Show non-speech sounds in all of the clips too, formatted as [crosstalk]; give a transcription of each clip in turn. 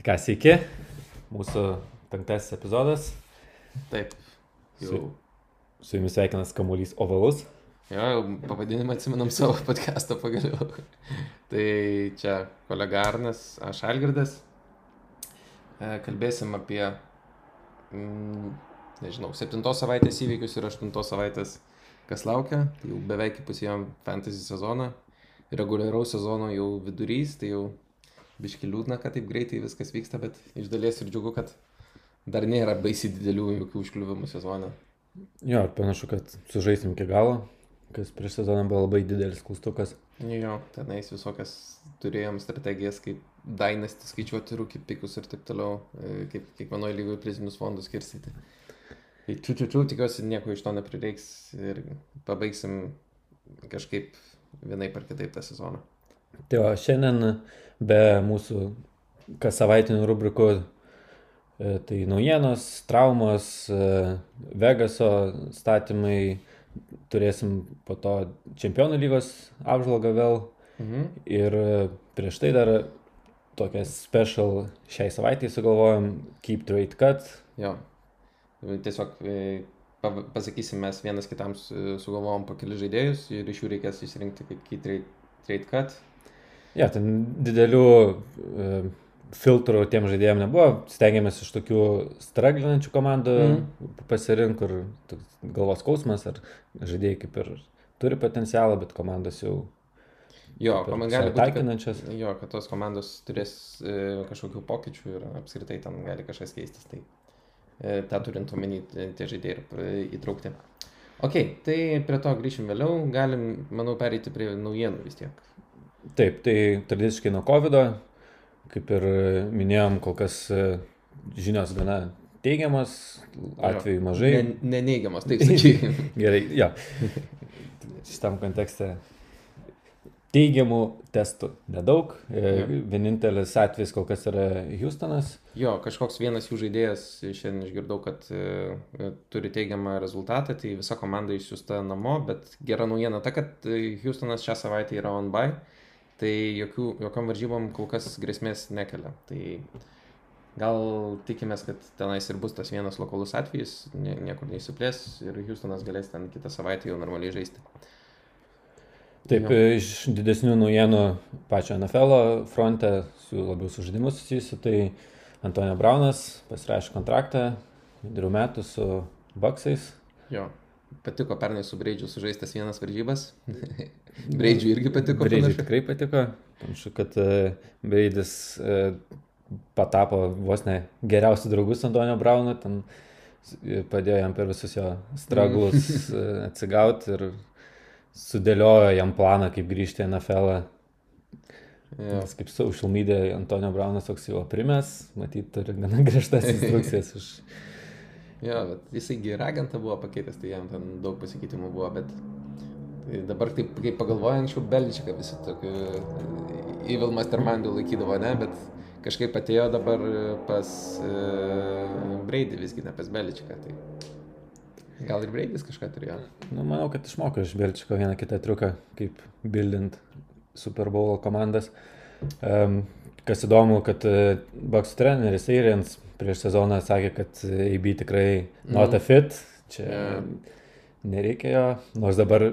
Tai ką, sveiki, mūsų penktasis epizodas. Taip. Jau. Su, su jumis sveikinas kamuolys ovalus. Jo, jau pavadinimą atsimenam savo podcast'o pagaliau. tai čia kolega Arnas, aš Algirdas. E, Kalbėsim apie, mm, nežinau, septintos savaitės įvykius ir aštuntos savaitės, kas laukia. Tai jau beveik įpusėjom fantasy sezoną. Reguliaraus sezono jau vidurys, tai jau biški liūdna, kad taip greitai viskas vyksta, bet iš dalies ir džiugu, kad dar nėra baisiai didelių jokių užkliuvimų sezoną. Jo, panašu, kad sužaisim iki galo, kas prieš sezoną buvo labai didelis klaustukas. Jo, tenais visokias turėjom strategijas, kaip dainasti, skaičiuoti rūkį pikus ir taip toliau, e, kaip kiekvienoje lygoje prizinius fondus skirstyti. Tai čiū, čiū, čiū, tikiuosi nieko iš to neprireiks ir pabaigsim kažkaip vienaip ar kitaip tą sezoną. Tai o šiandien be mūsų kas savaitinių rubrikų, e, tai naujienos, traumos, e, Vegaso statymai, turėsim po to Čempionų lygos apžvalgą vėl Mhm. ir e, prieš tai dar tokią special šiai savaitai sugalvojom Keep Trade Cut. Jo. Tiesiog pa- pasakysim, mes vienas kitam su- sugalvojom po keli žaidėjus ir iš jų reikės išsirinkti kaip key trade, trade cut. Ja, ten didelių e, filtrų tiem žaidėjim nebuvo. Stengiamės iš tokių straglinančių komandų Mhm. pasirinkti, kur galvos skausmas ar žaidėjai kaip ir turi potencialą, bet komandos jau Jo, kaip ir komand- gali būti, kad, taikinančias. jo, kad tos komandos turės e, kažkokių pokyčių ir apskritai ten gali kažkas keistis. Tai e, tą turint omeny tie tie žaidėjai ir e, įtraukti. Ok, tai prie to grįšim vėliau. Galim, manau, pereiti prie naujienų vis tiek. Taip, tai tradiciškai nuo COVID, kaip ir minėjom, kol kas e, žinios gana teigiamas, atvejų mažai. Ne, neneigiamas, taip sakykime. [laughs] Gerai, jo. Šitam kontekste teigiamų testų nedaug. E. Vienintelis atvejis kol kas yra Houstonas. Jo, kažkoks vienas jų žaidėjas, šiandien išgirdau, kad e, e, turi teigiamą rezultatą, tai visa komanda išsiųsta namo, bet gera naujiena ta, kad Houstonas šią savaitę yra on by, tai jokių, jokiam varžybom kol kas grėsmės nekelia. Tai gal tikimės, kad tenais ir bus tas vienas lokalus atvejis, nie, niekur neįsiplės ir Houstonas galės ten kitą savaitę jau normaliai žaisti. Taip, Jo. iš didesnių naujienų pačio NFL fronte, su labiau su žaidimu susijusiu, tai Antonio Braunas pasirašė kontraktą vidurių metų su Baksais. Jo. Patiko pernai su Breidžiu sužaistas vienas varžybas. [laughs] Breidžiu irgi patiko. Breidžiui tikrai patiko. Panašu, kad e, Breidis e, patapo vos ne geriausių draugų su Antonio Braunu, ten e, padėjo jam per visus jo straglus mm. atsigauti ir sudėliojo jam planą, kaip grįžti į NFL. -ą. Jo. Nes kaip social media Antonio Braunas toks jau primės, matyt, turi gana griežtas [laughs] instrukcijas iš... Jo, bet jisai geragantą buvo pakeitęs, tai jam ten daug pasikeitimų buvo, bet tai dabar taip, kaip pagalvoju, anksčiau Beličiką visi tokiu Evil Mastermindu laikydavo, ne, bet kažkaip atėjo dabar pas uh, Breidį visgi, ne pas Beličiką, tai gal ir Breidis kažką turėjo. Nu, manau, kad išmoko iš Belčiko vieną kitą triuką, kaip bildint Super Bowl komandas. Um, kas įdomu, kad uh, Bucks treneris Eirins prieš sezoną sakė, kad AB tikrai not a Mhm. fit. Čia Jo. Nereikia jo, nors dabar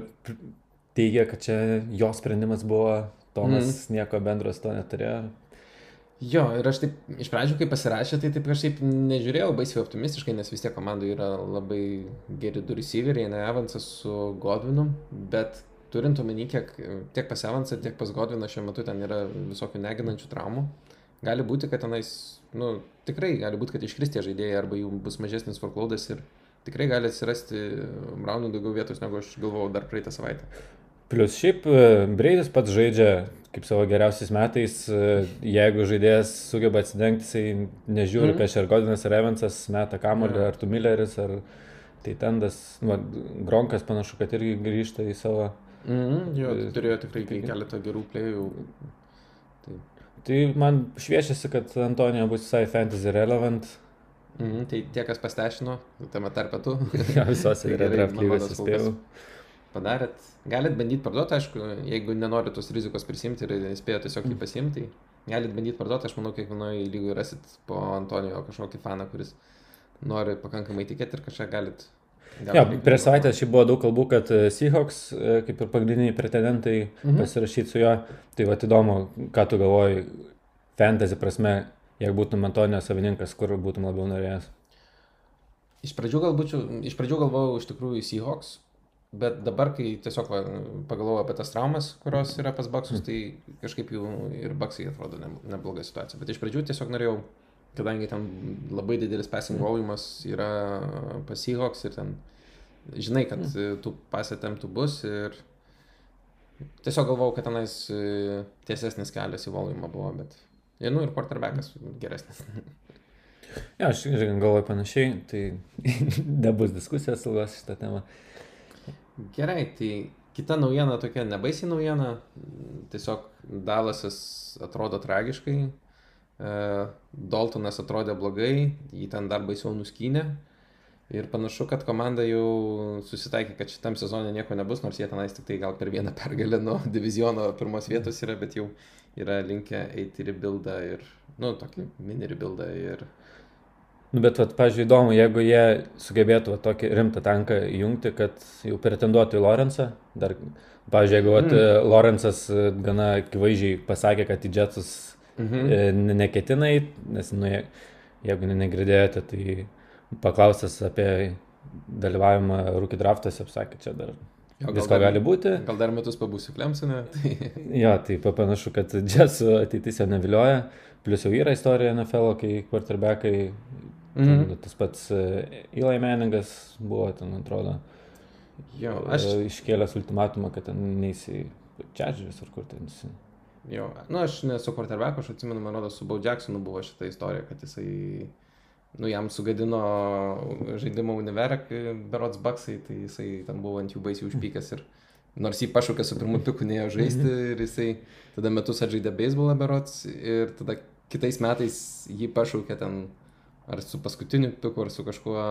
teigia, kad čia jo sprendimas buvo, Tomas Mhm. nieko bendro su to neturėjo. Jo, ir aš taip iš pradžių, kai pasirašė, tai taip kažkaip nežiūrėjau baisiai optimistiškai, nes vis tiek komandai yra labai geri du receiveriai, ne Evansas su Godvinu, bet turint omeny, kiek tiek pas Evansą, tiek pas Godviną šiuo metu ten yra visokių neginančių traumų, gali būti, kad tenais, nu, tikrai gali būti, kad iškris tie žaidėjai arba jų bus mažesnis workloadas ir tikrai gali atsirasti Braunų daugiau vietos, negu aš galvojau dar praeitą savaitę. Plus šiaip e, Breidis pats žaidžia kaip savo geriausiais metais, e, jeigu žaidėjas sugeba atsidengti, jisai nežiūri, mm. prieš ar Godinas, ar Evansas meta kamuolį, Jo. ar tu Milleris, ar tai tendas, nu, Gronkas panašu, kad irgi grįžta į savo. Mhm, jo, E, turėjo tikrai keletą gerų plėjų. Tai man šviečiasi, kad Antonija bus visai fantasy relevant. Mhm, tai tie, kas pastešino, tame tarpe tu. [laughs] Ja, visose Tai yra draft lygos įspėjau. padarėt. Galit bandyti parduoti, aišku, jeigu nenorit tos rizikos prisimti ir spėjo tiesiog jį pasimti, tai galit bandyti parduoti, aš manau, kiekvienoje lygoje rasit po Antonijo kažkokį faną, kuris nori pakankamai tikėti ir kažką galit. Ja, prieš savaitę šiaip buvo daug kalbų, kad e, Seahawks, e, kaip ir pagrindiniai pretendentai, mhm. pasirašyti su juo. Tai va, įdomu, ką tu galvoji, fantasy prasme, jeigu būtum Antonijo savininkas, kur būtum labiau norėjęs. Iš pradžių, galbūt, iš pradžių galvojau iš tikrųjų Seahawks, bet dabar, kai tiesiog va, pagalvojau apie tas traumas, kurios yra pas Baksus, tai kažkaip jų ir Baksai atrodo nebloga situacija. Bet iš pradžių tiesiog norėjau, kadangi ten labai didelis passing volumas yra pas Seahawks ir ten žinai, kad mm. tų pasitemptų bus ir tiesiog galvojau, kad tenais e, tiesesnis kelias į volumą buvo, bet, ir, nu, ir quarterbackas geresnis. Ja, aš galvoju panašiai, tai [laughs] nebus diskusijos ilgos šitą temą. Gerai, tai kita naujiena tokia nebaisiai naujiena, tiesiog Dalasas atrodo tragiškai, e, Daltonas atrodė blogai, jį ten dar baisiau nuskynė. Ir panašu, kad komanda jau susitaikė, kad šitam sezonė nieko nebus, nors jie tenais tik tai gal per vieną pergalę nuo diviziono pirmos vietos yra, bet jau yra linkę eiti rebuildą ir, nu, tokį mini rebuildą ir Nu, bet, vat, pažiūrėjau, įdomu, jeigu jie sugebėtų vat, tokį rimtą tanką įjungti, kad jau pretenduotų į Lorenzą, dar, pažiūrėjau, jeigu vat, mm. Lorenzas e, gana akivaizdžiai pasakė, kad į Jetsus mm -hmm. neketinai, nes, nu, jeigu negirdėjote, tai paklausęs apie dalyvavimą rūkį draftuose, apsakė, čia dar Jo, Visko dar, gali būti. Gal dar metus pabūsiu Klemsone. Tai... [laughs] jo, tai panašu, kad Jetsų ateitis jo nevilioja. Plus jau yra istorija NFL, kai quarterbackai Mm -hmm. Tas pats e, Eli Meningas buvo, ten atrodo, jo, aš... E, iškėlęs ultimatumą, kad ten neįsi Čedžius ar kur ten esi. Jo, nu aš nesu quarterback, aš atsimenu, man rodos, su Bow Jacksonu buvo šita istorija, kad jisai, nu jam sugadino žaidimo univerą, berots baksai, tai jisai ten buvo ant jų baisiai užpykęs ir nors jį pašaukė su pirmu piku, neėjo žaisti ir jisai tada metus atžaidė beisbolą berots ir tada kitais metais jį pašaukė ten Ar su paskutiniu piku, ar su kažkuo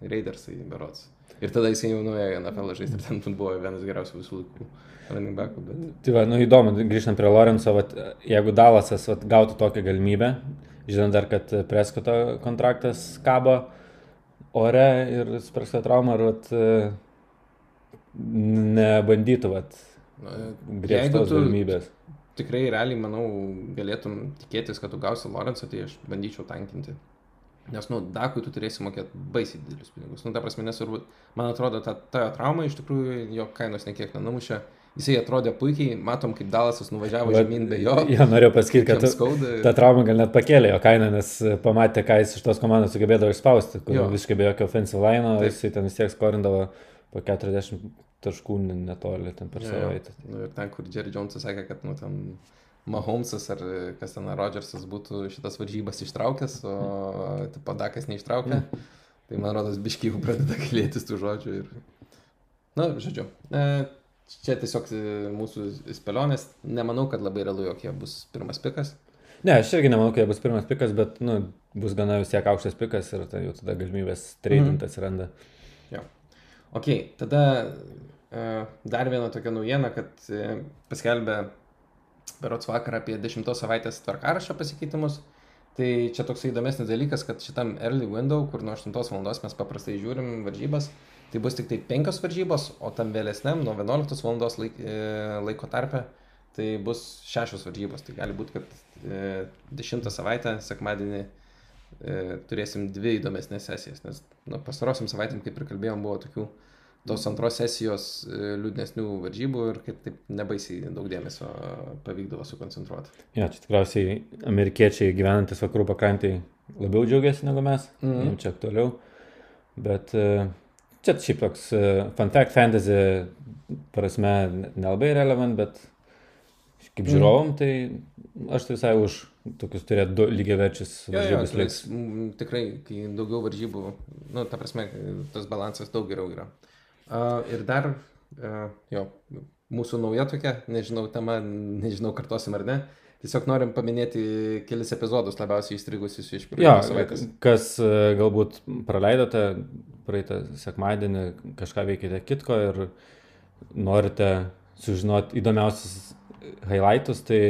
Raidersai berots. Ir tada jisai jau nuėjo į NFL žaisti ir ten [laughs] buvo vienas geriausių visų laikų running backų. Bet... Tai va, nu įdomu, grįžtant prie Lorenzo, vat, jeigu Dalasas vat, gautų tokią galimybę, žinant dar, kad Preskoto kontraktas kabo ore ir Preskoto trauma, ar vat, nebandytų vat, griežtos galimybės. Tikrai realiai, manau, galėtum tikėtis, kad tu gausi Lorenzo, tai aš bandyčiau tankinti. Nes, nu, Dakui tu turėsi mokėti baisiai didelius pinigus. Nu, ta prasme, nesvarbu, man atrodo, ta, ta trauma iš tikrųjų jo kainos nekiek nenumušė. Jisai atrodė puikiai, matom, kaip Dalasas nuvažiavo Bet, žemyn be jo. Jo, norėjau pasakyti, kad skauda. ta trauma gal net pakėlė jo kainą, nes pamatė, ką jis iš tos komandos sugebėdavo išspausti, kur jo. visiškai be jokio offensive line, jisai ten vis tiek skorindavo po 40 taškų netoli ten per savaitę. Nu, ir ten, kur Jerry Jonesas sakė, kad, nu, ten Mahomesas ar kas ten Rodžersas būtų šitas varžybas ištraukęs, o tipo Dakas neištraukė. Mm. Tai man rodos, biškiai jau pradeda [laughs] kalėtis tų žodžių. Ir... Na, žodžiu. E, čia tiesiog e, mūsų spėlionės. Nemanau, kad labai realu, jog jie bus pirmas pikas. Ne, aš irgi nemanau, kad jie bus pirmas pikas, bet nu, bus gana vis tiek aukštas pikas ir tai jau tada galimybės tradint mm. atsiranda. Jo. Ok, tada uh, dar viena tokia naujiena, kad uh, paskelbė berots vakar apie 10 savaitės tvarkarašio pasikeitimus. Tai čia toks įdomesnis dalykas, kad šitam early window, kur nuo 8 val. mes paprastai žiūrim varžybas, tai bus tik tai 5 varžybos, o tam vėlesniam nuo 11 val. Laik, e, laiko tarpe tai bus 6 varžybos. Tai gali būti, kad e, 10 savaitę, sekmadienį, e, turėsim dvi įdomesnės sesijas, nes nu, pastarosiam savaitėm, kaip ir kalbėjom, buvo tokių tos antros sesijos e, liūdnesnių varžybų ir kaip taip nebaisiai daug dėmesio pavykdavo sukoncentruoti. Ja, čia tikriausiai amerikiečiai gyvenantis vakarų pakrantėje labiau džiaugiasi negu mes, mm. jiems čia aktualiau. Bet e, čia šiaip toks e, fun fact fantasy prasme nelabai relevant, bet kaip žiūrovom, mm. tai aš tai visai už tokius turėti du lygiaverčius varžybus ja, liks. Tikrai, kai daugiau varžybų, nu, ta prasme, tas balansas daug geriau yra. Uh, ir dar, uh, jo, mūsų nauja tokia, nežinau, tema, nežinau, kartosim ar ne. Tiesiog norim paminėti kelis epizodus labiausiai įstrigusius iš praeitos savaitės. Kas uh, galbūt praleidote praeitą sekmadienį, kažką veikite kitko ir norite sužinoti įdomiausius highlightus, tai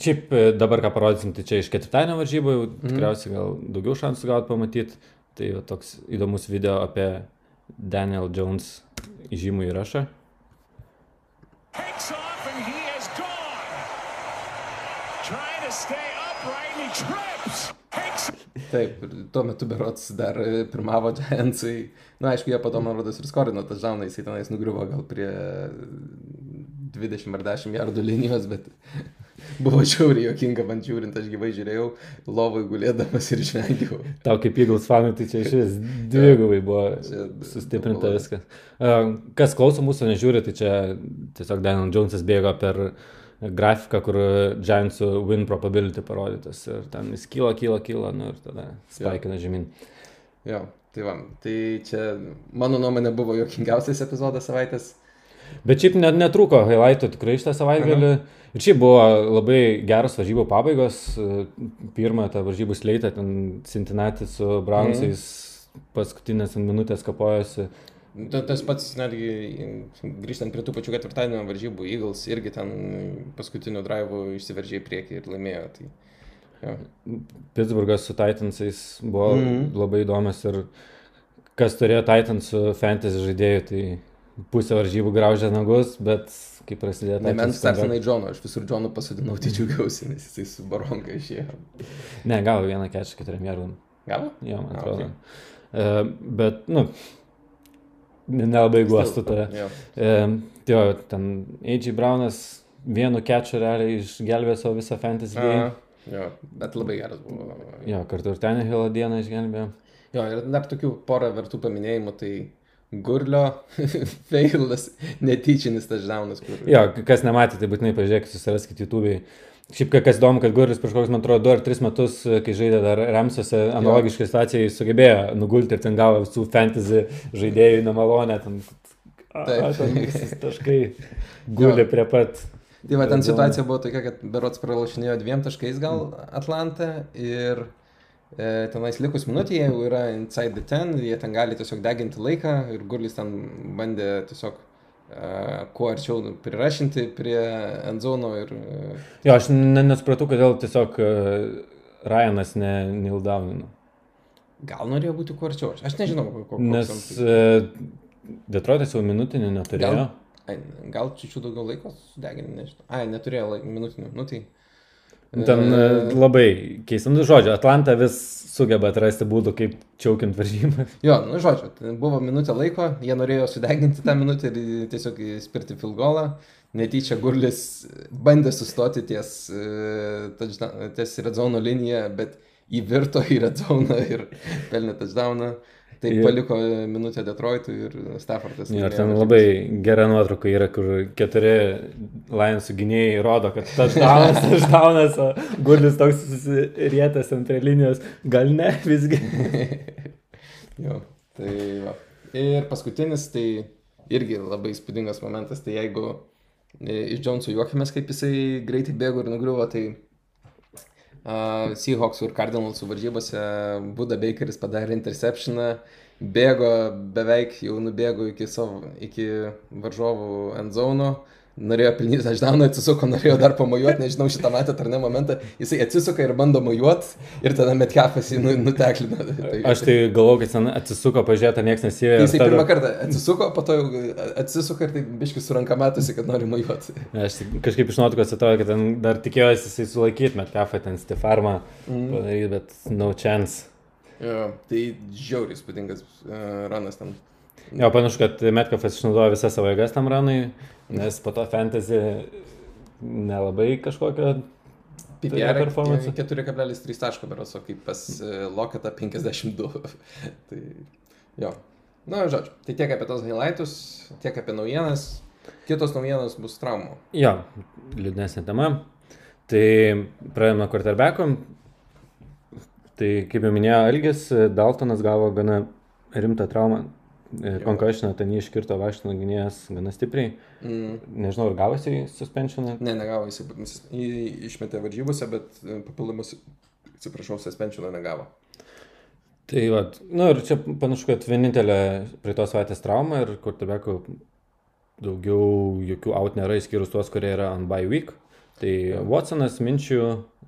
Šiaip e, dabar ką parodysim, tai čia iš ketvirtadienio varžybų, jau tikriausiai gal daugiau šansų gauti pamatyti. Tai va, toks įdomus video apie Daniel Jones įžymų įrašą. takes Taip, tuo metu berots dar e, pirmavo Giantsai. Na, aišku, jie po to, man rodos, ir skorino tą žauną, jisai tenais nugriuvo gal prie 20 ar 10 jardų linijos, bet [laughs] buvo žiauriai jokinga man žiūrint, aš gyvai žiūrėjau, lovai gulėdamas ir išvengiau. Tau kaip Eagles fanui, tai čia iš vis dvigubai buvo sustiprinta viskas. E, Kas klauso mūsų nežiūri, tai čia tiesiog Daniel Jonesas bėgo per grafiką, kur Giantsų win probability parodytas. Ir ten jis kyla, kyla, kyla, nu ir tada spaikina žemyn. Jo, tai va, tai čia mano nuomonė buvo jokingiausias epizodas savaitės. Bet šiaip net netrūko highlightų tikrai šitą savaitgalį. Ir šiaip buvo labai geras varžybų pabaigos. Pirmą tą varžybų sleitą, ten Cincinnati su Brownsais paskutinės minutės kapojosi. Ta- Tas pats netgi grįžtant prie tų pačių ketvirtadienio varžybų, Eagles irgi ten paskutiniu drivu išsiveržė į priekį ir laimėjo. Tai, jo. Pittsburghas su Titansais buvo mm. -hmm. labai įdomus ir kas turėjo Titansų fantasy žaidėjų, tai pusę varžybų graužė nagus, bet kai prasidėjo Ne, Titansų startinai Džono, aš visur Džoną pasodinau, tai džiaugiausi, nes jisai su baronka išėjo. Ne, gavo vieną kečią keturiam jardam. Gavo? Jo, man atrodo. Okay. Uh, bet, nu, nelabai guostų tave. Jo. Uh, jo, ten A.J. Brownas vienu kečiu realiai išgelbėjo savo visą fantasy game. Jo, bet labai geras buvo. Jo, kartu ir Tenehilo dieną išgelbėjo. Jo, ir dar tokių porą vertų paminėjimų, tai Gurlio [laughs] feilas, netyčinis tas žaunas, kur... Jo, kas nematė, tai būtinai pažiūrėkit, susiraskite YouTube'ai. Šiaip ka- kas įdomu, kad Guris prieš kokius, man atrodo, 2 ar 3 metus, kai žaidė dar Ramsuose, analogiškai situacijai sugebėjo nugulti ir ten gavo visų fantasy žaidėjų nemalonę, ten, a, Taip. ten taškai [laughs] gulė prie pat. Tai va, ten situacija buvo tokia, kad Berots pralašinėjo dviem taškais gal Atlantą ir e, tenais likus minutė, jie jau yra inside the ten, jie ten gali tiesiog deginti laiką ir Gurlis ten bandė tiesiog e, kuo arčiau prirašinti prie endzono ir... E, Jo, aš ne, nesupratau, kodėl tiesiog uh, Ryanas ne Nildaunino. gal norėjo būti kuo arčiau, aš, nežinau, ko- ko- koks Nes tai- uh, Detroitas jau minutinį neturėjo. Gal- gal čiūčių daugiau laiko sudeginti, nežinau. Ai, neturėjo laik, minutinių, nu tai... Ten e, labai keistam nu, žodžiu, Atlanta vis sugeba atrasti būdų, kaip čiaukint varžybą. [laughs] Jo, nu žodžiu, ten buvo minutė laiko, jie norėjo sudeginti tą minutę ir tiesiog spirti filgolą. Netyčia Gurlis bandė sustoti ties, e, ties redzono liniją, bet įvirto į redzoną ir pelnė touchdowną. Tai Ir- paliko minutę Detroitui ir Staffordas. Ir ten labai gera nuotrauka yra, kur keturi Lionsų gynėjai rodo, kad tas daunas, tas daunas, o gulis toks susirietęs ant linijos. Gal ne, visgi. [laughs] Jo, tai va. Ir paskutinis, tai irgi labai įspūdingas momentas, tai jeigu e, iš Džonsų juokėmės, kaip jisai greitai bėgo ir nugriuvo, tai uh, Seahawksų ir Cardinalsų varžybose Buda Bakeris padarė interceptioną, bėgo beveik jau nubėgo iki, savo, iki varžovų endzauno, norėjo pelnyti touchdowną, atsisuko, norėjo dar pamojuoti, nežinau šitą matėt ar ne momentą, jisai atsisuka ir bando mojuoti ir tada Metcalfas jį nu, nuteklino. Tai, Aš tai galvoju, kad ten atsisuko pažiūrėti, ar niekas nesijėjo. Jisai pirmą kartą atsisuko, po to jau atsisuka ir taip biški su ranka matosi, kad nori mojuoti. Aš kažkaip iš nuotraukos atrodo, kad ten dar tikėjosi jisai sulaikyti, met kafą ten stifarmą Mhm. padaryti, bet no chance. Jo, tai žiauriai spūdingas uh, ranas ten. Jo, panašu, kad Metkafas išnaudojo visą savo jėgas tam ranui, nes po to fantasy nelabai kažkokio PPR performance. 4,3 taško beros, o kaip pas uh, Loketą 52. tai jo. Na, žodžiu, tai tiek apie tos highlightus, tiek apie naujienas. Kitos naujienos bus traumų. Jo, liūdnesnė tema. Tai pradėjome quarterbackom. Tai kaip jau minėjo Elgis, Daltonas gavo gana rimtą traumą. Konkašino ten jį iškirto Vašino gynėjas gana stipriai. Mm. Nežinau, ar gavosi suspensioną. Ne, negavo, jis jį išmetė varžybose, bet e, papildomus, atsiprašau, suspensioną negavo. Tai va, nu ir čia panašu, kad vienintelė prie tos savaitės trauma ir quarterbackų daugiau jokių out nėra, išskyrus tuos, kurie yra on bye week. Tai Watsonas, Minčių,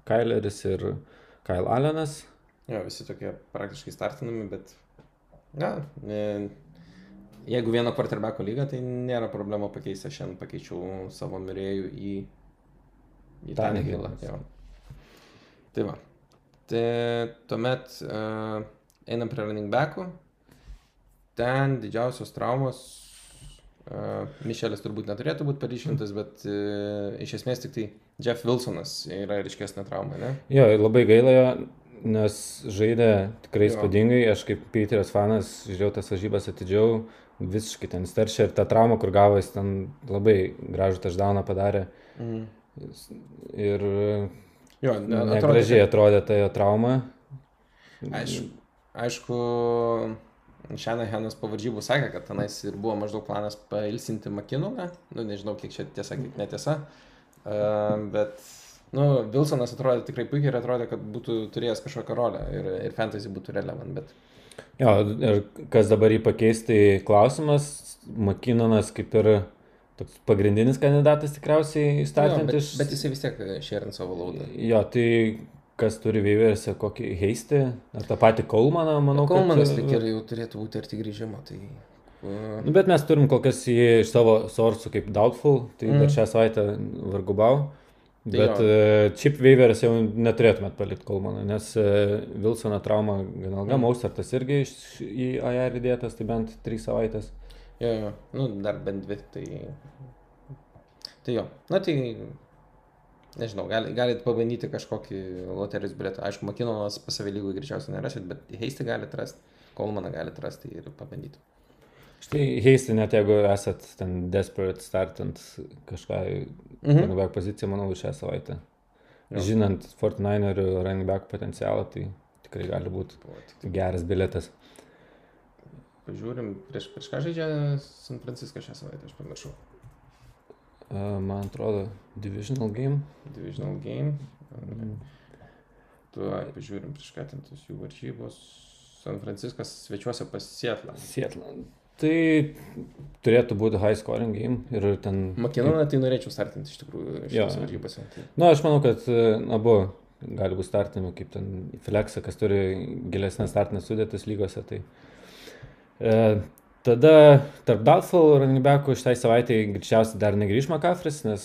Kaileris ir Kyle Allenas. Jo, visi tokie praktiškai startinami, bet... Na, ne, jeigu vieno quarterbacko lygą, tai nėra problema pakeisti. Aš šiandien pakeičiau savo mirėjų į... Į jo. Tai va. Tai tuomet uh, einam prie running backų. Ten didžiausios traumos. Uh, Mišelis turbūt neturėtų būti paryškintas, bet uh, iš esmės tik tai Jeff Wilsonas yra ryškesnė trauma, ne? Jo, ir labai gaila jo, nes žaidė tikrai Jo. įspūdingai. Aš kaip Peteris fanas žiūrėjau tas varžybas atidžiau, visiškai ten steršė ir ta trauma, kur gavo, jis ten labai gražų taždauną padarė. Mhm. Ir Jo, ne- atrodė, negražiai atrodė ta jo trauma. Aišku, aišku Šenahenas po varžybų sakė, kad tenais ir buvo maždaug planas pailsinti Makinoną. Nu, nežinau, kiek čia tiesa, kiek netiesa. Uh, bet, nu, Wilsonas atrodė tikrai puikiai ir atrodė, kad būtų turėjęs kažkokią rolę ir, ir fantasy būtų relevant. Bet, Jo, ir kas dabar jį pakeis, tai klausimas, Makinonas kaip ir toks pagrindinis kandidatas tikriausiai jo, įstatant bet, iš... bet jisai vis tiek šerint savo laudą. Jo, tai kas turi veiverėse kokį heisti, ar tą patį Kolmaną, manau, Kolmanas kad... tik ir jau turėtų būti arti grįžimo. Tai, uh, Nu, bet mes turim kol kas jį iš savo sorsų kaip doubtful, tai mm. Dar šią savaitę vargu bau. Tai Bet uh, chip waiveris jau neturėtumėt palikti Kolmaną, nes uh, Wilsono trauma gan ilga, Mm. Mausartas irgi iš, į AR įdėtas, tai bent 3 savaitės. jo, jo, nu, dar bent dvi. Tai, tai jo, na tai Nežinau, gali, galite pabandyti kažkokį loterijos biletą. Aišku, Makinonas pas savį lygų greičiausiai nerasit, bet Heisti galite rasti, Kolmaną galite rasti ir pabandyti. Štai heisti net jeigu esat ten desperate startant kažką Mhm. running back poziciją, manau, šią savaitę. Jo. Žinant 49erių running back potencialą, tai tikrai gali būti tik geras biletas. Pažiūrim, prieš, prieš ką žaidžia San Francisco šią savaitę, aš pamiršau. Uh, man atrodo, divisional game. Divisional game. Tuo pažiūrim, prieš ką ten tos jų varžybos. San Franciskas svečiuose pas Sietlą. Sietland. Tai turėtų būti high scoring game ir ten... Makinoną tai norėčiau startinti iš tikrųjų Jo. šiose varžybose. Tai, Na, aš manau, kad abu gali būti startami, kaip ten Flexa, kas turi gilesnės startinės sudėtis lygose. Tai, e, tada tarp running backų šitai savaitai greičiausiai dar negrįž Makafris, nes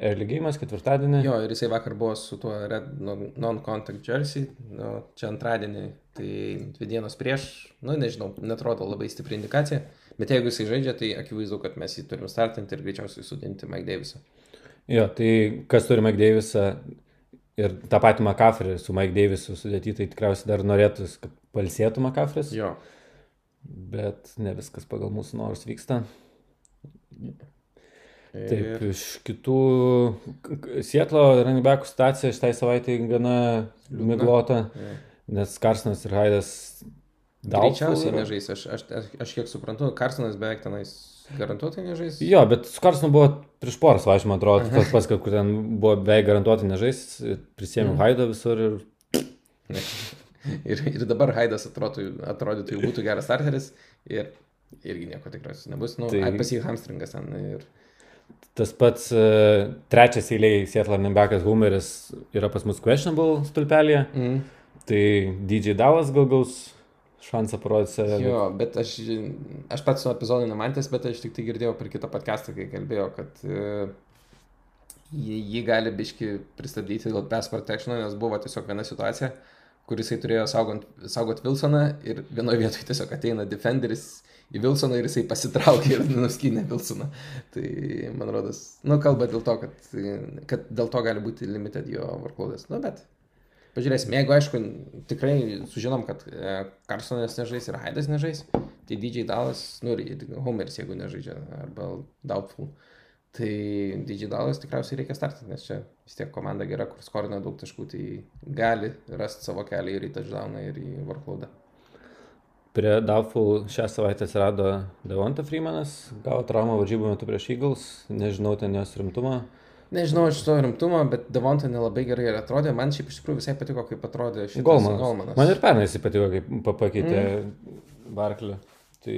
early game'as ketvirtadienį. jo, ir jisai vakar buvo su tuo red non- non-contact jersey, nu, čia antradienį, tai dvi dienos prieš, nu nežinau, netrodo labai stipri indikacija, bet jeigu jisai žaidžia, tai akivaizdu, kad mes jį turim startinti ir greičiausiai sudinti Mike Davisą. Jo, tai kas turi Mike Davisą ir tą patį Makafrį su Mike Davisu sudėti, tai tikriausiai dar norėtų, kad palsėtų Makafris. Jo. Bet ne viskas pagal mūsų norus vyksta. Taip, iš kitų Sietlo runningbekų situacija šitai savaitai gana miglota, nes Karsonas ir Haidas Greičiausiai nežais, aš, aš, aš, aš kiek suprantu, Karsonas beveik tenais garantuotai nežais. Jo, bet su Karsonu buvo prieš porą savaičių, man atrodo, [laughs] tas pats, kad kur ten buvo beveik garantuotai nežais, prisėmiau mm. Haidą visur ir [laughs] Ir, ir dabar Haidas atrodytų, atrodytų jau būtų geras starteris ir irgi nieko tikriausiai nebus. Nu, Tai-. Pas jį hamstringas ten. Ir... tas pats uh, trečias eiliai Sietlo runningbekas Humeris yra pas mus questionable stulpelėje, Mm. tai DJ Davas gal gaus šansą parodyti save. Jo, bet aš, aš pats su epizodu nemantęs, bet aš tik tai girdėjau per kitą podcastą, kai kalbėjau, kad uh, jį, jį gali biški pristabdyti dėl pass protection, nes buvo tiesiog viena situacija, kur jisai turėjo saugant, saugot Wilsoną ir vienoje vietoje tiesiog ateina defenderis į Wilsoną ir jisai pasitraukė ir nuskynė Wilsoną. Tai man rodos, nu kalba dėl to, kad, kad dėl to gali būti limited jo workloadas. Nu bet Pažiūrėsim, jeigu aišku, tikrai sužinom, kad e, Karsonas nežais ir Haidas nežais, tai DJ Dalas, nu ir Homeris, jeigu nežaidžia, arba Doubtful, tai DJ Dalas tikriausiai reikia startinti, nes čia vis tiek komanda gera, kur skorina daug taškų, tai gali rasti savo kelią ir į touchdowną, ir į workloadą. Prie Doubtful šią savaitę atsirado Devonta Freemanas, gavo traumą varžybų metu prieš Eagles, nežinau ten jos rimtumą. Nežinau iš to rimtumo, bet Devonta nelabai gerai ir atrodė, man šiaip iš tikrųjų visai patiko, kaip atrodė šitas Golmanas. Golmanas. Man ir pernai jis patiko, kaip pa- pakeitė mm. Barklį. Tai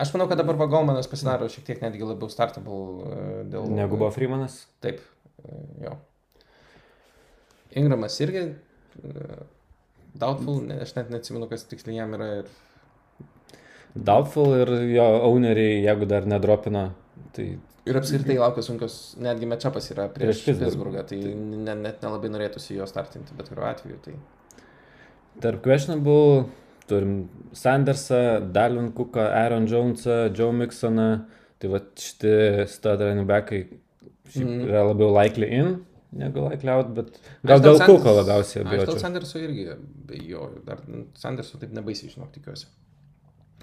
Aš manau, kad dabar va Golmanas pasidaro šiek tiek netgi labiau startable e, dėl... negu buvo Freemanas. Taip. e, jo. Ingramas irgi e, doubtful, aš net neatsimenu, kas tiksliai jam yra. Ir... Doubtful ir jo owneriai, jeigu dar nedropina, tai Ir apskritai laukia sunkios, netgi mečapas yra prieš, Prieš. Pittsburghą, tai ne, net nelabai norėtųsi jo startinti, bet kuriuo atveju. Tai... Tarp questionable turim Sandersą, Dalvin Cooką, Aaron Jonesą, Joe Mixoną. Tai va šitie stud running backai Mhm. yra labiau likely in negu likely out, bet gal dėl Cooko labiausiai Aš dėl. Sanderso irgi abejoju, dar Sanderso taip nebaisiai žinok, tikiuosi.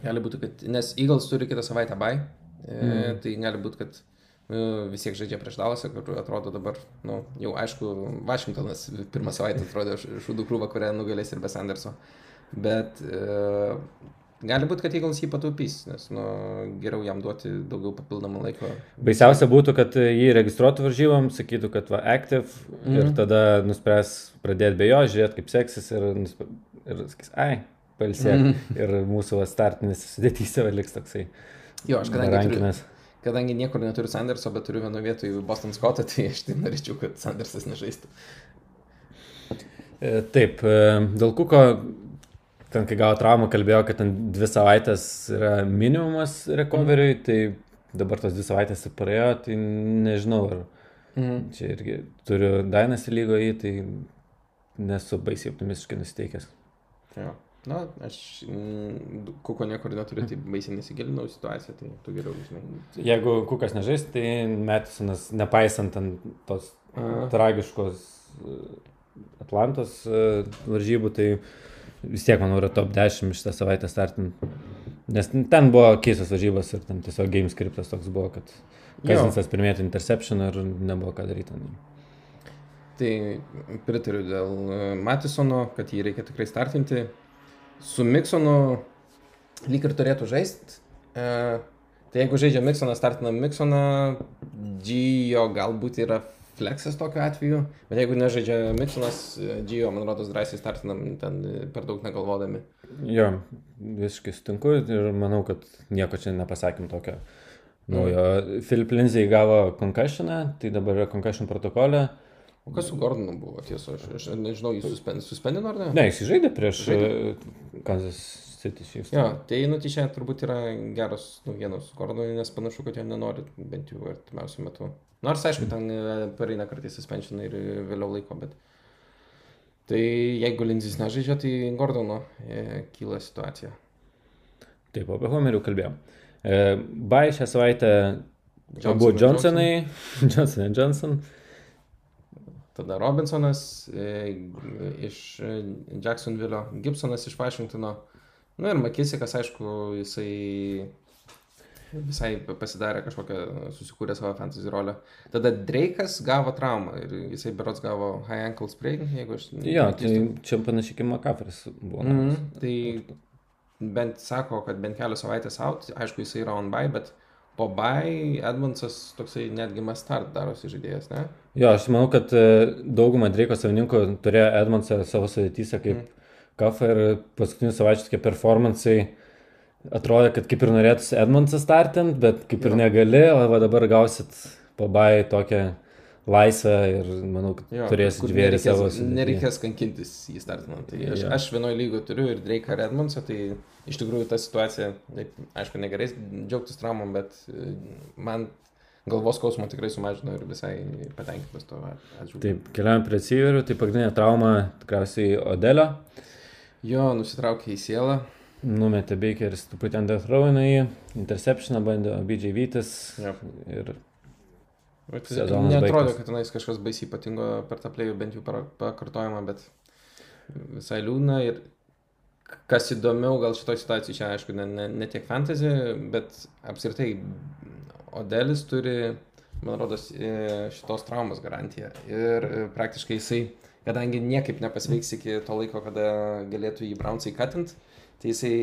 Gali būti, kad, nes Eagles turi kitą savaitę bai, e, Mhm. tai gali būti, kad e, vis tiek žaidžia prieš Dalasą, kur atrodo dabar, nu, jau aišku, Vašingtonas pirmą savaitę atrodė šūdų krūvą, kurią nugalės ir be Sanderso. Bet e, gali būti, kad Eagles jį pataupys, nes nu, geriau jam duoti daugiau papildomą laiko. Baisiausia būtų, kad jį registruotų varžybom, sakytų, kad va active Mhm. ir tada nuspręs pradėti be jo, žiūrėti kaip seksis ir, ir sakys, ai, palsėk. Mhm. Ir mūsų startinis sudėtyse va liks toksai Jo, aš kadangi, turiu, rankinas. kadangi niekur neturiu Sanderso, bet turiu vienu vietoj Boston Scottą, tai aš tai norėčiau, kad Sandersas nežaistų. E, Taip, e, dėl Kuko, ten kai gavo traumą, kalbėjo, kad ten dvi savaitės yra minimumas recovery, tai dabar tos dvi savaitės ir praėjo, tai nežinau, ar Mhm. čia irgi turiu Dainas lygoje, tai nesu baisiai optimistiškai nusiteikęs. Jo. Na, aš mm, kuko niekur neturiu, tai baisiai nesigilinau į situaciją, tai tu geriau žinai. Jeigu Kukas nežais, tai Metisonas, nepaisant tos Aha. tragiškos e, Atlantos e, varžybų, tai vis tiek, manau, yra top 10 šitą savaitę startint. Nes ten buvo keistas varžybos ir ten tiesiog game scriptas toks buvo, kad. Kazinsas pirmėtų interception ir nebuvo ką daryti. Tai pritariu dėl e, Matisono, kad jį reikia tikrai startinti. Su Miksonu lyg ir turėtų žaisti. E, tai jeigu žaidžia Miksoną, startinam Miksoną, Gio galbūt yra fleksas tokiu atveju, bet jeigu nežaidžia Miksonas, e, Gio, man rodos, drąsiai startinam ten e, per daug negalvodami. Jo, visiškai sutinku ir manau, kad nieko čia nepasakym tokio. Naujo. Philip Lindsay gavo concussioną, tai dabar yra concussion protokolė. O kas su Gordonu buvo, tiesa, aš, aš nežinau, jis suspen, suspendino ar ne? Ne, jis žaidė prieš Žaidė. e, Kansas City Chiefs. Jo, tai nu, tai čia turbūt yra geros naujienos Gordonui, nes panašu, kad jo nenori bent jau artimiausiu metu. Nors, aišku, ten e, pareina kartais suspension ir vėliau laiko, bet... Tai jeigu Linzis nežaidžia, tai Gordono e, kyla situacija. Taip, apie Homerių kalbėjom. E, Bai šią savaitę Johnson ir Johnsonai, [laughs] Johnson ir Johnson. Tada Robinsonas e, iš e, Jacksonville, Gibsonas iš Washingtono. Nu ir Makisikas, aišku, jisai visai pasidarė kažkokią, susikūrė savo fantasy rolę. Tada Drake'as gavo traumą ir jisai berots gavo high ankle sprain, jeigu aš... Jo, tai čia panašiai kaip Makafris buvo. Mhm, tai bent sako, kad bent kelios savaitės out, aišku, jisai yra on buy, bet po buy Edmondsas toksai netgi must start darosi žaidėjas, ne? Jo, aš manau, kad e, dauguma Dreiko savininkų turėjo Edmondsą savo sudėtyse kaip mm. kafą ir paskutinių savaičių tokie performansai atrodo, kad kaip ir norėtųsi Edmondsą startint, bet kaip ir Jo. negali, o va dabar gausit pabai tokią laisvę ir manau, kad turėsit nereikės- savo. Nereikės kankintis jį startinant. Tai aš, Jo. aš vienoje lygoje turiu ir Drake ir Edmondsą, tai iš tikrųjų ta situacija, taip, aišku, negerai džiaugtis traumom, bet e, man galvos skausmo tikrai sumažino ir visai patenkintas to atžvilgiu. Taip, keliaujam prie Siverių, tai pagrindinė trauma tikriausiai Odelio. Jo, nusitraukė į sielą. Numetė Bakeris truputį ant deathrow į interceptioną, bandė BJ Vytis Jo. ir Netrodo, kad tenais kažkas baisiai ypatingo per tą plėjų, bent jau pakartojimą, bet visai liūdna. Ir kas įdomiau, gal šitoje situacijoje, čia aišku, ne, ne, ne tiek fantasy, bet apskritai Odelis turi, man rodos, e, šitos traumos garantiją. Ir e, praktiškai jisai, kadangi niekaip nepasveiks iki to laiko, kada galėtų jį Brownsai katint, tai jisai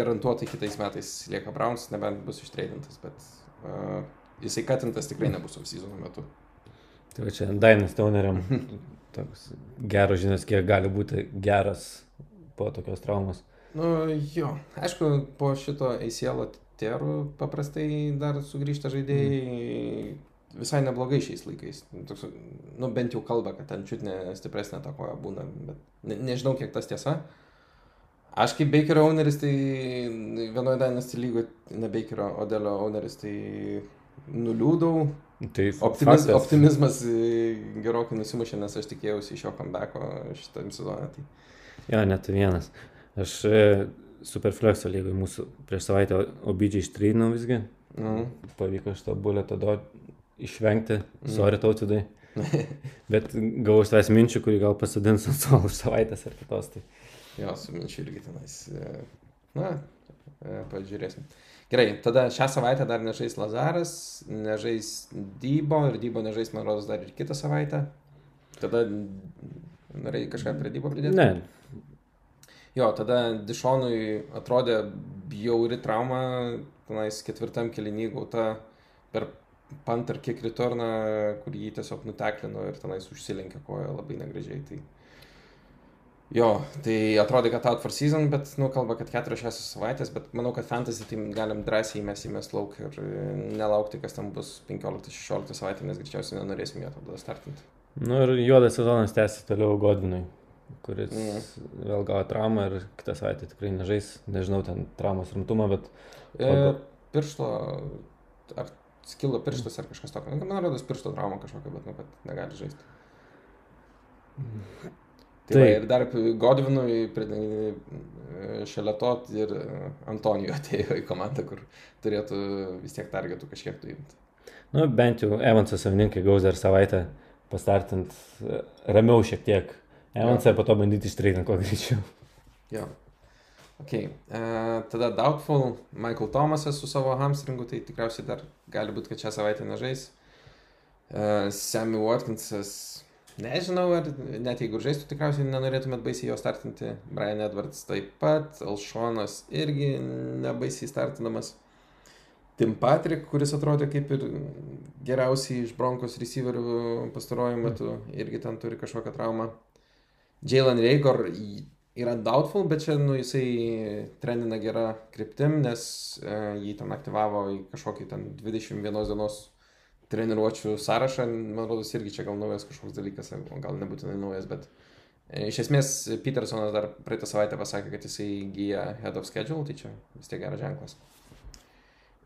garantuotai kitais metais lieka Browns, nebent bus ištreidintas, bet uh, jisai katintas tikrai nebus off-seasono metu. Tai va čia Dainas Tauneriam [laughs] toks geras žinias, kiek gali būti geras po tokios traumos. Nu, jo, aišku, po šito ACL terų paprastai dar sugrįžta žaidėjai, visai neblogai šiais laikais. Toks, nu, bent jau kalba, kad ten čiut ne stipresnė ta koja būna, bet ne, nežinau, kiek tas tiesa. Aš kaip Bakerio owneris, tai vienoje Dynasty lygoje, ne Bakerio, Odelio owneris, tai nuliūdau. Tai Optimiz, faktas. optimizmas e, gerokai nusimušė, nes aš tikėjausi iš jo comebacko šitam sezonui. Tai... Jo, net vienas. Aš e, Superflexo lygoj mūsų prieš savaitę obidžiai ištrynau visgi. Nu, Pavyko šitą bulę tada išvengti. Sorry tautydai. [laughs] Bet gavau iš tavęs minčių, kurį gal pasadins ant [laughs] už savaitės ar kitos. Tai. Jo, su minčiu irgi tenais. e, Na, e, pažiūrėsim. Gerai, tada šią savaitę dar nežais Lazaras, nežais Dybo ir Dybo nežais, man rodos, dar ir kitą savaitę. Tada norėjai kažką prie Dybo pridėti? Ne, Jo, tada Dišonui atrodė bjauri trauma, tenais ketvirtam kelinį gauta per pant ar kiek returną, kur jį tiesiog nuteklino ir tenais užsilenkė koją labai negražiai. Tai... Jo, tai atrodė, kad out for season, bet, nu, kalba, kad 4-6 savaitės, bet manau, kad fantasy tai galim drąsiai mes įmes lauk ir e, nelaukti, kas ten bus 15-16 savaitę, nes greičiausiai nenorėsim jo tada startinti. Nu ir juodas sezonas tęsiasi toliau Godvinui, kuris Mhm. mm. vėl gavo traumą ir kitą savaitę tikrai nežais. Nežinau ten traumos rimtumą, bet E, Pagal- piršto, ar skilo pirštas ar kažkas tokio. Nu, Man rodos, piršto trauma kažkokia, bet, nu, kad negali žaisti. Tai va, ir dar Godvinui prie- šalia to ir Antonijo atėjo į komandą, kur turėtų vis tiek targetų kažkiek tai imti. nu, bent jau Evanso savininkai gaus dar savaitę pastartint e, ramiau šiek tiek. Evansą ir po to bandyti ištreitinti kuo greičiau. Jo. Ok. E, tada Doubtful, Michael Thomasas su savo hamstringu, tai tikriausiai dar gali būti, kad šią savaitę nežais. E, Sammy Watkinsas, nežinau, ar net jeigu žaistų, tikriausiai nenorėtumėt baisiai jo startinti. Brian Edwards taip pat, Alšonas irgi nebaisiai startinamas. Tim Patrick, kuris atrodė kaip ir geriausiai iš Bronkos receiverių pastaruoju metu, irgi ten turi kažkokią traumą. Jalen Raygor į- yra doubtful, bet čia nu, jisai trenina gerą kryptim, nes e, jį ten aktyvavo į kažkokį ten 21 dienos treniruočių sąrašą. Man rodos, irgi čia gal naujas kažkoks dalykas, gal nebūtinai naujas, bet e, iš esmės Petersonas dar praeitą savaitę pasakė, kad jisai įgyja head of schedule, tai čia vis tiek geras ženklas.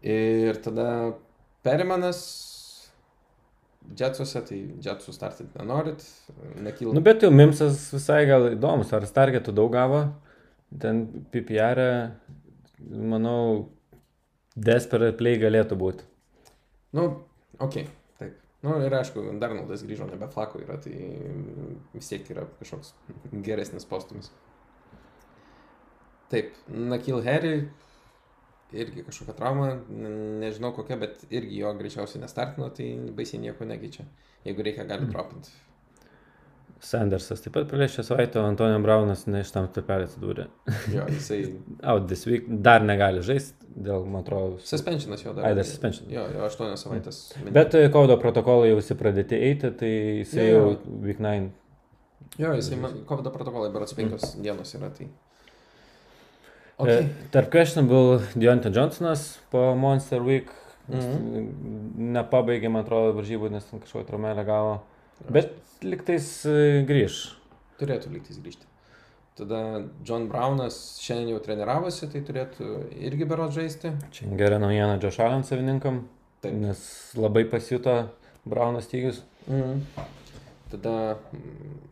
Ir tada Perimanas Jetsuose, tai Jetsų startinti nenorit, nekyla. Nu, bet jau Mimsas visai gal įdomus, ar stargetų daug gavo. Ten PPR, manau, Desperate Play galėtų būti. Nu, ok, taip. Nu ir aišku, Darnoldas grįžo, nebe Flako yra, tai vis tiek yra kažkoks geresnis postumis. Taip, Nakil Harry, irgi kažkokia trauma, nežinau kokia, bet irgi jo greičiausiai nestartino, tai baisiai nieko nekeičia. Jeigu reikia, gali dropinti. Sandersas taip pat prieš šią savaitę, Antonio Braunas ne iš tam tarpelį atsidūrė. Jo, jisai [laughs] Out this week dar negali žaisti, dėl, man atrodo, suspensionas jo dar. Ai, dar suspension. Jo, jo, aštuonios savaitės. Bet e, kodo protokolai jau visi pradėti eiti, tai jisai Jo, jau jo. week 9. Jo, jisai, man, COVID protokolai, berots penkios dienos yra, tai. Okay. Okay. Tarp questionable Deontay Johnsonas po Monster Week Mhm. nepabaigė, man atrodo, varžybų, nes kažkokią traumelę gavo. Bet liktais e, grįž. Turėtų lygtis grįžti. Tada John Brownas šiandien jau treniravosi, tai turėtų irgi berot žaisti. Čia gera naujiena Josh Allen savininkam, Taip. nes labai pasijuto Braunas stygius. Mhm. Tada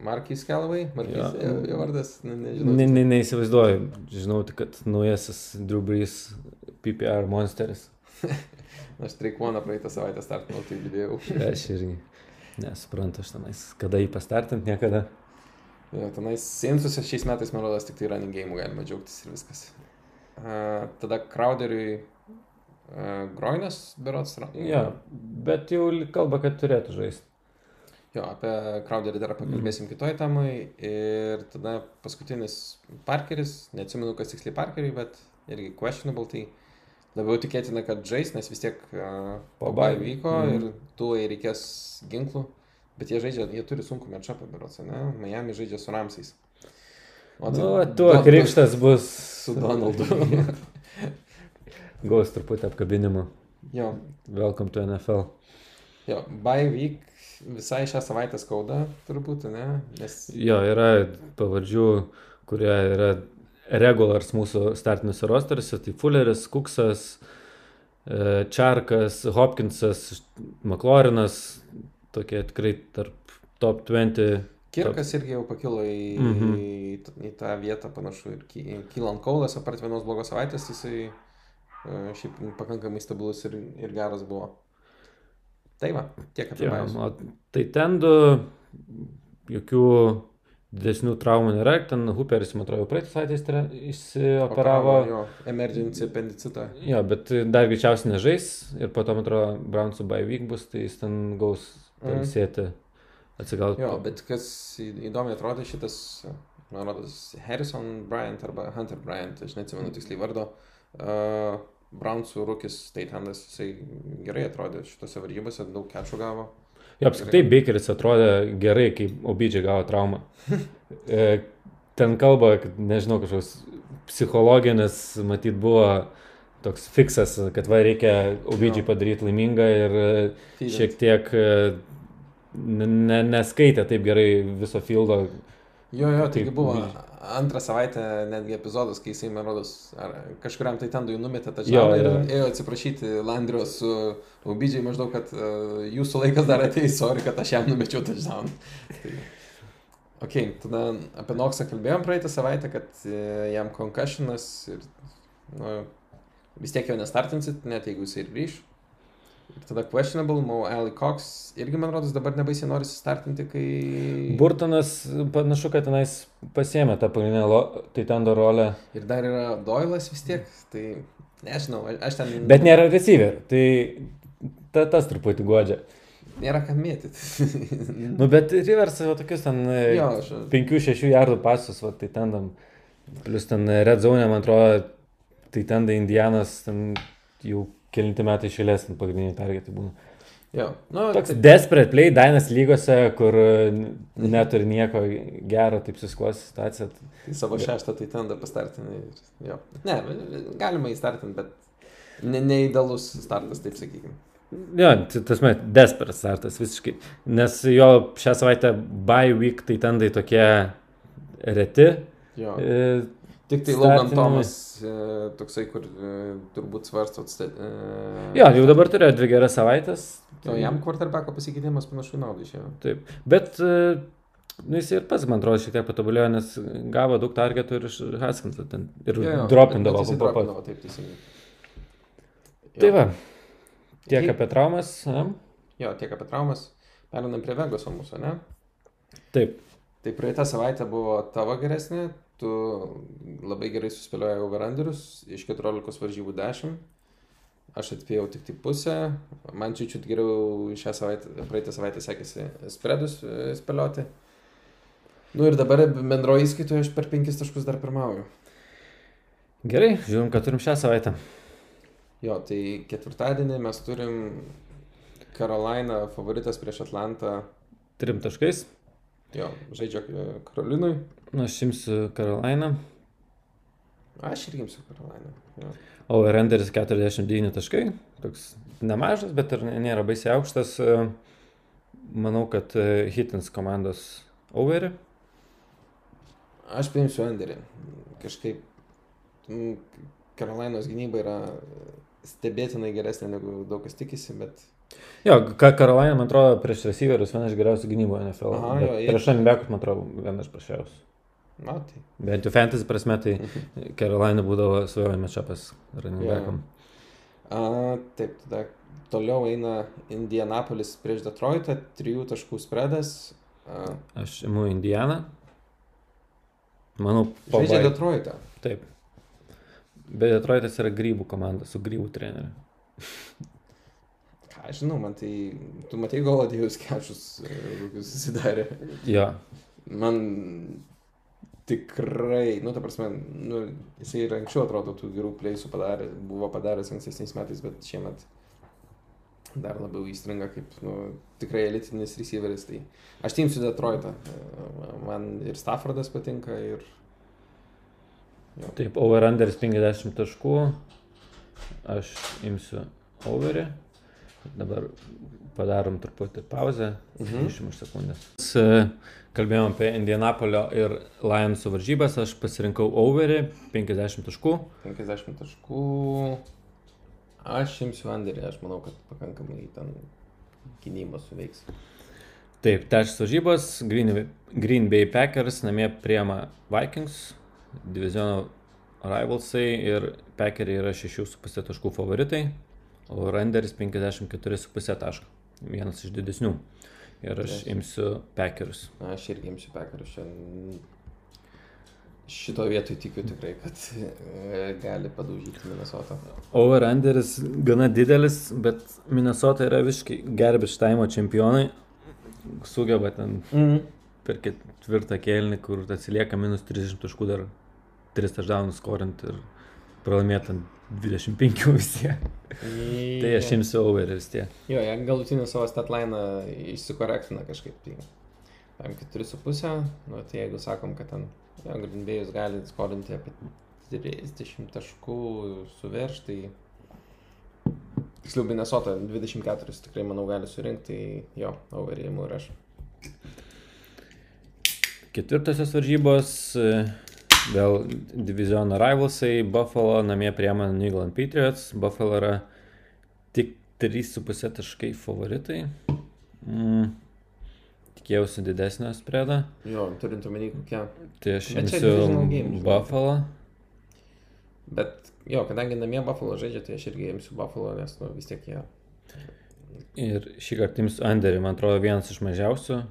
Markis Kelvai, Markis, Jo. jo, jo vardas, ne, nežinau. Ne, ne, neįsivaizduoju, žinau tik, kad naujasis Drew Brees PPR monsteris. [laughs] Aš Treikvoną praeitą savaitę startinau, tai girdėjau. Aš irgi nesuprantu, aš tenais, kada jį pastartint, niekada. Jo, tenais Saintsuose šiais metais, man rodos, tik tai running game galima džiaugtis ir viskas. Uh, tada Crowderiui uh, Groinas, berots. Jo, bet jau kalba, kad turėtų žaisti. Jo, apie Crowderį dar pakalbėsim kitoj temai. Ir tada paskutinis Parkeris, neatsimenu, kas tiksliai Parkeriui, bet irgi questionable, tai labiau tikėtina, kad žais, nes vis tiek uh, Po pabai bye. vyko Mhm. ir tuoj reikės ginklų. Bet jie žaidžia, jie turi sunku matšapą, berots, ne? Miami žaidžia su Ramsais. O Nu, tai tuo Don- krikštas bus. Su Donaldu. [laughs] Gaus truputį apkabinimu. jo, Welcome to NFL. Jo, bye week visai šią savaitę skauda, turbūt, ne? Nes Jo, yra pavardžių, kurie yra regulars mūsų startiniuose rosteriuose, tai Fulleris, Kuksas, e, Čarkas, Hopkinsas, McLaurinas, tokie tikrai tarp top 20. Kirkas irgi jau pakilo į, Mhm. į, į tą vietą panašu ir Ky- Kylan Kaulas, apart vienos blogos savaitės, jisai e, šiaip pakankamai stabilus ir, ir geras buvo. Tai va, tiek apie Bayers. o tai ten du jokių didesnių traumų nėra, ten Hooperis, man atrodo, praeitais tre- išsioperavo. Jo, emergency appendicitą. Jo, bet dar greičiausiai nežais ir po to, man atrodo, Brownsų by week bus, tai jis ten gaus Mhm. pailsėti, atsigauti. Jo, bet kas į- įdomiai atrodė šitas, man rodos, Harrison Bryant arba Hunter Bryant, aš neatsimenu tiksliai vardo. Uh, Brownsų rūkis Teitandas, jisai gerai atrodė šitose varžybose, daug kečų gavo. Jo, apskritai Bakeris atrodė gerai, kai Obidžiai gavo traumą. [laughs] E, Ten kalba, kad, nežinau, kažkoks psichologinis, matyt, buvo toks fiksas, kad va reikia Obidžiai padaryti laimingą ir e, šiek tiek e, ne, neskaitė taip gerai viso fildo. Jo, jo, taigi buvo. Antrą savaitę netgi epizodas, kai jisai, man rodos, kažkuriam tai tendui numetė tą žemę ir jo. ėjo atsiprašyti Landrio su Ubidžiai maždaug, kad uh, jūsų laikas dar ateis, sorry, kad aš jam numečiau tą žemę. Tai... Ok, tada apie Noksą kalbėjom praeitą savaitę, kad uh, jam concussionas ir nu, vis tiek jo nestartinsit, net jeigu jisai ir grįž. Ir tada questionable, Mo Ali Cox irgi, man rodos, dabar nebaisiai nori startinti, kai... Burtonas panašu, kad tenais pasėmė tą pagrindinę Taitando rolę, Ir dar yra Doilas vis tiek, tai nežinau, aš ten... bet nėra receiver, tai ta, tas truputį godžia. Nėra kam mėtyti. Nu, bet Rivers jau tokius ten jo, aš... 5-6 jardų pasus, va, tai tendam. Plus ten Red Zone, man atrodo, tai tenda Indianas, ten jau kelinti metai išėlės pagrindiniai targetai būna. Jo, nu, Toks tai, desperate play, Dainas lygose, kur e, n- neturi nieko gero, taip susiklosi situacija. tai savo šeštą tai ten pastartinai. Jo. Ne, galima įstartinti, bet ne, neįdalus startas, taip sakykime. Jo, tai tas met, desperate startas visiškai. Nes jo šią savaitę by week tai tendai tokie reti. Jo. Tik tai Logan. Tomas, e, toksai, kur e, turbūt svarstot. E, Jo, jau dabar turėjo dvi geras savaitės. O jam quarterbacko pasikeitimas panašu naudą išėjo. Taip. Bet nu, jis ir pats, man atrodo, šiek tiek patobulėjo, nes gavo daug targetų ir iš Haskinso ten. Ir Jo, jo, dropindavo po pat. Taip, teisingai. Tai va, tiek apie traumas. Ne? Jo, tiek apie traumas. Perinam prie Vegaso mūsų, ne? Taip. Tai praeitą savaitę buvo tavo geresnė, tu labai gerai suspėliojai overanderius, iš 14 varžybų 10. Aš atspėjau tik tai pusę, man čiūčiut geriau šią savaitę, praeitą savaitę sekėsi spreadus e, spėlioti. Nu ir dabar bendroje įskaitoje aš per 5 taškus dar pirmauju. Gerai, žiūrim, ką turim šią savaitę. Jo, tai ketvirtadienį mes turim Karolainą favoritas prieš Atlantą. Trim taškais. Jo, žaidžia e, Karolinui. Nu, aš imsiu Karolainą. Aš irgi imsiu Karolainą. Jo. Overenderis 49 taškai. Toks nemažas, bet ir nėra baisiai aukštas. Manau, kad e, hitins komandos overį. Aš paimsiu Anderį. Kažkaip Karolainos gynyba yra stebėtinai geresnė negu daug kas tikisi, bet Jo, Karolaina, man atrodo, prieš receiverius viena iš geriausių gynybų NFL. Aha, jo, prieš Anbekus, man atrodo, viena iš prašiausių. Na tai. Bent jau fantasy prasme, tai [laughs] Karolaina būdavo svajojame čiapas backam. A, taip, tada toliau eina Indianapolis prieš Detroitą, trijų taškų spredas. A, Aš imu Indianą. Manau, žaidžia pabai- Detroitą. Taip. Bet Detroitas yra grybų komanda su grybų treneriu. Ką aš žinau, man tai, tu matai Goladėjus kešus, e, kokius susidarė. Jo. Man tikrai, nu, ta prasme, nu, jisai ir anksčiau atrodo tų gerų plėsų padarė, buvo padaręs ankstesniais metais, bet šiemet dar labiau įstringa kaip, nu, tikrai elitinis receiveris. Tai aš teimsiu Detroitą. Man ir Staffordas patinka ir... Jo. Taip, overunderis 50 taškų. Aš imsiu overį. Dabar padarom truputį pauzę, Mhm. 20 sekundės. Kalbėjom apie Indianapolio ir Lionsų varžybas, aš pasirinkau overį 50 taškų. 50 taškų. Aš imsiu Anderį, aš manau, kad pakankamai ten gynyba suveiks. Taip, trečias varžybos, Green, Green Bay Packers namie priema Vikings, diviziono rivalsai ir Packeriai yra 6,5 taškų favoritai, o Randeris 54,5 taško, vienas iš didesnių. Ir aš Yes. imsiu. Na, Aš irgi imsiu Packerius čia. Šito vietoj tikiu tikrai, kad e, gali padaužyti Minnesota. Over-underis gana didelis, bet Minnesota yra visiškai time čempionai. Sugeba ten Mm. per ketvirtą kėlinį, kur atsilieka minus 30 taškų dar 3 tašdaunus skorint ir pralaimėti ant 25 [laughs] vis tiek. Tai aš imsiu over vis tiek. Jo, jie galutinį savo statliną išsikorektina kažkaip. Tai tam 4,5, nu, tai jeigu sakom, kad ten jo, Grindbėjus gali skolinti apie 30 taškų suverš, tai tiksliau Minnesota 24 tikrai manau gali surinkti, tai jo, overėjimų ir aš. Ketvirtosios varžybos, vėl diviziono rivalsai, Buffalo namie priema New England Patriots, Buffalo yra tik 3,5 taškai favoritai. Mm. Tikėjausi didesnio spredą, Jo, turint omeny kokią. tai aš imsiu. Buffalo. Bet jo, kadangi namie Buffalo žaidžia, tai aš irgi imsiu Buffalo, nes nu, vis tiek jie. Ir šį kartą imsiu Anderį, man atrodo, vienas iš mažiausių.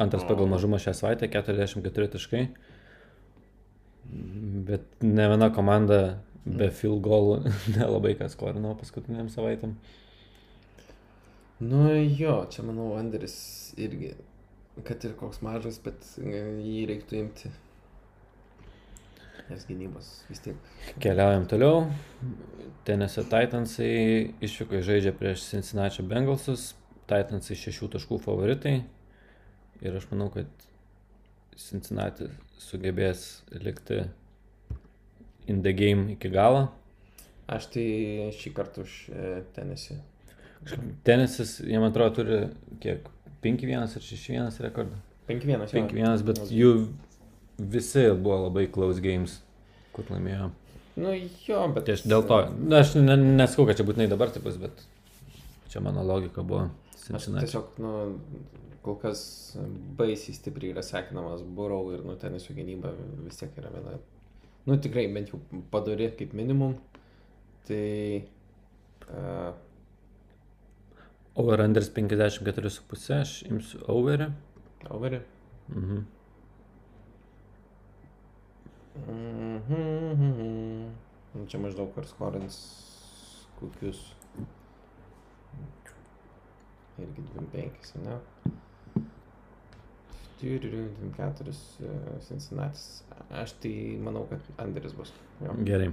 Antras pagal mažumą šią savaitę, 44 taškai. Bet ne viena komanda be field goalų [laughs] nelabai kas skorino paskutiniam savaitėm. Nu jo, čia manau, Anderis irgi, kad ir koks mažas, bet e, jį reiktų imti. Nes gynybos vis tiek. Keliaujam toliau. Tennessee Titansai išvyko žaidžia prieš Cincinnati Bengalsus. Titansai šešių taškų favoritai. Ir aš manau, kad Cincinnati sugebės likti in the game iki galo. Aš tai šį kartą už e, tenisį. Tenisas, jie man atrodo, turi kiek? 5-1 ar 6-1 rekordą. 5-1, jo. 5-1, bet jų visi buvo labai close games, kur laimėjo. Nu jo, bet. Tai aš dėl to, na, aš ne- nesakau, kad čia būtinai dabar taip bus, bet čia mano logika buvo. Aš tiesiog, nu, kol kas baisiai stipriai yra sekinamas Burau ir, nu, tenisų gynyba vis tiek yra viena. Nu, tikrai, bent jau padori kaip minimum. Tai... Uh, Over unders 54,5, aš imsiu overį. overį. Mhm. Mhm. Nu, Čia maždaug ar skorins kokius. Irgi 25, ne? 24 Cincinnati. Aš tai manau, kad Anderis bus. Jo. Gerai.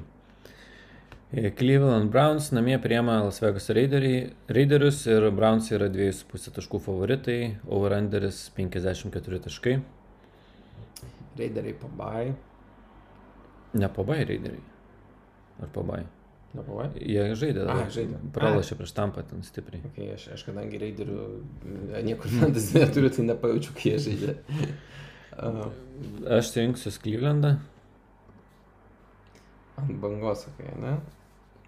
E, Cleveland Browns namie priema Las Vegas Raiderius ir Browns yra 2,5 taškų favoritai, over underis 54 taškai. Raideriai pabai. Ne pabai Raideriai. Ar pabai? Pabai? Jie žaidė. Ai, dabar. žaidė. Pralašė prieš tampą ten stipriai. Okay, aš, aš kadangi raiderių e, niekur [laughs] fantasy neturiu, tai nepajaučiu, kai jie žaidžia. [laughs] Uh, Aš rinksiu Clevelandą. ant bangos, sakai, ne?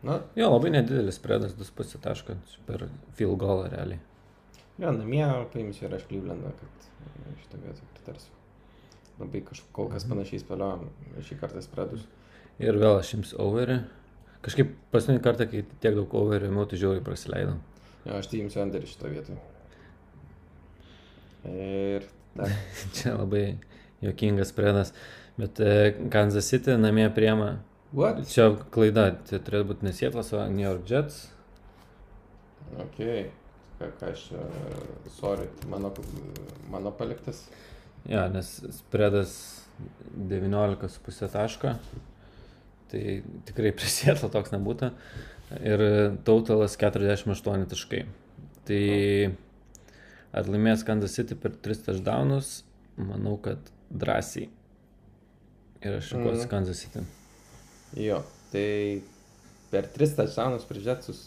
Na, Jo, labai nedidelis spredas, 2,5 taško per field goal realiai. jo, namie paimsiu ir aš Clevelandą, kad e, šitą vietą pritarsiu. Labai kažkaip kol kas panašiai spėliojom šį kartą spredus. Ir vėl aš jums overį. Kažkaip paskutinį kartą, kai tiek daug overį ėmiau, tai žiauriai prasileidau. Jo, aš tai imsiu Anderį šitą vietą. Ir. [laughs] Čia labai jokingas spredas. Bet e, Kansas City namie priema. What? Čia klaida, tai turėtų būti nesietlas, o New York Jets. Ok. Ką, ką aš čia, sorry, mano, mano paliktas. Ja, nes spredas 19,5 taško. Tai tikrai prisietlo toks nebūtų. Ir totalas 48 taškai. Tai ar laimės Kansas City per 3 touchdownus, manau, kad drąsiai. Ir aš šakosi Mhm. Kansas City. Jo, tai per tris tašaunus prieš Jetsus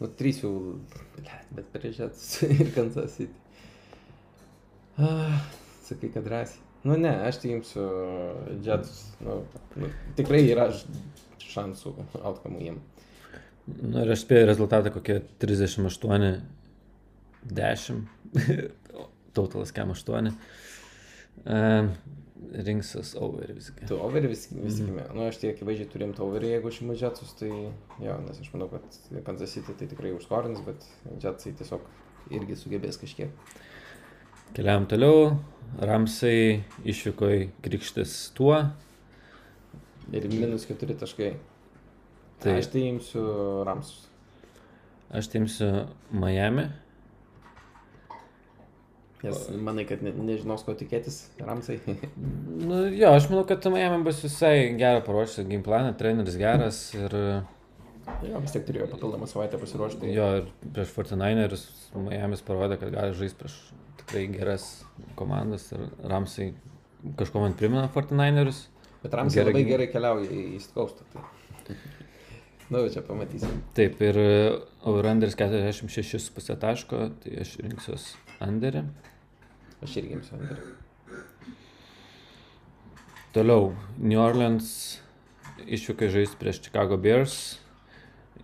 Nu, trys jau, blet, bet Jets [laughs] ir Kansas City. Ah, sakai, kad drąsiai. Nu ne, aš tai imsiu Jets. Nu, nu, tikrai yra šansų outcome jiem. Nu ir aš spėjau rezultatą kokie 38, 10, [laughs] totalas kem 8. Uh, rinksis over visgi. Tu overį vis, vis tikime. Mm. Nu, aš tai akivaizdžiai turim tą overį, jeigu aš imu Jetsus, tai jo, nes aš manau, kad Kansas City tai tikrai užskorins, bet Jetsai tiesiog irgi sugebės kažkiek. Keliam toliau. Ramsai išvyko į krikštis tuo. Ir minus keturi taškai. Tai Tai aš tai imsiu Ramsus. aš timsiu Miami. Nes manai, kad ne, nežinos, ko tikėtis Ramsai. [laughs] Nu, jo, aš manau, kad Miami bus visai gerą paruošęs game planą, treneris geras ir jo, vis tiek turėjo papildomą savaitę pasiruošti. jo ir prieš 49ers Miami parodė, kad gali žaisti prieš tikrai geras komandas ir Ramsai kažko man primena 49ers. Bet Ramsai Gerai labai gerai keliauja į East Coastą. Tai. [laughs] nu, čia pamatysim. Taip, ir Overanders 46,5 taško, tai aš rinksiuos Anderį. Aš irgi imsiu Anderį. Toliau, New Orleans išvykai žaisti prieš Chicago Bears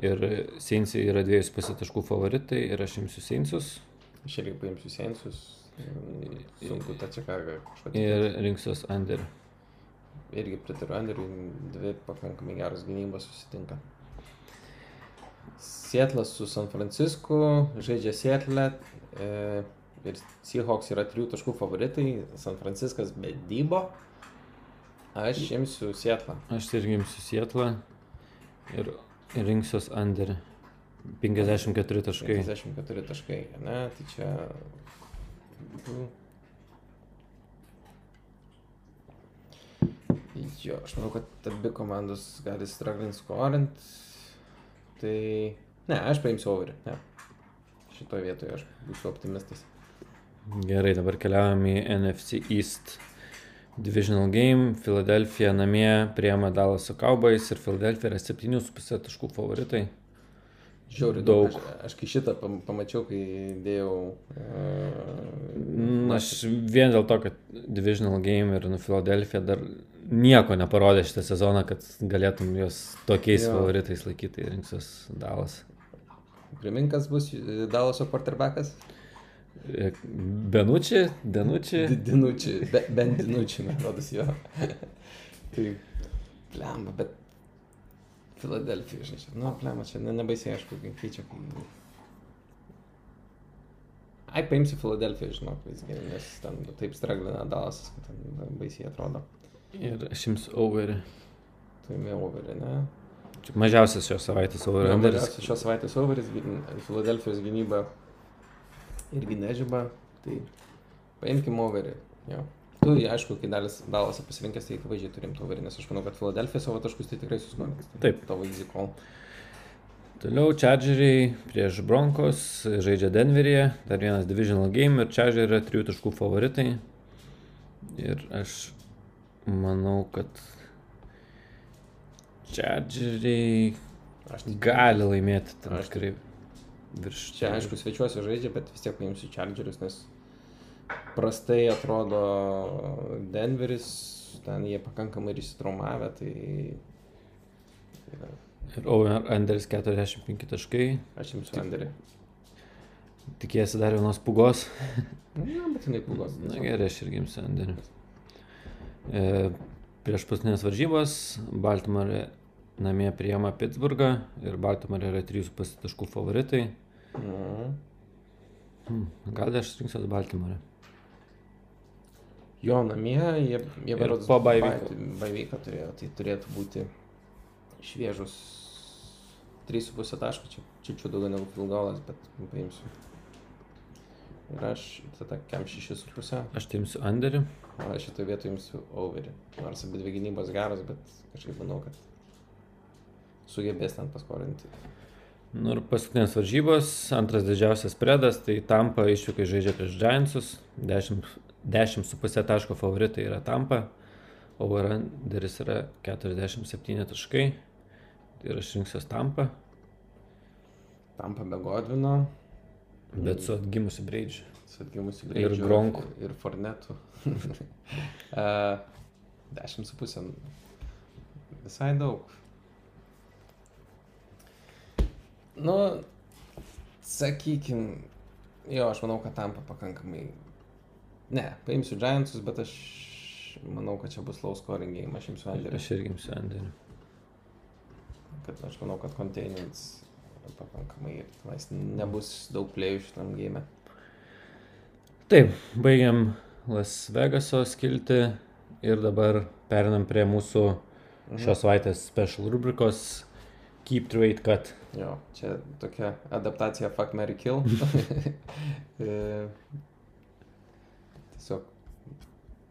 ir Seinsai yra 2,5 taškų favoritai ir aš imsiu Seinsus Aš irgi paimsiu Sensus. Sunku tą čia ką kažkokį. ir rinksiuos Anderį. Irgi pritariu Andriui, dvi pakankamai geros gynybos susitinka. Sietlas su San Francisku, žaidžia Sietlę e, ir Seahawks yra trijų taškų favoritai, San Franciskas be dybo. Aš imsiu Sietlą. Aš irgi imsiu Sietlą ir rinksiuos Anderį. 54 taškai. 54 taškai, ne, tai čia... Mhm. Jo, aš manau, kad abi komandos gali struggling scorint. Tai... Ne, aš paimsiu overį. Ne. Šitoje vietoje aš būsiu optimistas. Gerai, dabar keliaujam į NFC East Divisional Game. Philadelphia namie priema Dallaso Cowboys ir Philadelphia yra 7,5 taškų favoritai. Žiauriai daug. Daug. Aš, aš kai šitą pam- pamačiau, kai dėjau... Uh, Aš vien dėl to, kad Divisional Game ir nu Philadelphia dar nieko neparodė šitą sezoną, kad galėtum juos tokiais Jo. favoritais laikyti ir rinksiuos Dallas. Priminkas bus e, Dalaso quarterbackas. E, Benučiai, Denučiai. Dinučiai, be, bent dinučiai, man rodos jo. [laughs] tai, plemba, bet Filadelfija, žinai, čia, nu, plemba, čia ne, nebaisiai aišku, keičia. Ai, paimsiu Filadelfiją, žinok, visgi, nes ten taip straglina Dalasas, kad ten baisiai atrodo. Ir aš jums overį. Mė overį, ne? Čia Mažiausias šios savaitės overanderis. mažiausias Šios savaitės overis, Filadelfijos gynyba irgi nežyba, tai paimkim overį. Jo. Tu, aišku, kai dalis Dalasą pasirinkęs, tai akivaizdžiai turim tą overį, nes aš manau, kad Filadelfija savo taškus tai tikrai suskolins. Taip. Tavo easy call. Toliau Chargeriai prieš Broncos žaidžia Denveryje, dar vienas divisional game ir Chargeriai yra trijų taškų favoritai. Ir aš manau, kad tik- gali laimėti Aš- tikrai virš. Čia, aišku, svečiuose žaidžia, bet vis tiek paimsiu Chargerius, nes prastai atrodo Denveris, ten jie pakankamai ir įsitraumavę, tai... Ir over Anderis 45 taškai. aš imsiu Anderį. Tikėsi dar vienos pugos. Na, bet jinai pūgos. Na gerai, aš irgi imsiu Anderį. E, prieš paskutinės varžybos Baltimore namie priema Pittsburgą ir Baltimore yra 3,5 taškų favoritai. Hmm, gal aš rinksiuos Baltimore. Jo namie, jie, jie berods po. Baivyką turėjo, tai turėtų būti šviežus 3,5 taško, čia, čia daugiau negu filgolas, bet paimsiu. Ir aš tada kem 6,5, Aš tai imsiu Anderį. o aš šitoje vietoje imsiu overį. Nors abi dvi gynybos geros, bet kažkaip manau, kad sugebės ten paskolinti. Nu ir paskutinės varžybos, antras didžiausias predas, tai Tampa išvykai žaidžia prieš Giantsus, 10,5 taško favoritai yra Tampa, overanderis yra 47 taškai ir aš rinksiuos Tampa. Tampa be Godvino, Bet su atgimusiu Breidžiu. su atgimusiu Ir Breidžiu Gronku. Ir Fornetu. uh, [laughs] dešimt su pusė. Visai daug. Nu, sakykim, jo, aš manau, kad tampa pakankamai. Ne, paimsiu Giantsus, bet aš manau, kad čia bus low scoring game, aš imsiu Anderį. Aš irgi imsiu Anderį. kad aš manau, kad containments pakankamai ir tenais nebus daug plėjų šitam game. Taip, baigiam Las Vegaso skilti ir dabar perinam prie mūsų šios savaitės special rubrikos Keep Trade Cut. Jo, čia tokia adaptacija Fuck Mary Kill. [laughs]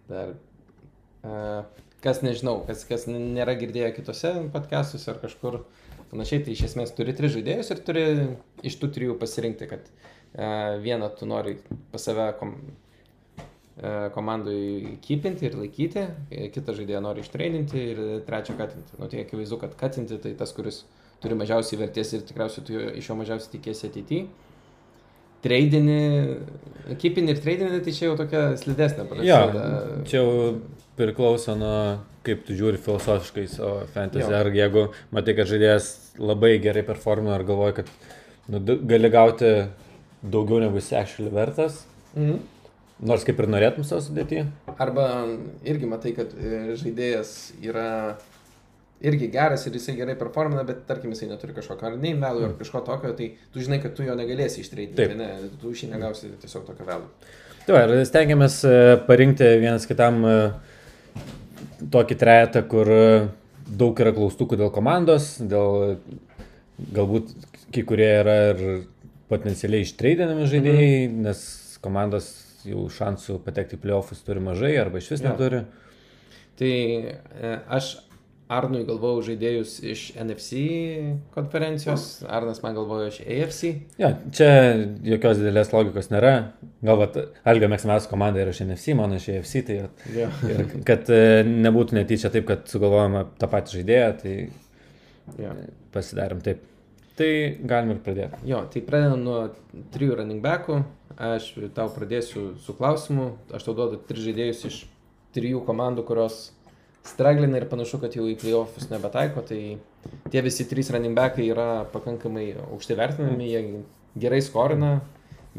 Dar. e, Kas nežinau, kas, kas nėra girdėję kitose podcastuose ar kažkur panašiai, tai iš esmės turi tris žaidėjus ir turi iš tų trijų pasirinkti, kad e, vieną tu nori pas save kom, e, komandai kypinti ir laikyti, kitą žaidėją nori ištreidinti ir trečią katinti. Nu, tai akivaizdu, kad katinti tai tas, kuris turi mažiausiai vertės ir tikriausiai tu iš jo mažiausiai tikėsi ateityje. Treidinį, kipinį ir treidinį, tai čia jau tokia slidesnė prasideda. čia jau priklauso nuo kaip tu žiūri filosofiškai savo fantasy. Jo. Ar jeigu matai, kad žaidėjas labai gerai performina ar galvoji, kad nu, gali gauti daugiau negu jis actually vertas, Mhm. nors kaip ir norėtum savo sudėti. Arba irgi matai, kad e, žaidėjas yra irgi geras ir jisai gerai performina, bet tarkim jisai neturi kažkokio ar nei melų ar kažko tokio, tai tu žinai, kad tu jo negalėsi ištreidinti. Taip. Ne, tu iš jį negausi tiesiog tokio velų. Tai ir stengiamės e, parinkti vienas kitam e, tokį trejetą, kur e, daug yra klaustukų dėl komandos, dėl galbūt kai kurie yra ir potencialiai ištreidinami žaidėjai, Mhm. nes komandos jau šansų patekti į playoffus turi mažai arba iš vis Jo. neturi. Tai e, aš Arnui galvojau žaidėjus iš NFC konferencijos, Arnas man galvojo iš AFC. Ja, čia jokios didelės logikos nėra. Galbūt Algio mėgstamiausia komanda yra iš NFC, mano iš AFC, tai Jo. ir kad e, nebūtų netyčia taip, kad sugalvojame tą patį žaidėją, tai Jo. pasidarėm taip. Tai galim ir pradėti. Jo, tai pradedam nuo trijų running backų. Aš tau pradėsiu su klausimu. Aš tau duodu tris žaidėjus iš trijų komandų, kurios straglina ir panašu, kad jau į playoffs nebetaiko. Tai tie visi trys running backai yra pakankamai aukštai vertinami, jie gerai skorina.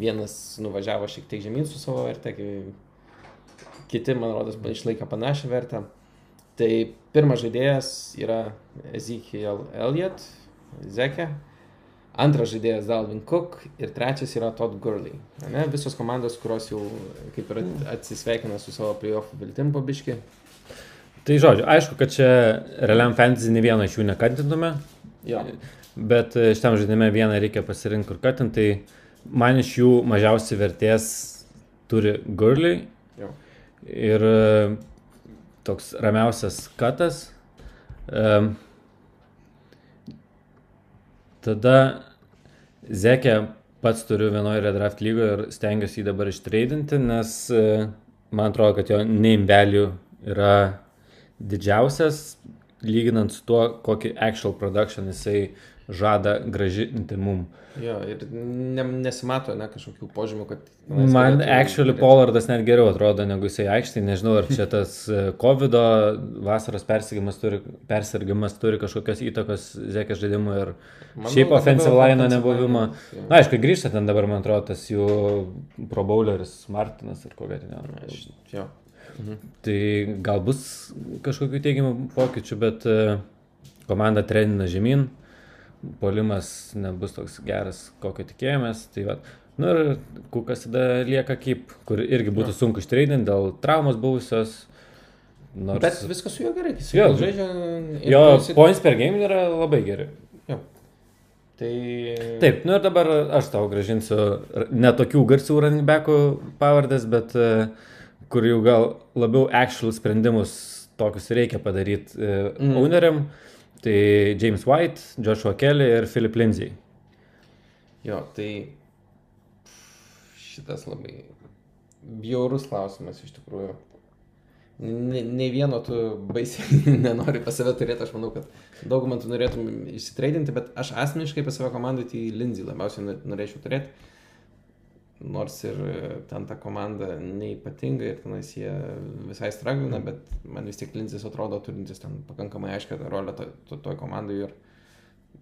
Vienas nuvažiavo šiek tiek žemyn su savo verte, kiti, man rodos, išlaikė panašią vertę. Tai pirmas žaidėjas yra Ezekiel Elliot, Zekė. Antras žaidėjas Dalvin Cook ir trečias yra Todd Gurley. Ne? Visos komandos, kurios jau kaip ir at- atsisveikina su savo playoff viltim pabiški. Tai žodžiu, aišku, kad čia realiam fantasy ne vieną iš jų nekantintume, Jo. bet e, šitam žaidime vieną reikia pasirinkti kur katinti. Tai man iš jų mažiausiai vertės turi Gurley Jo. ir e, toks ramiausias katas. Um, tada Zekė pats turiu vienoje redraft lygoje ir stengiuosi jį dabar ištreidinti, nes man atrodo, kad jo name value yra didžiausias, lyginant su tuo, kokį actual production jisai žada gražinti mum. jo, ir ne, nesimato ne, kažkokių požymių, kad... Man galėtų- actually Pollardas net geriau atrodo negu jisai aikštėje. Nežinau, ar čia tas e, COVID vasaros persirgimas turi, persirgimas turi kažkokios įtakos Zekės žaidimui ir Manau, šiaip offensive line jo. Na, aišku, grįžta ten dabar, man atrodo, tas jų pro bowleris Martinas ir kokia ten. Aš- Jo. Tai gal bus kažkokių teigiamų pokyčių, bet e, komanda trenina žemyn, polimas nebus toks geras, kokio tikėjomės. Tai va. Nu ir kukas tada lieka kaip, kur irgi būtų sunku ištreidinti dėl traumos buvusios. Nors... Bet viskas su juo gerai, jis Jo. jau žaidžia. jo jis- points per game yra labai geri. Tai... Taip, nu ir dabar aš tau gražinsiu ne tokių garsių running backų pavardės, bet e, kur jau gal labiau actual sprendimus tokius reikia padaryti mm. Mm. owneriam. Tai James White, Joshua Kelly ir Philip Lindsay. Jo, tai šitas labai bjaurus klausimas iš tikrųjų. ne, ne vieno tu baisiai [laughs] nenori pas save turėti, aš manau, kad daugumą tu norėtum išsitreidinti, bet aš asmeniškai pas save komandai tai Lindsay labiausiai nor- norėčiau turėti. Nors ir ten ta komanda neipatinga ir tenais jie visai straglina, bet man vis tiek Lindsay atrodo turintis ten pakankamai aiškę rolę toj to, to komandai ir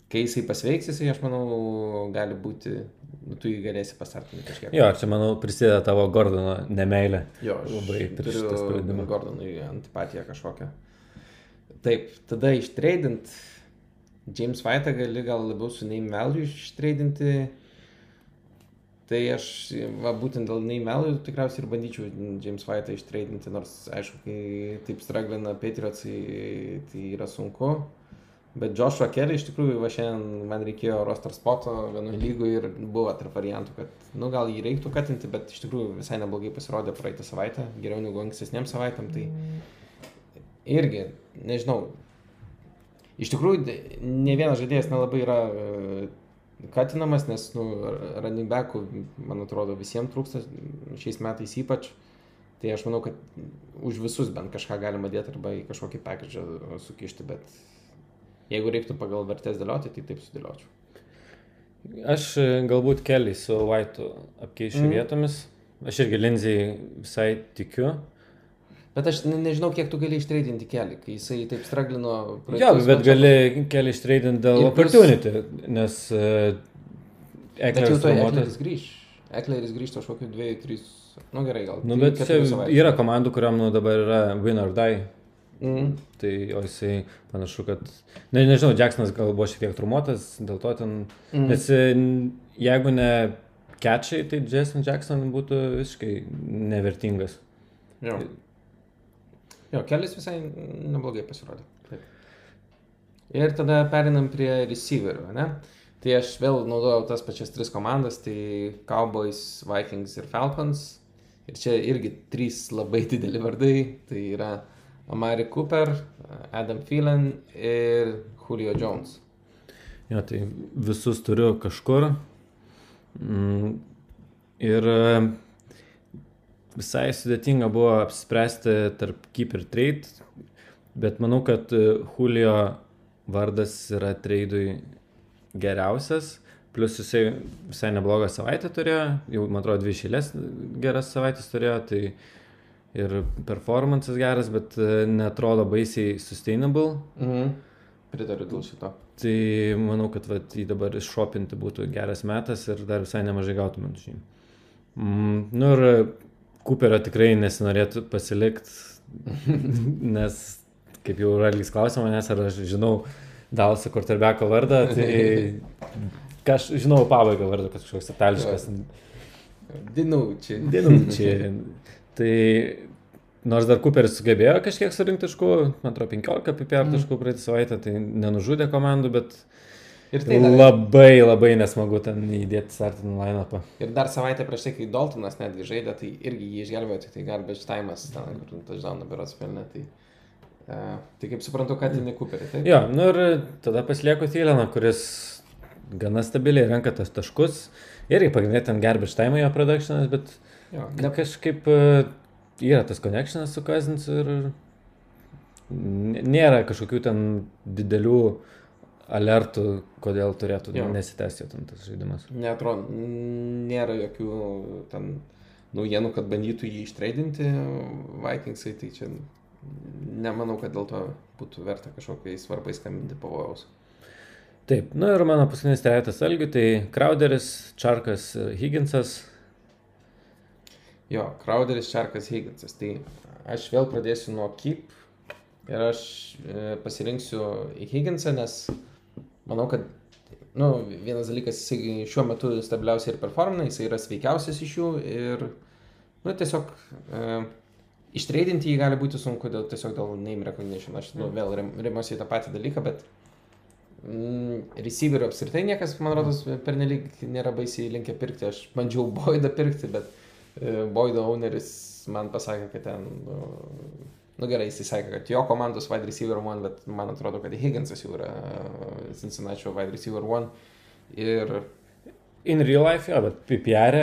kai jisai pasveiks, jisai, aš manau, gali būti, nu, tu jį galėsi pastartinti kažkiek. Jo, čia manau prisideda tavo Gordono nemailė. Jo, aš Labai prie šito turiu sprendimo. Gordonui antipatiją kažkokią. Taip, tada ištreidint James White'ą gali gal labiau su name value ištreidinti. Tai aš, va, būtent dėl value tikriausiai ir bandyčiau James White'ą ištreidinti, nors aišku, kai taip straglina Patriotsai, tai yra sunku. Bet Joshua Kelly iš tikrųjų, va šiandien man reikėjo roster spoto vienoje lygoje ir buvo tarp variantų, kad, nu, gal jį reiktų katinti, bet iš tikrųjų visai neblogai pasirodė praeitą savaitę, geriau negu ankstesniam savaitėm, tai irgi, nežinau, iš tikrųjų ne vienas žaidėjas nelabai yra e, katinamas, nes, nu, running backų, man atrodo, visiems trūksta šiais metais ypač. Tai aš manau, kad už visus bent kažką galima dėti arba į kažkokį package sukišti, bet jeigu reiktų pagal vertės dėlioti, tai taip sudėliočiau. Aš e, galbūt keliai su White'u apkeičiu Mm. vietomis. Aš irgi Lindsay visai tikiu. Bet aš ne, nežinau, kiek tu gali ištreidinti kelią, kai jisai taip straglino. Jo, bet mačus. gali keliai ištreidinti dėl Ir opportunity, nes uh, jau Ekleris. Ekleris grįž. Ekleris kokių dviejų, trys, nu gerai, gal. Nu, bet yra komandų, kuriam nu, dabar yra win or die. Mm. Tai o jisai panašu, kad... Ne, nežinau, Jacksonas gal buvo šiek tiek trumuotas, dėl to ten... Mm. Nes e, jeigu ne catchai, tai Jason Jackson būtų visiškai nevertingas. Jo. Jo, kelias visai neblogai pasirodė. Taip. Ir tada perinam prie receiverių, ne? Tai aš vėl naudojau tas pačias tris komandas, tai Cowboys, Vikings ir Falcons. Ir čia irgi trys labai [laughs] dideli vardai. Tai yra Amari Cooper, Adam Phelan ir Julio Jones. Jo, tai visus turiu kažkur. Mm, ir visai sudėtinga buvo apsispręsti tarp keep ir trade, bet manau, kad e, Julio vardas yra tradeui geriausias. Plus jisai visai neblogą savaitę turėjo, jau man atrodo dvi šilės geras savaitės turėjo, tai ir performances geras, bet e, netrodo baisiai sustainable. Mhm. Pritariu dėl šito. Tai manau, kad vat, jį dabar iššopinti būtų geras metas ir dar visai nemažai gautumėm žinių. Mm, nu ir Cooperio tikrai nesinorėtų pasilikti, [laughs] nes kaip jau Ralys klausė manęs, ar aš žinau Dalso Korterbeko vardą, tai [laughs] kaž, žinau pabaigą vardą, kad kažkoks itališkas. Dinučiai. Dinučiai. [laughs] Tai nors dar Cooperis sugebėjo kažkiek surinkti taškų, man atrodo 15 PPR taškų praeitą savaitę, tai nenužudė komandų, bet Ir tai dar, labai labai nesmagu ten įdėti startinį line-upą. ir dar savaitę prieš tai, kai Daltonas netgi žaidė, tai irgi jį išgelbėjo, tik tai garbage time'as, ten, kur touchdown berots pelnė. Tai, uh, tai kaip suprantu, kad ne Cooperį, taip? Jo, nu ir tada pasilieku Tyleną, kuris gana stabiliai renka tas taškus. Irgi pagrindinė ten garbage time jo productionas, bet Jo, ne, kažkaip e, yra tas connectionas su Cousins ir nėra kažkokių ten didelių alertų, kodėl turėtų Jo. nesitęsti ten tas žaidimas. Neatrodo, nėra jokių ten naujienų, kad bandytų jį ištreidinti Vikingsai, tai čia nemanau, kad dėl to būtų verta kažkokiai svarbai skambinti pavojaus. Taip, nu ir mano paskutinis trejetas algių, tai Crowderis, Čarkas, Higginsas. Jo, Crowderis, Čarkas, Higginsas. Tai aš vėl pradėsiu nuo Keep ir aš e, pasirinksiu Higginsą, nes manau, kad nu, vienas dalykas, jisai šiuo metu stabiliausiai ir performina, jisai yra sveikiausias iš jų ir nu, tiesiog e, ištreidinti jį gali būti sunku dėl, tiesiog dėl name recognition. Aš nu, vėl rem- remiuosi į tą patį dalyką, bet mm, receiverių apskritai niekas, man rodos, pernelyg nėra baisiai linkę pirkti. Aš bandžiau Boydą pirkti, bet e, Boydo owneris man pasakė, kad ten, nu, nu gerai, jisai sakė, kad jo komandos wide receiver one, bet man atrodo, kad Higginsas jau yra e, Cincinnati wide receiver one. Ir In real life, jo, bet PPR,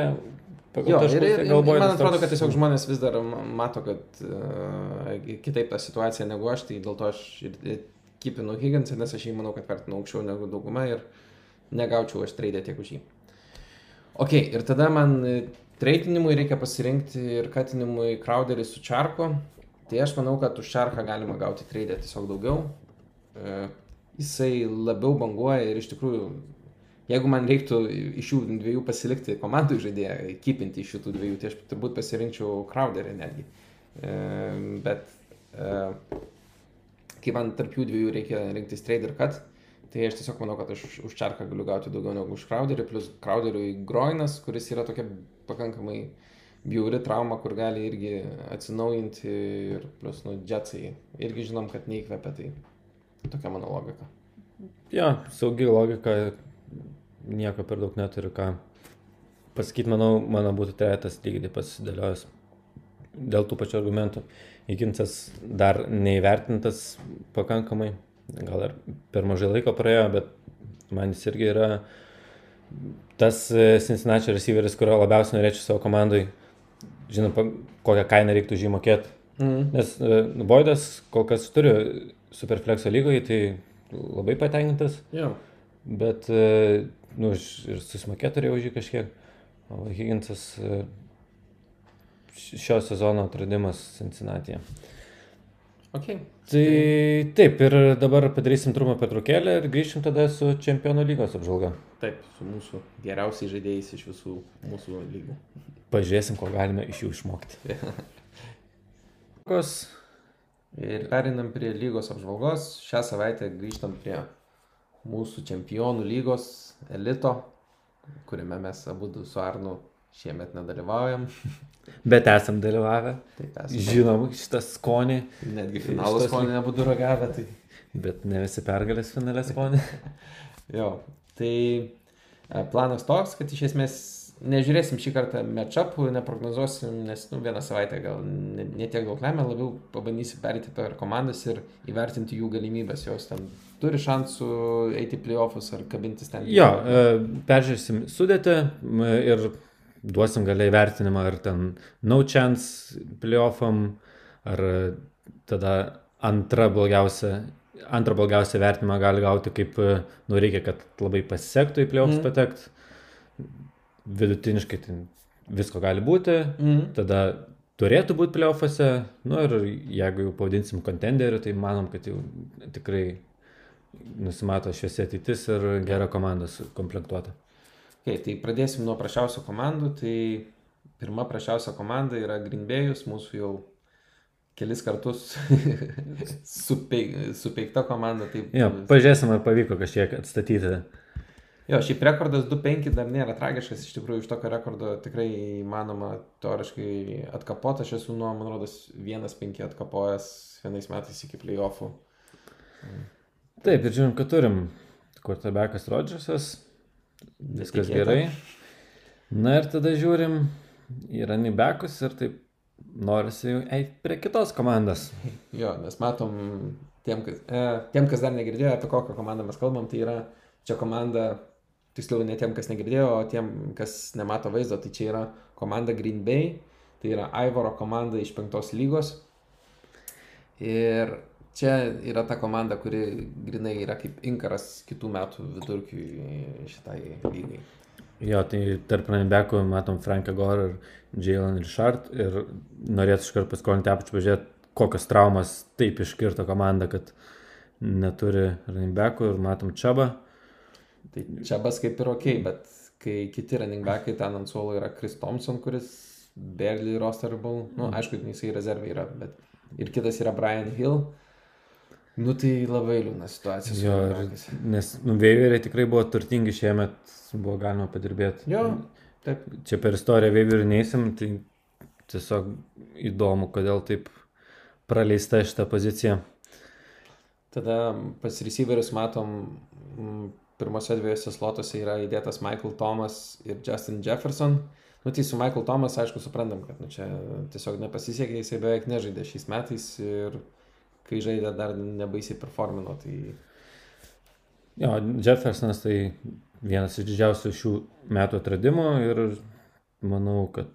pagal Jo, taškus, ir, ir, tai ir gal man atrodo, kad tiesiog žmonės vis dar ma- mato, kad uh, kitaip ta situacija negu aš, tai dėl to aš ir ir kipinu Higginsą, nes aš jį manau, kad vertinu aukščiau negu dauguma ir negaučiau aš traidę tiek už jį. Ok, ir tada man e, treitinimui reikia pasirinkti ir katinimui Crowderį su Čarko. Tai aš manau, kad už Čarką galima gauti traidę tiesiog daugiau. E, jisai labiau banguoja ir iš tikrųjų, jeigu man reiktų iš šių dviejų pasilikti komandų žaidėją, kipinti iš šitų dviejų, tai aš turbūt pasirinkčiau Crowderį netgi. E, bet e, kai man tarp jų dviejų reikia rinktis trade ir cut, tai aš tiesiog manau, kad aš už- už Čarką galiu gauti daugiau negu už Crowderį, plus Crowderiui Groinas, kuris yra tokia pakankamai bjauri trauma, kur gali irgi atsinaujinti ir plus, nu, Jetsai irgi žinom, kad neįkvepia, tai tokia mano logika. Jo, saugi logika, nieko per daug neturiu ką pasakyti, manau, mano būtų trejetas lygiai taip pasidėliojęs dėl tų pačių argumentų. Įkinsas dar neįvertintas pakankamai, gal ir per mažai laiko praėjo, bet man jis irgi yra tas e, Cincinnati receiveris, kurio labiausiai norėčiau savo komandai. Žinau, pa- kokią kainą reiktų žy mokėti. Mm. Nes e, Boydas kol kas turi Superflexo lygoje, tai labai patenkintas. Jo. Bet, e, nu, ir susimokėti turėjau už jį kažkiek. O Higginsas š- šio sezono atradimas Cincinnati. Ok. Tai taip, ir dabar padarysim trumpą pertraukėlę ir grįšim tada su Čempionų lygos apžvalga. Taip, su mūsų geriausiais žaidėjais iš visų mūsų lygų. Pažiūrėsim, ko galime iš jų išmokti. [laughs] Ir perinam prie lygos apžvalgos. Šią savaitę grįžtam prie mūsų čempionų lygos elito, kuriame mes abu su Arnu šiemet nedalyvaujam. [laughs] bet esam dalyvavę. Taip, esame. Žinom šitą skonį, Netgi finalas Šitas ko lyg- nebūtų ragavę. Tai... bet ne visi pergalės finalės [laughs] skonį. Jo, tai e, planas toks, kad iš esmės nežiūrėsim šį kartą matchupų, neprognozuosim, nes nu, vieną savaitę gal ne, ne tiek daug lemia, labiau pabandysim perėti per komandas ir įvertinti jų galimybės, jos ten turi šansų eiti playoffus ar kabintis ten. Jo, e, peržiūrėsim sudėtį ir duosim galiai vertinimą, ar ten no chance playoffam, ar tada antra blogiausia. Antrą blogiausią vertinimą gali gauti, kaip, e, nu, reikia, kad labai pasisektų į playoffs Mhm. mm. patekti. Vidutiniškai ten visko gali būti, Mhm. tada turėtų būti playoffuose, nu ir jeigu jau pavadinsim kontenderiu, tai manom, kad jau tikrai nusimato šviesi ateitis ir gera komanda komplektuota. Okay, tai pradėsim nuo prašiausių komandų. Tai pirma prašiausia komanda yra Greenbėjus, mūsų jau kelis kartus [laughs] supeik, supeikta komanda. Taip, Jo, pažiūrėsim, ar pavyko kažkiek atstatyti. Jo, šiaip rekordas 2-5 dar nėra tragiškas, iš tikrųjų iš tokio rekordo tikrai įmanoma teoriškai atkapoti, aš esu nuo, man rodos, 1-5 atkapojęs vienais metais iki playoffų. Taip, ir žinom, kad turim quarterbackas Rodžersas, viskas Netikėta. gerai. Na ir tada žiūrim į Ranibekus ir taip norisi eiti prie kitos komandos. [laughs] Jo, nes matom, tiem kas, e, tiem, kas dar negirdėjo, apie kokią komandą mes kalbam, tai yra čia komanda, tiksliau ne tiem, kas negirdėjo, o tiem, kas nemato vaizdo, tai čia yra komanda Green Bay, tai yra Aivoro komanda iš penktos lygos. Ir čia yra ta komanda, kuri grinai yra kaip inkaras kitų metų vidurkiui šitai lygai. Jo, tai tarp Ranibekų matom Franką Gore ir Jalen Richard ir norėtų iškart paskolinti apačių pažiūrėti, kokios traumas taip iškirto komanda, kad neturi Ranibekų ir matom Čabą. Tai čia bas kaip ir ok, bet kai kiti running backai ten ant suolo yra Chris Thompson, kuris barely rosterable, nu, aišku, jisai rezervai yra, bet ir kitas yra Brian Hill. Nu, tai labai liūna situacija. Jo, ir, nes nu, Veiveriai tikrai buvo turtingi šiemet, buvo galima padirbėti. Jo, taip. Čia per istoriją Veiverių neįsim, tai tiesiog įdomu, kodėl taip praleista šitą poziciją. Tada pas receiverius matom, mm, pirmose dviejose slotuose yra įdėtas Michael Thomas ir Justin Jefferson. Nu, tai su Michael Thomas, aišku, suprantam, kad nu, čia tiesiog nepasisekė, jisai beveik nežaidė šiais metais ir kai žaidė dar nebaisiai performino. Tai Jo, Jeffersonas tai vienas iš didžiausių šių metų atradimų ir manau, kad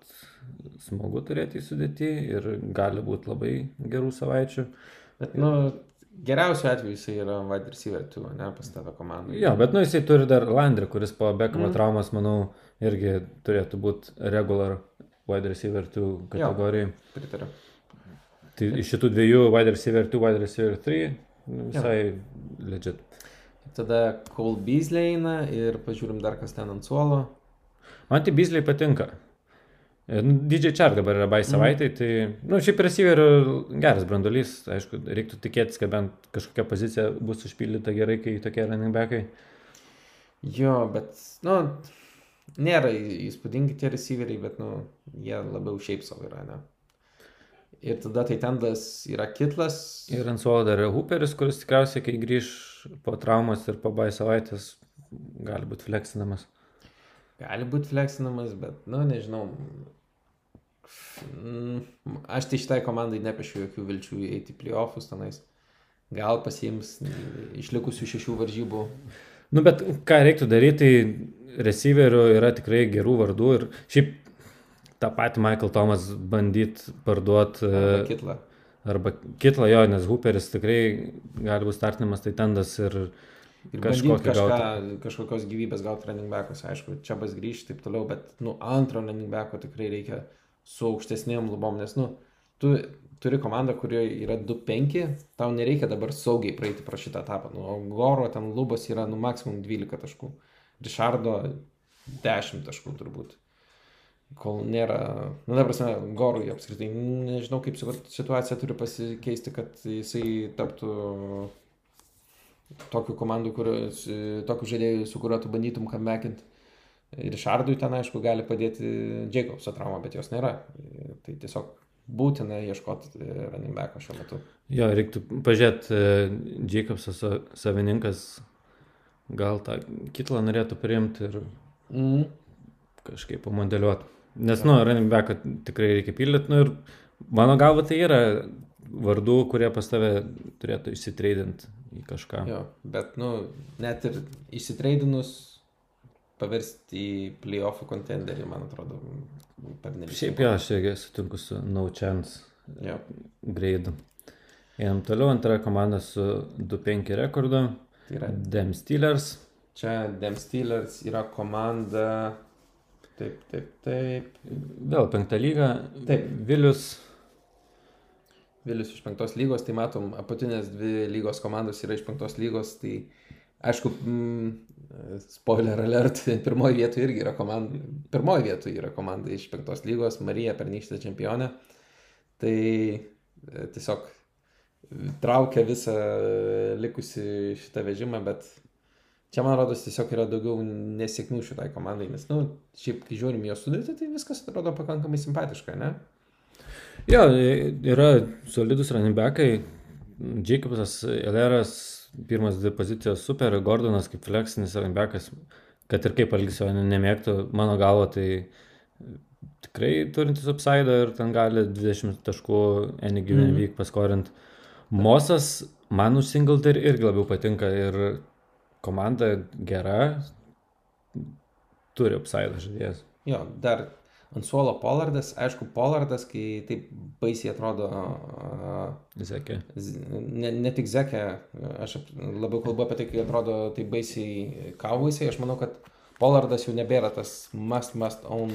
smagu turėti į sudėtį ir gali būti labai gerų savaičių. Bet, nu, geriausiu atveju jisai yra wide receiver, tu, ne, pas tave komandai. Jo, bet nu jisai turi dar Landry, kuris po Bekamo mm. traumas, manau, irgi turėtų būti regular wide receiver 2 kategorijai. Pritariu. Tai iš šitų dviejų wide receiver 2, wide receiver 3 nu, visai legit. Tada Cole Beasley eina ir pažiūrim dar kas ten ant suolo. Man tai Beasley patinka. E, nu, DJ Char dabar yra bai savaitai, mm. tai, na, nu, šiaip receiver geras brandolys, aišku, reiktų tikėtis, kad bent kažkokia pozicija bus užpildyta gerai, kai tokie running backai. Jo, bet, nu, nėra įspūdingi tie receiveriai, bet, nu, jie labiau šiaip savo yra, ne? Ir tada tai tendas yra kitlas. Ir ant suolo dar yra Hooperis, kuris tikriausiai, kai grįž po traumos ir po bai savaitės, gali būti fleksinamas. Gali būti fleksinamas, bet, nu, nežinau. Mm, aš tai šitai komandai nepiešiu jokių vilčių įeiti į playoffus tenais. Gal pasiims išlikusių šešių varžybų. Nu, bet ką reiktų daryti, tai receiverių yra tikrai gerų vardų ir šiaip tą patį Michael Thomas bandyt parduoti. Arba kitlą. Arba kitlą jo, nes Hooperis tikrai gali būti startinimas, tai tendas ir, ir kažkokį kažką, gauti. kažkokios gyvybės gauti running backus, aišku, čia bas grįžti taip toliau, bet, nu, antro running backo tikrai reikia su aukštesnėm lubom, nes, nu, tu turi komandą, kurioje yra 2-5, tau nereikia dabar saugiai praeiti pro šitą etapą. Nu, Goro ten lubos yra, nu, maksimum 12 taškų. Richardo 10 taškų turbūt kol nėra, na, ta prasme, Gorui apskritai, nežinau, kaip situacija turi pasikeisti, kad jisai taptų tokių komandų, kurios, tokių žaidėjų, su kuriuo tu bandytum comebackinti. Ir Šardui ten, aišku, gali padėti Jacobso trauma, bet jos nėra. Tai tiesiog būtina ieškoti running backo šiuo metu. Jo, reiktų pažiūrėti, e, Jacobsas savininkas gal tą kitlą norėtų priimti ir mm. kažkaip pamodeliuoti. Nes, nu, running back tikrai reikia pildyti, nu ir mano galva tai yra vardų, kurie pas tave turėtų išsitreidinti į kažką. Jo, bet, nu, net ir išsitreidinus paversti į playoffų kontenderį, man atrodo, per nelik. Šiaip jo, aš irgi sutinku su No Chance jo. greidu. Einam toliau, antra komanda su 2-5 rekordu. Tai yra Dem Steelers. Čia Dem Steelers yra komanda Taip, taip, taip. Vėl penktą lygą. Taip. Vilius. Vilius iš penktos lygos, tai matom, apatinės dvi lygos komandos yra iš penktos lygos, tai aišku, mm, spoiler alert, [laughs] pirmoji vietoje irgi yra komanda, pirmoji vietoje yra komanda iš penktos lygos, Marija pernykštė čempionė. Tai e, tiesiog traukia visą likusi šitą vežimą, bet Čia, man rodos, tiesiog yra daugiau nesėkmių šitai komandai, nes, na, nu, šiaip, kai žiūrim jo sudėti, tai viskas atrodo pakankamai simpatiška, ne? Jo, yra solidus running backai, Jacobsas, Eleras, pirmas dvi pozicijos super, Gordonas kaip fleksinis backas, kad ir kaip Algisio nemėgtų, mano galvo, tai tikrai turintis upside ir ten gali 20 taškų any given mm. week paskorint. Mosas, man už Singletary irgi labiau patinka ir komanda gera, turi upside žaidėjas. Jo, dar ant suolo Polardas, aišku, Polardas, kai taip baisiai atrodo. Uh, zekė. Ne, ne tik Zekė, aš labiau kalbu apie tai, kai atrodo taip baisiai kauvaisiai, aš manau, kad Polardas jau nebėra tas must, must own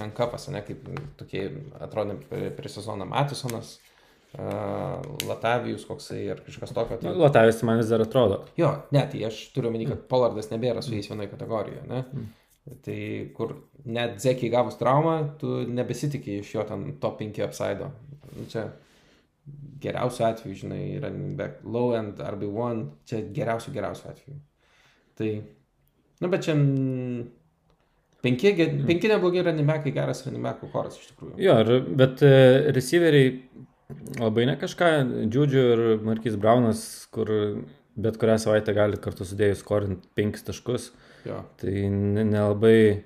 handcuffas, ne kaip tokie atrodė prie sezoną Matisonas. Latavijus koksai ar kažkas tokio. Tai... Latavijus man vis dar atrodo. Jo, ne, tai aš turiu omeny, kad mm. Polardas nebėra su jais vienoje kategorijoje. Ne? Mm. Tai kur net Zekiai gavus traumą, tu nebesitikė iš jo ten top 5 upside. Nu, čia geriausiu atveju, žinai, running back low end RB1, čia geriausiu geriausiu atveju. Tai, nu bet čia penki, penki neblogi backai, geras backų koras iš tikrųjų. Jo, bet uh, receiveriai Labai ne kažką, Džiudžiu ir Markis Braunas, kur bet kurią savaitę gali kartu sudėjus skorinti 5 taškus. Jo. Tai nelabai ne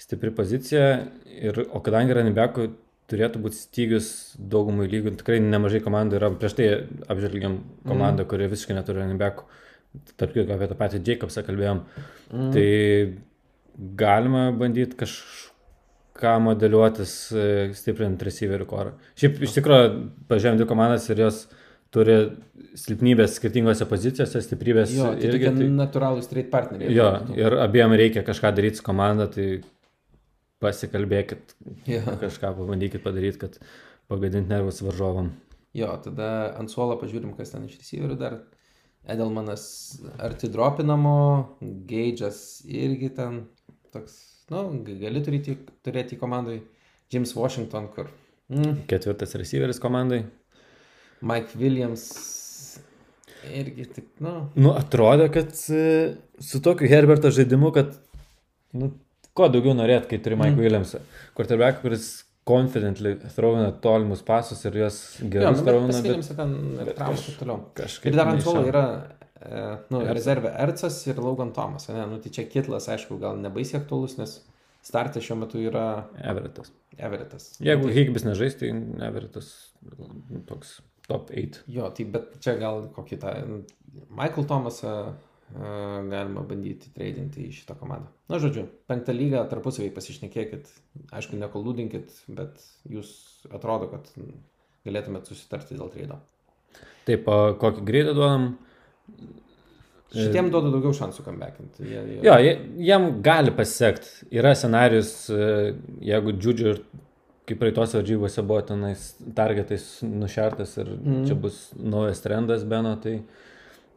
stipri pozicija. Ir, o kadangi Ranibekų turėtų būti stygius daugumai lygų, tikrai nemažai komandų yra, prieš tai apžvelgiam komandą, mm. kuri visiškai neturi Ranibekų. Tarp jų apie tą patį Jacobsą kalbėjom. Mm. Tai galima bandyti kažką ką modeliuotis e, stiprinant receiverių korą. Šiaip iš tikrųjų pažiūrėjom dvi komandas ir jos turi silpnybės skirtingose pozicijose, stiprybės Jo, tai irgi. Tai, natūralūs trade partneriai. jo, ir abiem reikia kažką daryti su komanda, tai pasikalbėkit, Jo. kažką pabandykit padaryti, kad pagadinti nervus varžovam. Jo, tada ant suolo pažiūrim, kas ten iš receiverių dar. Edelmanas arti dropinamo, Gage'as irgi ten toks, nu, gali turėti, turėti komandai. James Washington, kur. Mm, Ketvirtas receiveris komandai. Mike Williams irgi tik, nu, Nu, atrodė, kad e, su tokiu Herberto žaidimu, kad, nu, ko daugiau norėt, kai turi Mike mm. Williamsą. Quarterback, kuris confidently throwina tolimus pasus ir juos gerus nu, throwina. Bet Williamsą ten kaž- ir toliau. kažkaip Ir dar ant suolo yra, e, nu, Ercas. rezervė Ercas ir Logan Thomas, ne, nu, tai čia Kitlas, aišku, gal nebaisiai aktuolus, nes startė šiuo metu yra Everettas. Everettas. Jeigu tai, Higgbis nežais, tai Everettas nu, toks top 8. Jo, tai bet čia gal kokį tą Michael Thomasą uh, galima bandyti treidinti į šitą komandą. Na, žodžiu, penktą lygą tarpusavį pasišnekėkit, aišku, nekolūdinkit, bet jūs atrodo, kad galėtumėt susitarti dėl treido. Taip, kokį greitą duodam? Šitiem duodu daugiau šansų comebackinti. Jie, jie... Jo, jie- jiem gali pasisekti. Yra scenarius, e, jeigu Džiudžiu ir kaip praeitose varžybose buvo tenais targetais nušertas ir mm. čia bus naujas trendas Beno, tai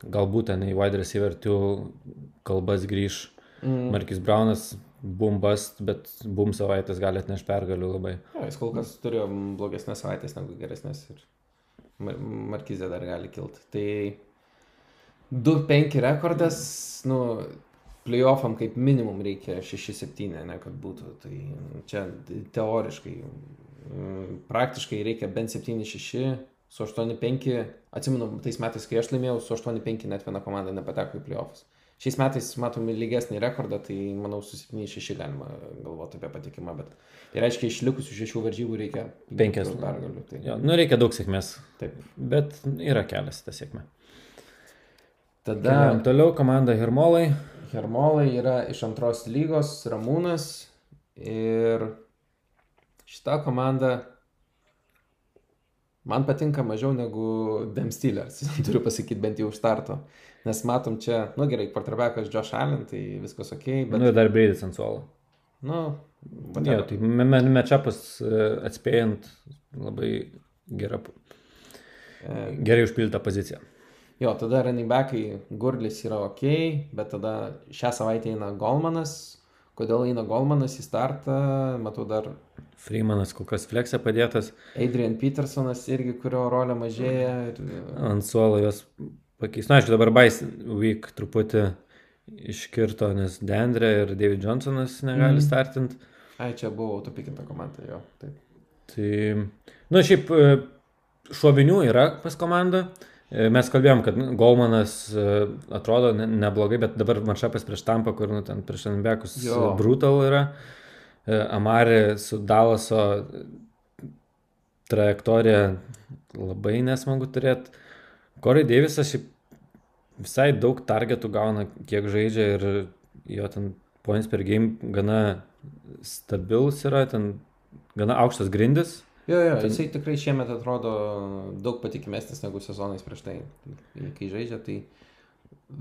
galbūt ten į wide receiver tų kalbas grįž. Mm. Mm. Markis Braunas bumbas, bet bum savaitės gali atnešti pergalių labai. Jo, jis kol kas turėjo blogesnės savaitės negu geresnės ir Mar Markizė dar gali kilti. Tai 2-5 rekordas, nu, playoffam kaip minimum reikia 6-7, ne kad būtų. Tai čia teoriškai, mm, praktiškai reikia bent 7-6, su 8-5, atsimenu, tais metais, kai aš laimėjau, su 8-5 net viena komanda nepateko į playoffs. Šiais metais matome lygesnį rekordą, tai manau su 7-6 galima galvoti apie patikimą, bet tai reiškia, iš likusių šešių varžybų reikia Penkias. pergalių. Tai, Jo, nu, reikia daug sėkmės, taip. bet yra kelias ta sėkmė. Tada Keliaujam Toliau komanda Hermolai. Hermolai yra iš antros lygos, Ramūnas ir šita komanda man patinka mažiau negu Dem Steelers, [laughs] turiu pasakyti bent jau už starto. Nes matom čia, nu gerai, quarterbackas Josh Allen, tai viskas ok, Bet... Nu, ir dar Breidis ant suolo. nu, whatever. tai me- me- mečapas e, atspėjant labai gera, E, gerai užpildyta pozicija. Jo, tada running backai Gurlis yra ok, bet tada šią savaitę eina Golmanas. Kodėl eina Golmanas į startą, matau dar Freemanas kol kas fleksė padėtas, Adrian Petersonas irgi, kurio rolė mažėja. Ir... ant suolo jos pakeis. Na, aišku, dabar Bais Week truputį iškirto, nes Dendrė ir David Johnsonas negali mm. startinti. Ai, čia buvo autopikinta komanda, jo. Taip. Tai, na, šiaip e, šovinių yra pas komandą. E, Mes kalbėjom, kad nu, Golmanas e, atrodo ne- neblogai, bet dabar maršapas prieš Tampą, kur nu, ten prieš Anbekus brutal yra. E, Amari su Dalaso trajektorija labai nesmagu turėti. Corey Davisas visai daug targetų gauna, kiek žaidžia ir jo ten points per game gana stabilus yra, ten gana aukštas grindis. Jo, jo, Ten- jisai tikrai šiemet atrodo daug patikimesnis negu sezonais prieš tai, kai žaidžia, tai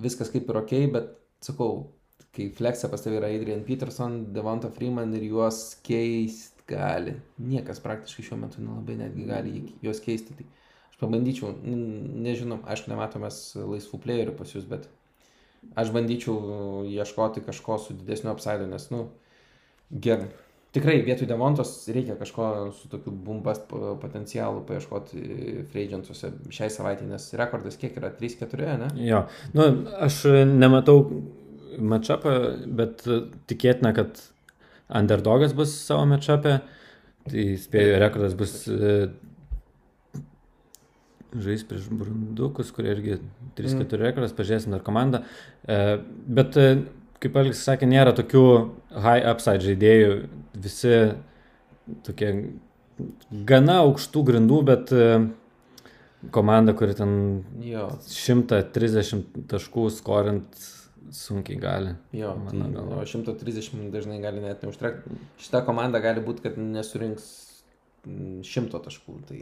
viskas kaip ir ok, bet sakau, kai Flexa pas tavai yra Adrian Peterson, Devonta Freeman ir juos keist gali. Niekas praktiškai šiuo metu nelabai netgi gali juos keisti. Tai aš pabandyčiau, n- nežinom, aišku, nematomės laisvų playerių pas jūs, bet aš bandyčiau ieškoti kažko su didesniu upside, nes, nu, gerai. Tikrai vietoj Demontos reikia kažko su tokiu bumbast po- potencialu paieškoti freidžiantuose šiai savaitė, nes rekordas kiek yra 3-4, ne? Jo, nu, aš nematau matšapą, bet tikėtina, kad underdogas bus savo matšapę. Tai spėju, rekordas bus e, žais prieš Brundukus, kurie irgi 3-4 rekordas, pažiūrėsim dar komandą. E, Bet, e, kaip Algis sakė, nėra tokių high upside žaidėjų, visi tokie gana aukštų grindų, bet e, komanda, kuri ten Jo. 130 taškų skorint sunkiai gali. Jo, tai Mano galva. o 130 dažnai gali net neužtrekti. Šita komanda gali būti, kad nesurinks mm, 100 taškų. Tai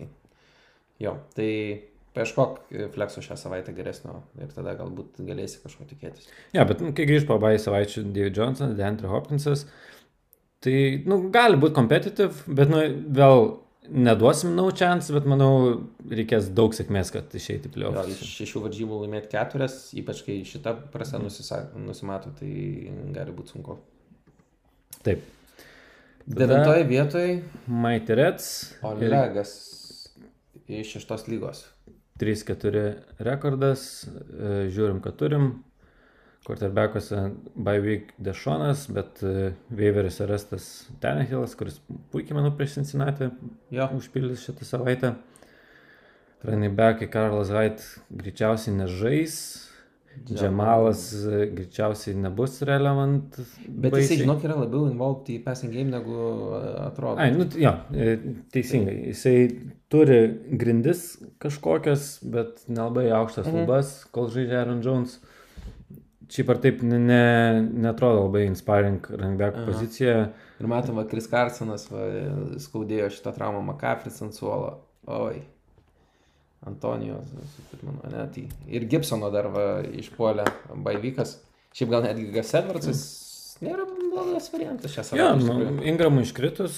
jo, tai paieškok e, flexo šią savaitę geresnio ir tada galbūt galėsi kažko tikėtis. Ja, bet nu, kai grįž po abai savaičių David Johnson, Deandre Hopkinsas, tai nu, gali būti competitive, bet nu, vėl neduosim no chance, bet manau reikės daug sėkmės, kad išeiti pliovus. iš šešių varžybų laimėti keturias, ypač kai šita prasa nusisa, nusimato, tai gali būti sunku. Taip. Devintoje vietoje Mighty Reds. ir Olegas iš šeštos lygos. 3-4 rekordas, e, žiūrim, ką turim. Quarterbackuose by week Dešonas, bet e, Waiveris rastas Tenehilas, kuris puikiai, manau, prieš Cincinnati Jo, užpildys šitą savaitę. Running backai Karlas Haidt greičiausiai nežais. Džemalas e, greičiausiai nebus relevant. bet jisai, žinok, yra labiau involved į passing game negu e, atrodo. Ai, nu, jo, e, teisingai. Jisai turi grindis kažkokias, bet nelabai aukštas Mhm. lubas, kol žaidžia Aaron Jones. Šiaip ar taip ne, ne, netrodo labai inspiring Aha. pozicija. Ir matom, va, Kris Karsonas skaudėjo šitą traumą Makafris ant suolo. Oi. Antonijos, mano, ne, tai. Ir Gibsono dar va, išpuolė Baivykas. Šiaip gal netgi Gasedvardsas nėra blogas variantas šią savaitę. iš nu. Ingramui iškritus,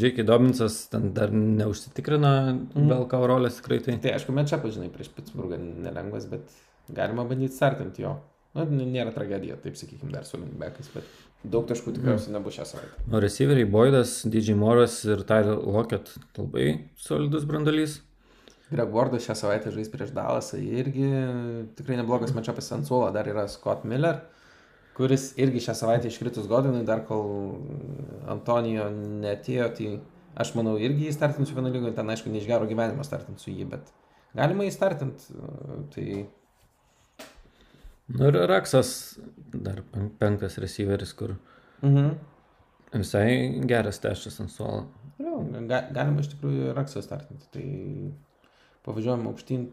J.K. Dobinsas ten dar neužsitikrino Mhm. Belkau rolės tikrai tai. Tai aišku, mečapas, žinai, prieš Pittsburghą nelengvas, bet galima bandyti startinti jo. Nu, n- nėra tragedija, taip sakykime, dar su linkbekais, bet daug taškų tikriausiai nebus šią savaitę. O receiveriai Boydas, DJ Moras ir Tyler Lockett labai solidus brandolys. Greg Wardas šią savaitę žais prieš Dalasą irgi tikrai neblogas mečapas ant suolo, dar yra Scott Miller, kuris irgi šią savaitę iškritus Godinui, dar kol Antonijo netėjo, tai aš manau irgi jį startinsiu vieną lygą, ten aišku, ne iš gero gyvenimo startinsiu jį, bet galima jį startinti, tai Nu ir Raksas, dar pen- penktas receiveris, kur mhm. visai geras tešas ant suolo. Jo, ga, galima iš tikrųjų Raksą startinti. Tai pavažiuojam aukštyn,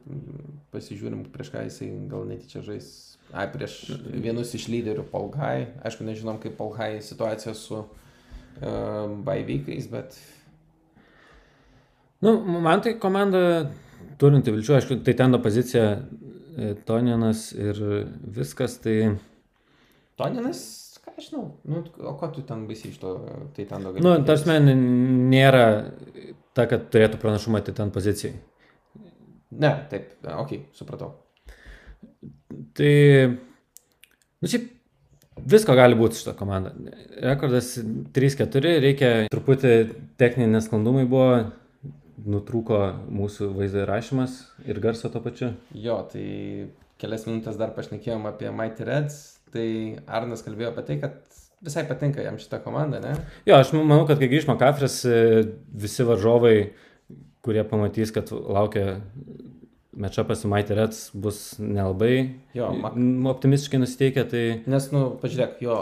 pasižiūrim, prieš ką jisai gal netyčia žais. Ai, prieš vienus iš lyderių Polgai. Aišku, nežinom, kaip Polgai situacija su uh, baivykais, bet Nu, man tai komanda turinti vilčių, aišku, tai ten pozicija e, Tonianas ir viskas, tai... Toninas, ką aš žinau, nu, o ko tu ten baisi iš to, tai ten daugiau. Nu, tarsi nėra ta, kad turėtų pranašumą tai ten pozicijai. Ne, taip, ok, supratau. Tai, nu šiaip, visko gali būti šitą komandą. Rekordas 3-4, reikia truputį techniniai nesklandumai buvo, nutrūko mūsų vaizdo įrašymas ir garso to pačiu. Jo, tai kelias minutės dar pašnekėjom apie Mighty Reds, tai Arnas kalbėjo apie tai, kad visai patinka jam šitą komandą, ne? Jo, aš manau, kad kai grįž Makafris, e, visi varžovai, kurie pamatys, kad laukia mečapas su Mighty Reds, bus nelabai Jo, Mak- optimistiškai nusiteikę, tai Nes, nu, pažiūrėk, jo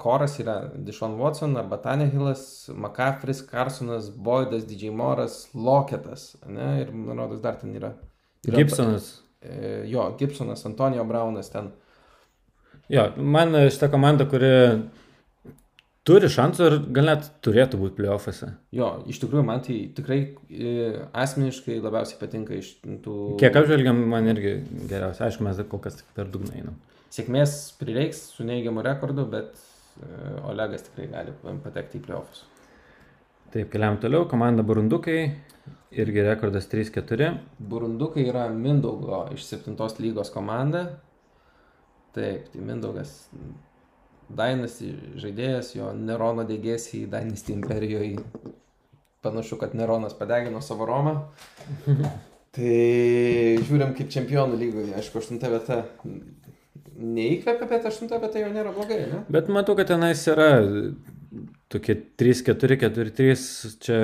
koras yra Dishon Watson, arba Tanehillas, McCaffrey, Carsonas, Boydas, DJ Moras, Loketas, ne? Ir, man rodos, dar ten yra. yra Gibsonas. E, jo, Gibsonas, Antonijo Braunas ten. Jo, man šita komanda, kuri turi šansų ir gal net turėtų būti playoffuose. Jo, iš tikrųjų, man tai tikrai e, asmeniškai labiausiai patinka iš tų... Kiek apžvelgiam, man irgi geriausia. Aišku, mes kol kas tik per dugną einam. Sėkmės prireiks su neigiamu rekordu, bet e, Olegas tikrai gali patekti į playoffs. Taip, keliam toliau. Komanda Burundukai. Irgi rekordas 3-4. Burundukai yra Mindaugo iš 7 lygos komanda. Taip, tai Mindaugas Dynasty žaidėjas, jo Nerono dėgėsi į Dynasty imperijoje. Panašu, kad Neronas padegino savo Romą. [laughs] Tai žiūrim kaip čempionų lygoje, aišku, 8 vieta neįkvepia, bet 8 vieta jau nėra blogai, ne? Bet matau, kad tenais yra tokie 3-4-4-3. Čia,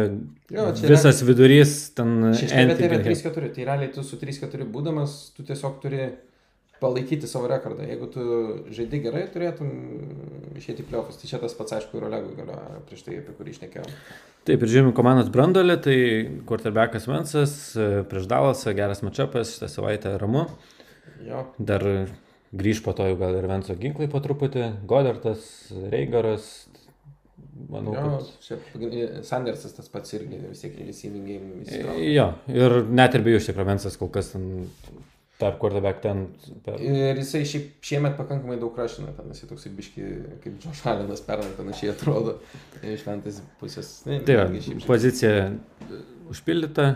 Jo, čia visas vidurys ten. Šešta vieta yra anti- 3-4, tai realiai tu su 3-4 būdamas, tu tiesiog turi palaikyti savo rekordą. Jeigu tu žaidži gerai, turėtum išėti į pliofus. Tai čia tas pats, aišku, ir Olegui galioja prieš tai, apie kurį išnekėjau. Taip, ir žiūrėjom komandos brandolį, tai quarterbackas Vensas, e, prieš Dalasą, geras matšapas, šitą savaitę ramu. Jo, Dar grįž po to jau gal ir Venso ginklai po truputį, Godartas, Reigaras. Manau, Jo, kad... šiaip Sandersas tas pats irgi vis tiek game įsitraukia. Jo, ir net ir be jų iš tikrųjų Vensas kol kas ten tarp quarterback ten. Per... Ir jisai šiaip šiemet pakankamai daug rašina, ten jisai toksai biški, kaip Josh Allenas pernai panašiai atrodo iš fantasy pusės. Ne, Tai žaidžia. pozicija užpildyta,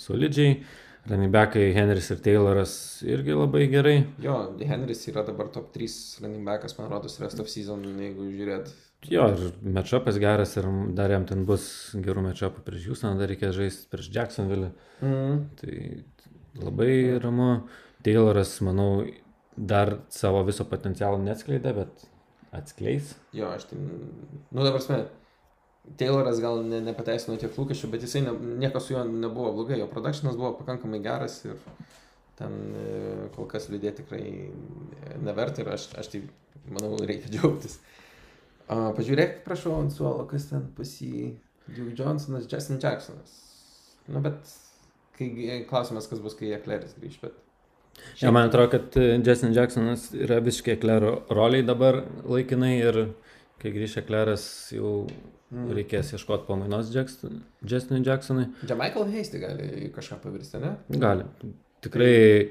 solidžiai. Running backai Henris ir Tayloras irgi labai gerai. Jo, Henris yra dabar top 3 running backas, man rodos, rest of season, jeigu žiūrėt. Jo, ir matchupas geras ir dar jam ten bus gerų matchupų prieš Houstoną, dar reikės žaisti prieš Jacksonville. Mm. Tai labai ramu. Tayloras, manau, dar savo viso potencialo neatskleidė, bet atskleis. Jo, aš tai, nu dabar prasme, Tayloras gal ne, nepateisino tiek lūkesčių, bet jisai ne, niekas su juo nebuvo blogai, jo produkcionas buvo pakankamai geras ir ten e, kol kas liūdėti tikrai neverta ir aš, aš tai manau reikia [laughs] džiaugtis. A, pažiūrėk, prašau, ant suolo, kas ten pasi Duke Johnsonas, Justin Jacksonas. Nu, bet kai klausimas, kas bus, kai Ekleris grįž, bet... Ja, man atrodo, kad e, Justin Jacksonas yra visiškai Eklero roliai dabar laikinai ir kai grįžta Ekleras jau Mm. reikės ieškoti pamainos Jackson, Justinui Jacksonui. Jamichael Hasty gali kažką pavirsti, ne? Gali. Tikrai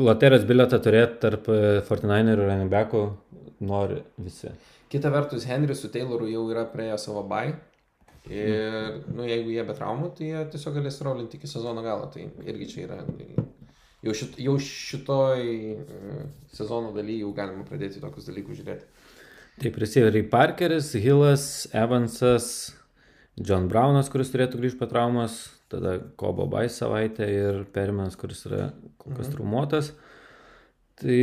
loterijos bilietą turėti tarp e, 49 ir running backų nori visi. Kita vertus, Henris su Tayloru jau yra praėję savo bai. Ir, nu, jeigu jie be traumų, tai jie tiesiog galės rolinti iki sezono galo. Tai irgi čia yra. Jau, šit, jau šitoj e, sezono daly jau galima pradėti tokius dalykus žiūrėti. Taip, receiveriai Parkeris, Hillas, Evansas, John Brownas, kuris turėtų grįžti po traumos, tada Kobo Bai savaitę ir Perminas, kuris yra kol kas Mhm. traumuotas. Tai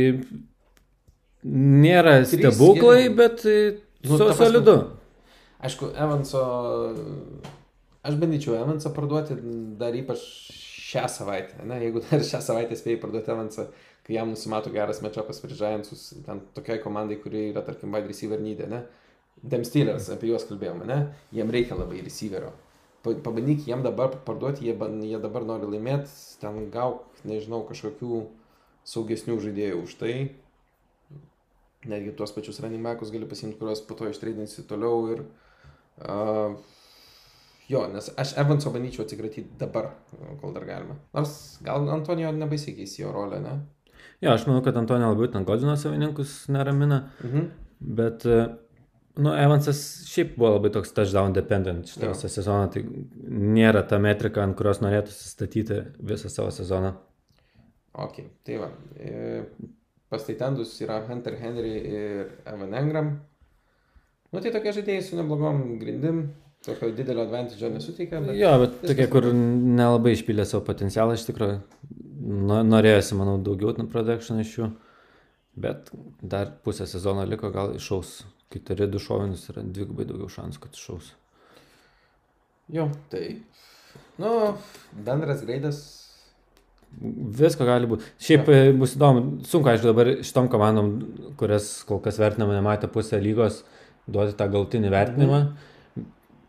nėra Trys stebuklai, geri. bet Nu, ta prasme- solidu. Aišku, Evanso. Aš bandyčiau Evansą parduoti dar ypač šią savaitę. Ne? Jeigu dar šią savaitę spėjai parduoti Evansą, kai jam nusimato geras matchupas prieš Giantsus, ten tokiai komandai, kuri yra, tarkim, wide receiver nydė, ne? Dem Steelers, apie juos kalbėjome, ne? Jiem reikia labai receiverio. Pa- Pabandyk jiem dabar parduoti, jie, jie dabar nori laimėti, ten gauk, nežinau, kažkokių saugesnių žaidėjų už tai. Netgi tuos pačius running backus gali pasimti, kuriuos po to ištreidinsi toliau ir Uh, jo, nes aš Evanso bandyčiau atsikratyti dabar, kol dar galima. Nors gal Antonijo nebesikeis jo rolę, ne? Jo, aš manau, kad Antonija labiau ten Godino savininkus neramina, Mhm. bet, e, nu, Evansas šiaip buvo labai toks touchdown dependent šitą visą sezoną, tai nėra ta metrika, ant kurios norėtų statyti visą savo sezoną. Ok, tai va. E, Pas Taitendus yra Hunter Henry ir Evan Engram. Nu tai tokie žaidėjai su neblogom grindim, tokio didelio advantage'o nesuteikia, bet... Jo, bet tokie, kur nelabai išpylė savo potencialą, iš tikrųjų, no- norėjosi, manau, daugiau production iš jų, bet dar pusę sezono liko, gal išaus. Kai turi du šovinius, yra dvigubai daugiau šansų, kad išaus. Jo, tai... Nu, bendras greidas. Visko gali būti. Šiaip Jo. e, bus įdomu, sunku, aišku, dabar šitom komandom, kurias kol kas vertinama nematė pusę lygos, duoti tą galtinį vertinimą.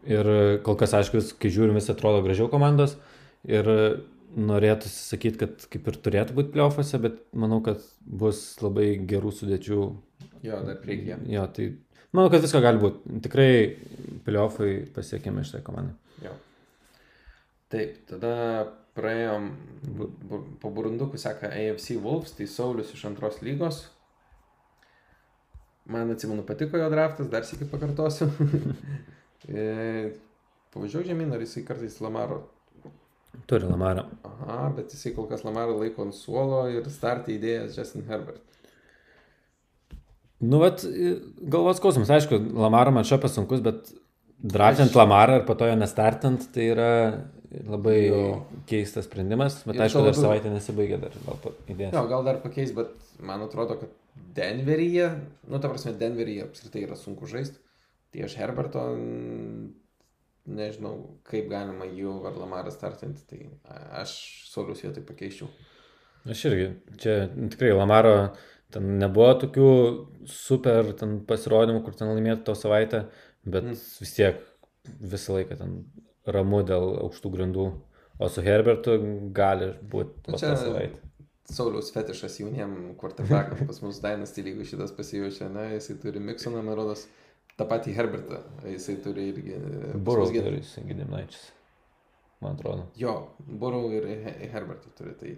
Ir e, kol kas, aišku, kai žiūrim, vis atrodo gražiau komandos. Ir norėtųsi sakyti, kad kaip ir turėtų būti playoffuose, bet manau, kad bus labai gerų sudėčių. Jo, dar priekyje. Jo, tai manau, kad visko gali būti. Tikrai playoffai pasiekėme šitai komandai. Jo. Taip, tada praėjom po burundukų seka AFC Wolves, tai Saulis iš antros lygos. Man atsimenu, patiko jo draftas, dar sėki pakartosiu. [laughs] E, Pavažiuoju žemyn, ar jisai kartais Lamaro. Turi Lamarą. Aha, bet jisai kol kas Lamaro laiko ant suolo ir startį įdėjęs Justin Herbert. Nu, vat, galvos skausmas, aišku, Lamaro matšapas sunkus, bet draftant Aš- Lamarą ir po to jo nestartant, tai yra labai Jo. keistas sprendimas, bet Ir aišku, dar savaitė nesibaigė dar gal. Jo, gal dar pakeis, bet man atrodo, kad Denveryje, nu, ta prasme, Denveryje apskritai yra sunku žaisti. Tai aš Herberto nežinau, kaip galima jų ar Lamarą startinti, tai aš Saulius vietoj pakeičiau. Aš irgi, čia tikrai Lamaro ten nebuvo tokių super ten pasirodymų, kur ten laimėtų tą savaitę, bet Mm. vis tiek visą laiką ten ramu dėl aukštų grindų, o su Herbertu gali būti Nu, po tą savaitę. Sauliaus fetišas jauniem quarterbackam pas mus Dynasty lygų šitas pasijaučia, ne, jisai turi Miksoną, man rodos, tą patį Herbertą, jisai turi irgi... mus gi- turi Gidiminaičius. Man atrodo. Jo, Burau ir He- Herbertą turi, tai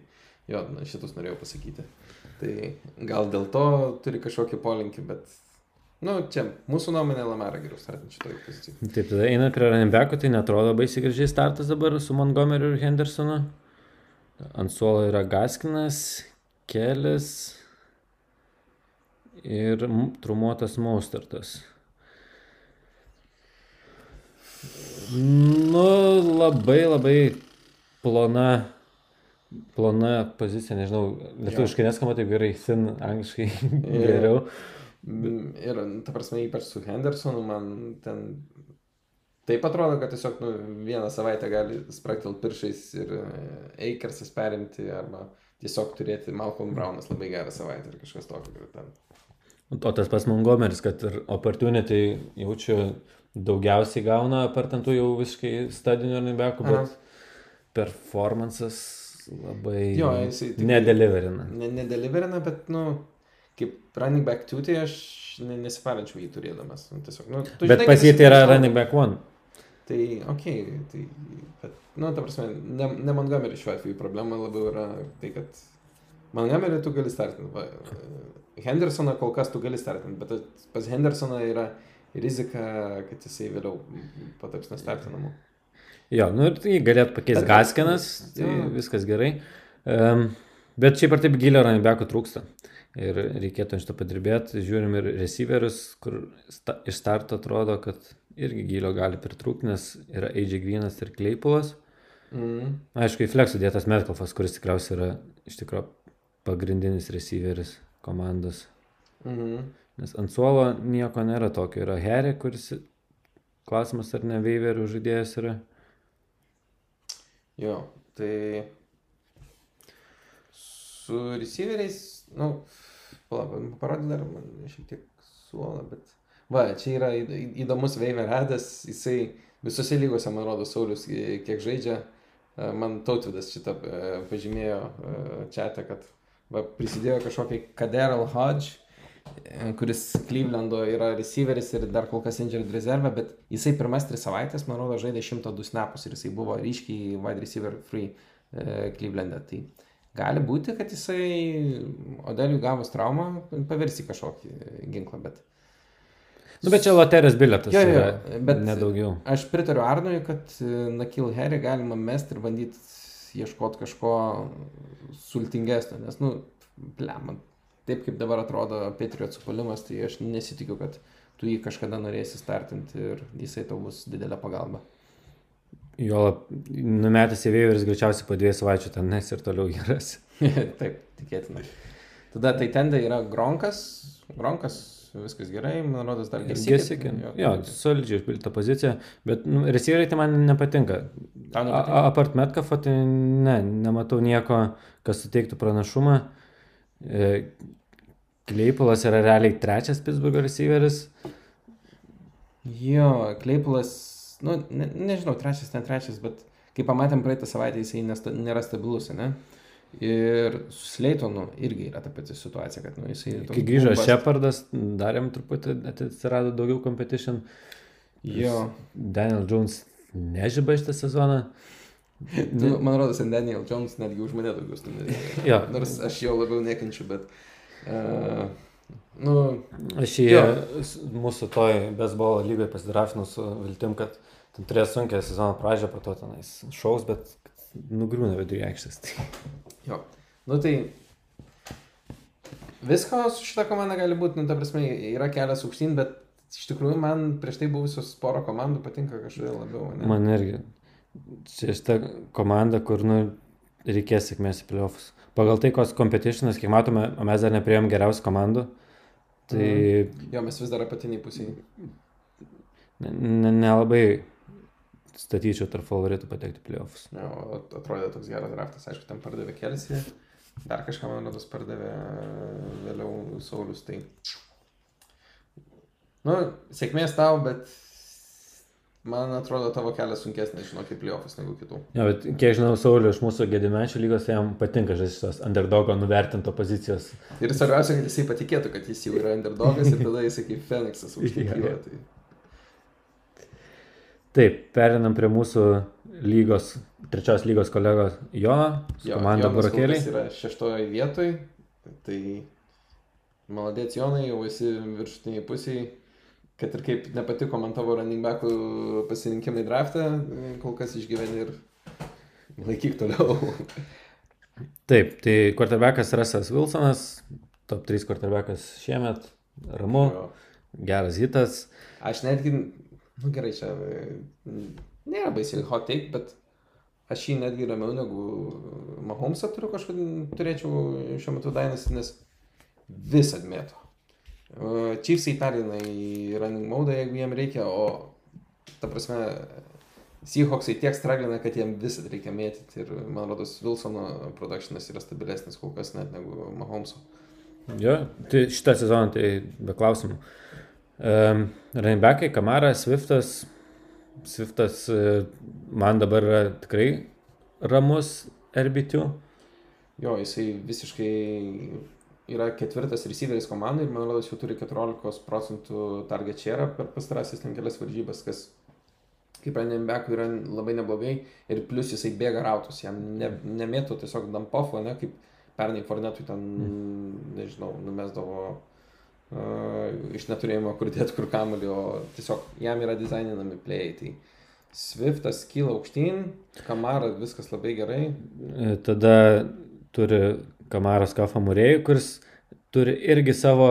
jo, na, šitus norėjau pasakyti. Tai gal dėl to turi kažkokį polinkį, bet, nu, čia mūsų nuomonė Lamara geriau startinti šitoje pozicijoje. Taip, tada einant prie Ranebeko, tai netrodo baisiai gražiai startas dabar su Montgomeryu ir Hendersonu. Ant suolo yra Gaskinas, Kelis ir trumuotas Maustartas. Nu, labai labai plona, plona pozicija, nežinau, lietuviškai neskamba taip gerai, sin, angliškai geriau. Mm, Ir, ta prasme, ypač su Hendersonu, man ten taip atrodo, kad tiesiog nu, vieną savaitę gali spraktelti piršais ir Eikersas perimti, arba tiesiog turėti Malcolm Brownas labai gerą savaitę ir kažkas tokio. O tas pas Montgomeris, kad ir opportunity jaučiu daugiausiai gauna apartantų jau visiškai stadinio Aha. bet performances labai Jo, nedeliverina. Ne, nedeliverina, bet, nu, kaip running back 2, tai aš ne, nesiparinčiau jį turėdamas. Nu, tiesiog, nu, tu Bet žinai, pas jį tai yra running back one. Tai, okei, okay, tai, bet, nu, ta prasme, ne, ne Montgomery šiuo atveju problema labiau yra tai, kad Montgomery tu gali startinti. Hendersoną kol kas tu gali startinti, bet pas Hendersoną yra rizika, kad jisai vėliau pataps nestartinamu. Jo, nu ir tai galėtų pakeisti Gaskinas, tai Jo. viskas gerai. Um, bet šiaip ar taip gilio backų trūksta. Ir reikėtų ant šito padirbėti. Žiūrim ir receiverius, kur sta, iš starto atrodo, kad irgi gilio gali pritrūkti, nes yra AJ Greenas ir Kleipulas. Mm. Aišku, į fleksų dėtas Metcalfas, kuris tikriausiai yra iš tikrųjų pagrindinis receiveris komandos. Mhm. Nes ant suolo nieko nėra tokio. Yra Harry, kuris klausimas ar ne veiverių žaidėjas yra. Jo, tai su receiveriais, nu, palauk, parodė dar man šiek tiek suolą, bet... Va, čia yra įdomus Veiveradas, jisai visose lygose, man rodo, Saulis, e, kiek žaidžia, E, man tautvidas šitą e, pažymėjo čia, kad va, prisidėjo kažkokį Kaderal Hodge, kuris Clevelando yra receiveris ir dar kol kas injured rezervą, bet jisai pirmas tris savaitės, man rodo, žaidė 102 snapus ir jisai buvo ryškiai wide receiver free Cleveland'e. Tai gali būti, kad jisai Odeliui gavus traumą pavirsi kažkokį ginklą, bet Nu, bet čia loterijos biletas. Jo, jo, yra, bet- Nedaugiau. aš pritariu Arnui, kad e, Nakil Harry galima mesti ir bandyti ieškoti kažko sultingesnio, nes, nu, blem, taip kaip dabar atrodo Patriot supuolimas, tai aš nesitikiu, kad tu jį kažkada norėsi startinti ir jisai tau bus didelė pagalba. Jo, numetęs į vėjus greičiausiai po dviejų savaičių ten nes ir toliau geras. [laughs] taip, tikėtina. Tada tai tenda yra Gronkas, Gronkas, viskas gerai, man rodos dar Gesikė. Jo, solidžiai išpildyta pozicija, bet nu, receiveriai tai man nepatinka. Nepatinka? Apart Metkafo, tai ne, nematau nieko, kas suteiktų pranašumą. E, Kleipulas yra realiai trečias Pittsburgh receiveris. Jo, Kleipulas, nu, ne, nežinau, trečias, ten trečias, bet kai pamatėm praeitą savaitę, jisai nėra stabilus, ne? Ir su Sleitonu irgi yra ta pati situacija, kad nu, jisai... Kai grįžo bumbas. Shepardas, darėm truputį, atsirado daugiau competition. Jo, Daniel Jones nežyba šitą sezoną. [laughs] tu, man rodos, Daniel Jones netgi už mane daugiau stumdė. [laughs] Jo. Nors aš jo labiau nekenčiu, bet... Uh, nu, Aš į Jo. mūsų toj besbolo lygoje pasidrafinau su viltim, kad ten turės sunkę sezono pradžią, po to tenais šaus, bet nugrūna vidury aikštės. [laughs] Jo. Nu tai visko su šita komanda gali būti, nu ta prasme, yra kelias aukštyn, bet iš tikrųjų man prieš tai buvusios poro komandų patinka kažkodėl labiau. Ne? Man irgi. Čia šita komanda, kur nu, reikės sėkmės į playoffs. Pagal tai, koks competitionas, kiek matome, o mes dar neprieėm geriausių komandų, tai Jo, mes vis dar apatiniai pusiai. nelabai ne, nelabai statyčiau tarp favoritų patekti playoffs. Jo, atrodė toks geras draftas, aišku, ten pardavė Kelsį, dar kažką man rodos pardavė vėliau Saulis, tai... Nu, sėkmės tau, bet Man atrodo, tavo kelias sunkesnis, žinok, į playoffus negu kitų. Ja, bet kiek žinau, Sauliu iš mūsų gedimenčių lygos jam patinka šios underdogo nuvertinto pozicijos. Ir svarbiausia, kad jisai patikėtų, kad jis jau yra underdogas ir tada jisai kaip Feniksas [laughs] Jo, užkikyva. jo. Tai... Taip, perinam prie mūsų lygos, trečios lygos kolegos Jono, su Jo, komanda kas Burokėliai. yra šeštoje vietoje, tai maladėts Jonai, jau esi viršutiniai pusiai. Kad ir kaip nepatiko man tavo running backų pasirinkimai draftą, kol kas išgyveni ir laikyk toliau. Taip, tai quarterbackas Rasas Wilsonas, top 3 quarterbackas šiemet, ramu, Jo. geras hitas. Aš netgi, nu gerai, čia mm, nėra baisiai hot take, bet aš jį netgi ramiau negu Mahomesą turiu kažkokį, turėčiau šiuo metu dainas, nes vis atmėto. Uh, Chiefsai perina į running mode, jeigu jiem reikia, o ta prasme, Seahawksai tiek straglina, kad jiem visą reikia mėtyti ir man rodos Wilsono produkcionas yra stabilesnis kol kas net negu Mahomeso. Jo, tai šitą sezoną tai be klausimų. Um, Rainbackai, Kamara, Swiftas. Swiftas e, man dabar yra tikrai ramus RB2. Jo, jisai visiškai yra ketvirtas receiveris komandai ir man rodos jau turi 14 procentų target share per pastarasis kelias varžybas, kas kaip backui yra labai neblogai ir plus jisai bėga rautus, jam ne, nemėtų tiesiog dampofo, ne kaip pernai Fornetui ten, nežinau, numesdavo iš neturėjimo kur dėti kur kamuolį, o tiesiog jam yra dizaininami play. Tai Swiftas kyla aukštyn, Kamara viskas labai gerai. E, Tada turi Kamaras Kafą Murėjų, kuris turi irgi savo,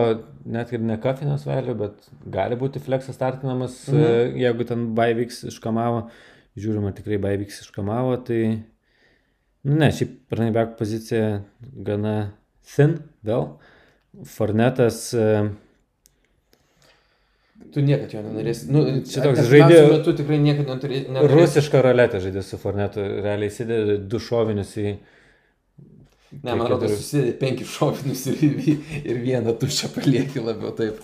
net ir ne kafinės vėlių, bet gali būti fleksas startinamas, mhm. Mhm. jeigu ten baivyks iš Kamavo. Žiūrima, tikrai baivyks iš Kamavo, tai... Nu, ne, šiaip back pozicija gana thin, vėl. Fornetas, e, Tu niekad jo nenorėsi. Nu, Čia toks žaidė- metu tikrai niekad neturėsi. rusišką roletę žaidė su Fornetu, realiai įsidedi du šovinius į... Ne, man atrodo, susidedi penki šovinus ir, ir vieną tuščią palieki labiau taip.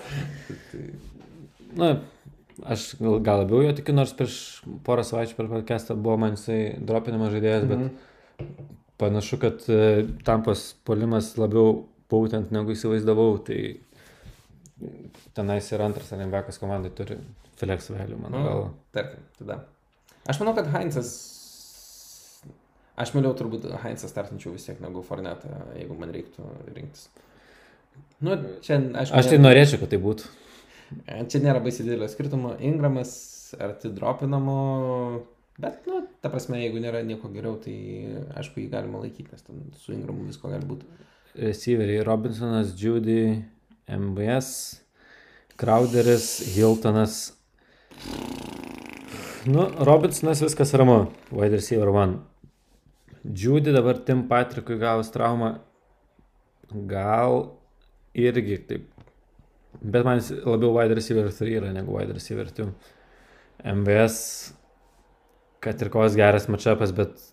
Tai, Na, aš gal, gal labiau jo tikiu, nors prieš porą savaičių per podcastą buvo man jisai dropinimas žaidėjas, bet Mhm. panašu, kad e, tampos polimas labiau pautent negu įsivaizdavau, tai tenais ir antras Alimbekas komandai turi flex value, mano Nu, galva. tarkim, tada. Aš manau, kad Heinzas. Aš mieliau turbūt Heinzą startinčiau vis tiek negu Fornetą, jeigu man reiktų rinktis. Nu, čia, aišku, Aš tai nėra- norėčiau, kad tai būtų. Čia nėra baisiai didelio skirtumo. Ingramas arti dropinamo. Bet, nu, ta prasme, jeigu nėra nieko geriau, tai aišku, jį galima laikyti, nes su Ingramu visko gali būti. Receiveriai Robinsonas, Judy, MBS, Crowderis, Hiltonas. Nu, Robinsonas viskas ramu, wide receiver one. Judy dabar Tim Patrickui gavus traumą. Gal irgi taip. Bet man labiau wide receiver 3 yra negu wide receiver 2. MVS, kad ir koks geras matchupas, bet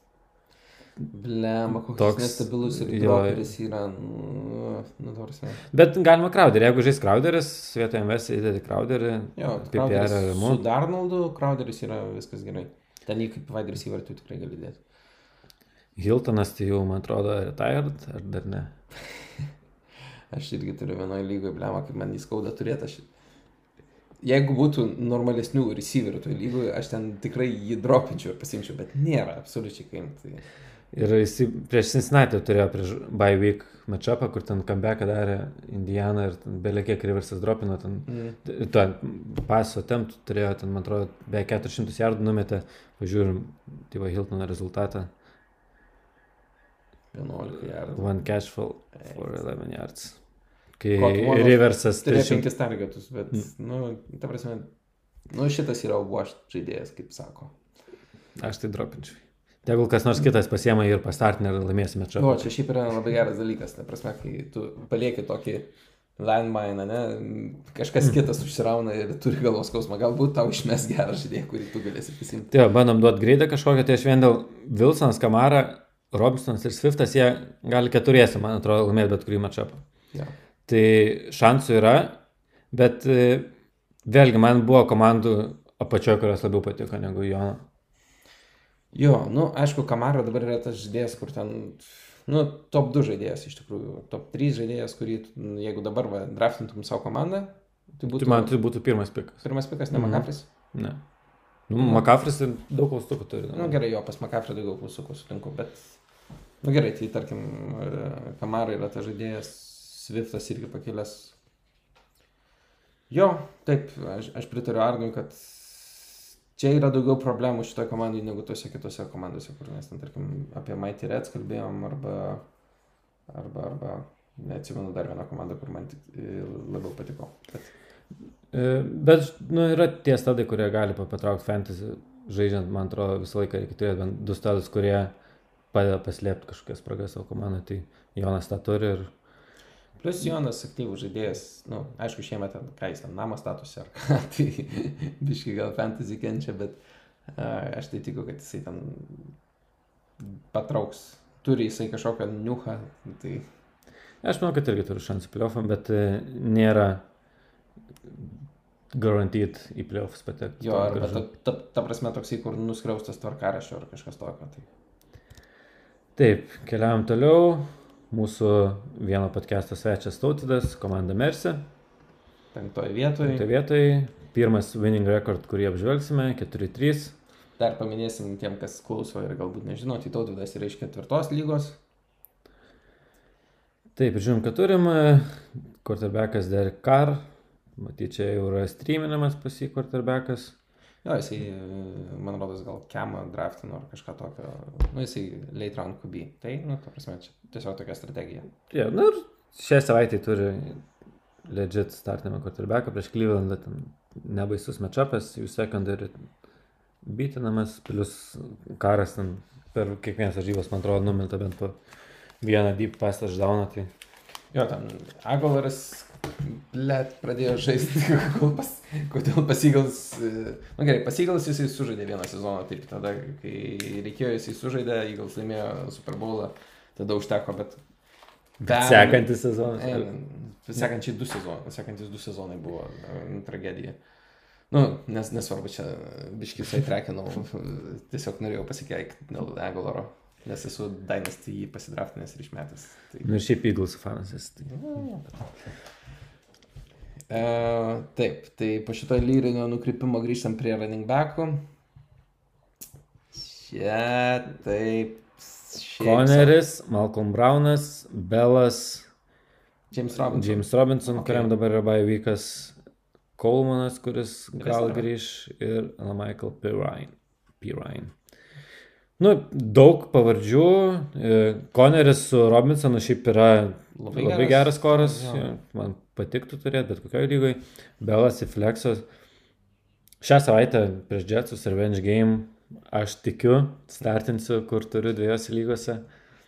Blema, koks Toks- nestabilus ir jo. droperis yra. Nu, nu. Bet galima Crowderį, jeigu žais Crowderis, vietoje MVS įdėti Crowderį. Jo, PPR ramu. su Darnoldu, Crowderis yra viskas gerai. Ten jį kaip receiver tu tikrai gali dėti. Hiltonas tai jau, man atrodo, retired, ar dar ne? [laughs] Aš irgi turiu vienoje lygoje blemą, kaip man įskauda turėti. Aš... Jeigu būtų normalesnių receiverių toje lygoje, aš ten tikrai jį dropinčiau ir pasimčiau, bet nėra absoliučiai kaip. Tai... Ir jis prieš Cincinnati turėjo prieš bye week matchupą, kur ten comebacką darė Indiana ir ten belie kiek reversas dropino, ten Mm. Tuo paso temptų turėjo, ten, man atrodo, beveik 400 jardų numetė, pažiūrim, tai va Hiltono rezultatą. 11 jardų. One catch for, for 11 yards. Kai reversas Turėjo 300. penkis targetus, bet, nu, ta prasme, nu, šitas yra wash žaidėjas, kaip sako. Aš tai dropinčiau. Tegul kas nors kitas pasiema ir pastartinę ir laimėsime čia. O, čia šiaip yra labai geras dalykas, ta prasme, kai tu palieki tokį landmine, ne, kažkas kitas užsirauna ir turi galvos skausmą, galbūt tau išmes gerą žaidėją, kurį tu galėsi prisimti. Tai bandom duoti greidą kažkokią, tai aš vien dėl Wilsonas, Kamara, Robinsonas ir Swiftas, jie gali keturiesi, man atrodo, laimėti bet kurį matčupą. Ja. Tai šansų yra, bet e, vėlgi man buvo komandų apačioje, kurios labiau patiko negu Jono. Jo, nu, aišku, Kamaro dabar yra tas žaidėjas, kur ten, nu, top 2 žaidėjas iš tikrųjų, top 3 žaidėjas, kurį, tu- jeigu dabar va, draftintum savo komandą, tai būtų Tai man tai būtų pirmas pikas. pirmas pikas, ne Mhm. Makafris. Ne. Nu, Makafris tai daug klaustukų turi. Na nu, gerai, jo, pas Makafrį daugiau klausukų sutinku, bet, na nu, gerai, tai tarkim, Kamara yra tas žaidėjas, Swiftas irgi pakilęs. Jo, taip, aš, aš pritariu Arnui, kad čia yra daugiau problemų šitoje komandoje negu tose kitose komandose, kur mes ten, tarkim, apie Mighty Reds kalbėjom, arba, arba, arba, neatsimenu dar vieną komandą, kur man e, labiau patiko. Bet, E, Bet, nu, yra tie stadai, kurie gali pa- patraukti fantasy. Žaidžiant, man atrodo, visą laiką reikia turėti bent du stadus, kurie padeda paslėpti kažkokias spragas savo komandai. Tai Jonas tą turi ir Plus Jonas aktyvus žaidėjas, nu, aišku, šiemet ten, ką jis ten namą statusi ar ką, [laughs] tai biškai gal fantasy kenčia, bet a, aš tai tikiu, kad jisai ten patrauks, turi jisai kažkokią niuchą, tai aš manau, kad irgi turi šansų playoffam, bet e, nėra garantyt į playoffs patekti. jo, arba ta, ta, ta prasme toksai, kur nuskriaustas tvarkarašio ar kažkas tokio. Tai. Taip, keliavam toliau. Mūsų vieno podcast'o svečias Tautidas, komanda Mersi. Penktoje vietoje. Tai vietoj pirmas winning record, kurį apžvelgsime - 4-3. Dar paminėsim tiem, kas klauso ir galbūt nežino, tai tautvydas yra iš ketvirtos lygos. Taip, žinom, kad turim quarterbackas Derek Carr. Matyt, čia jau yra streaminamas pas jį quarterbackas. Jo, jisai, e, man rodos, gal kemą draftino ar kažką tokio. Nu, jisai late round QB. Tai, nu, ta prasme, čia tiesiog tokia strategija. Ja, na ir šią savaitę turi legit startinimą quarterbacką prieš Clevelandą. Ten nebaisus matchupas, jų secondary bitinamas, plus karas ten per kiekvienas varžybos, man atrodo, numinta bent po vieną deep pass touchdowną. Tai Jo, ten Agolaras, blėt, pradėjo žaisti, [laughs] pas, kodėl pasigals, na gerai, pasigals jisai sužaidė vieną sezoną, taip tada, kai reikėjo jisai sužaidė, Eagles laimėjo Super Bowlą, tada užteko, bet... Bam- sekantis sezonas. E, Sekančiai du sezonai, sekantis du sezonai buvo e, tragedija. Nu, nes nesvarbu, čia biškis įtrekinau, [laughs] tiesiog norėjau pasikeikti dėl Agolaro, nes esu Dynasty jį pasidraftinęs ir išmetęs. Tai... Nu šiaip Eagles fanas esi. Tai... E, taip, tai po šito lyrinio nukrypimo grįžtam prie running backų. Čia taip. Koneris, Malcolm Brownas, Bellas, sau- James Robinson. James Robinson, Ok. okay. kuriam dabar yra baivykas Colemanas, kuris gal grįž ir Michael Pirine. Pirine. Nu, daug pavardžių. e, Koneris su Robinsonu šiaip yra labai, labai geras koras. Jo. jo, Man patiktų turėti, bet kokioje lygoje. Belas į Flexos. Šią savaitę prieš Jetsus Revenge Game aš tikiu, startinsiu, kur turiu dviejose lygose.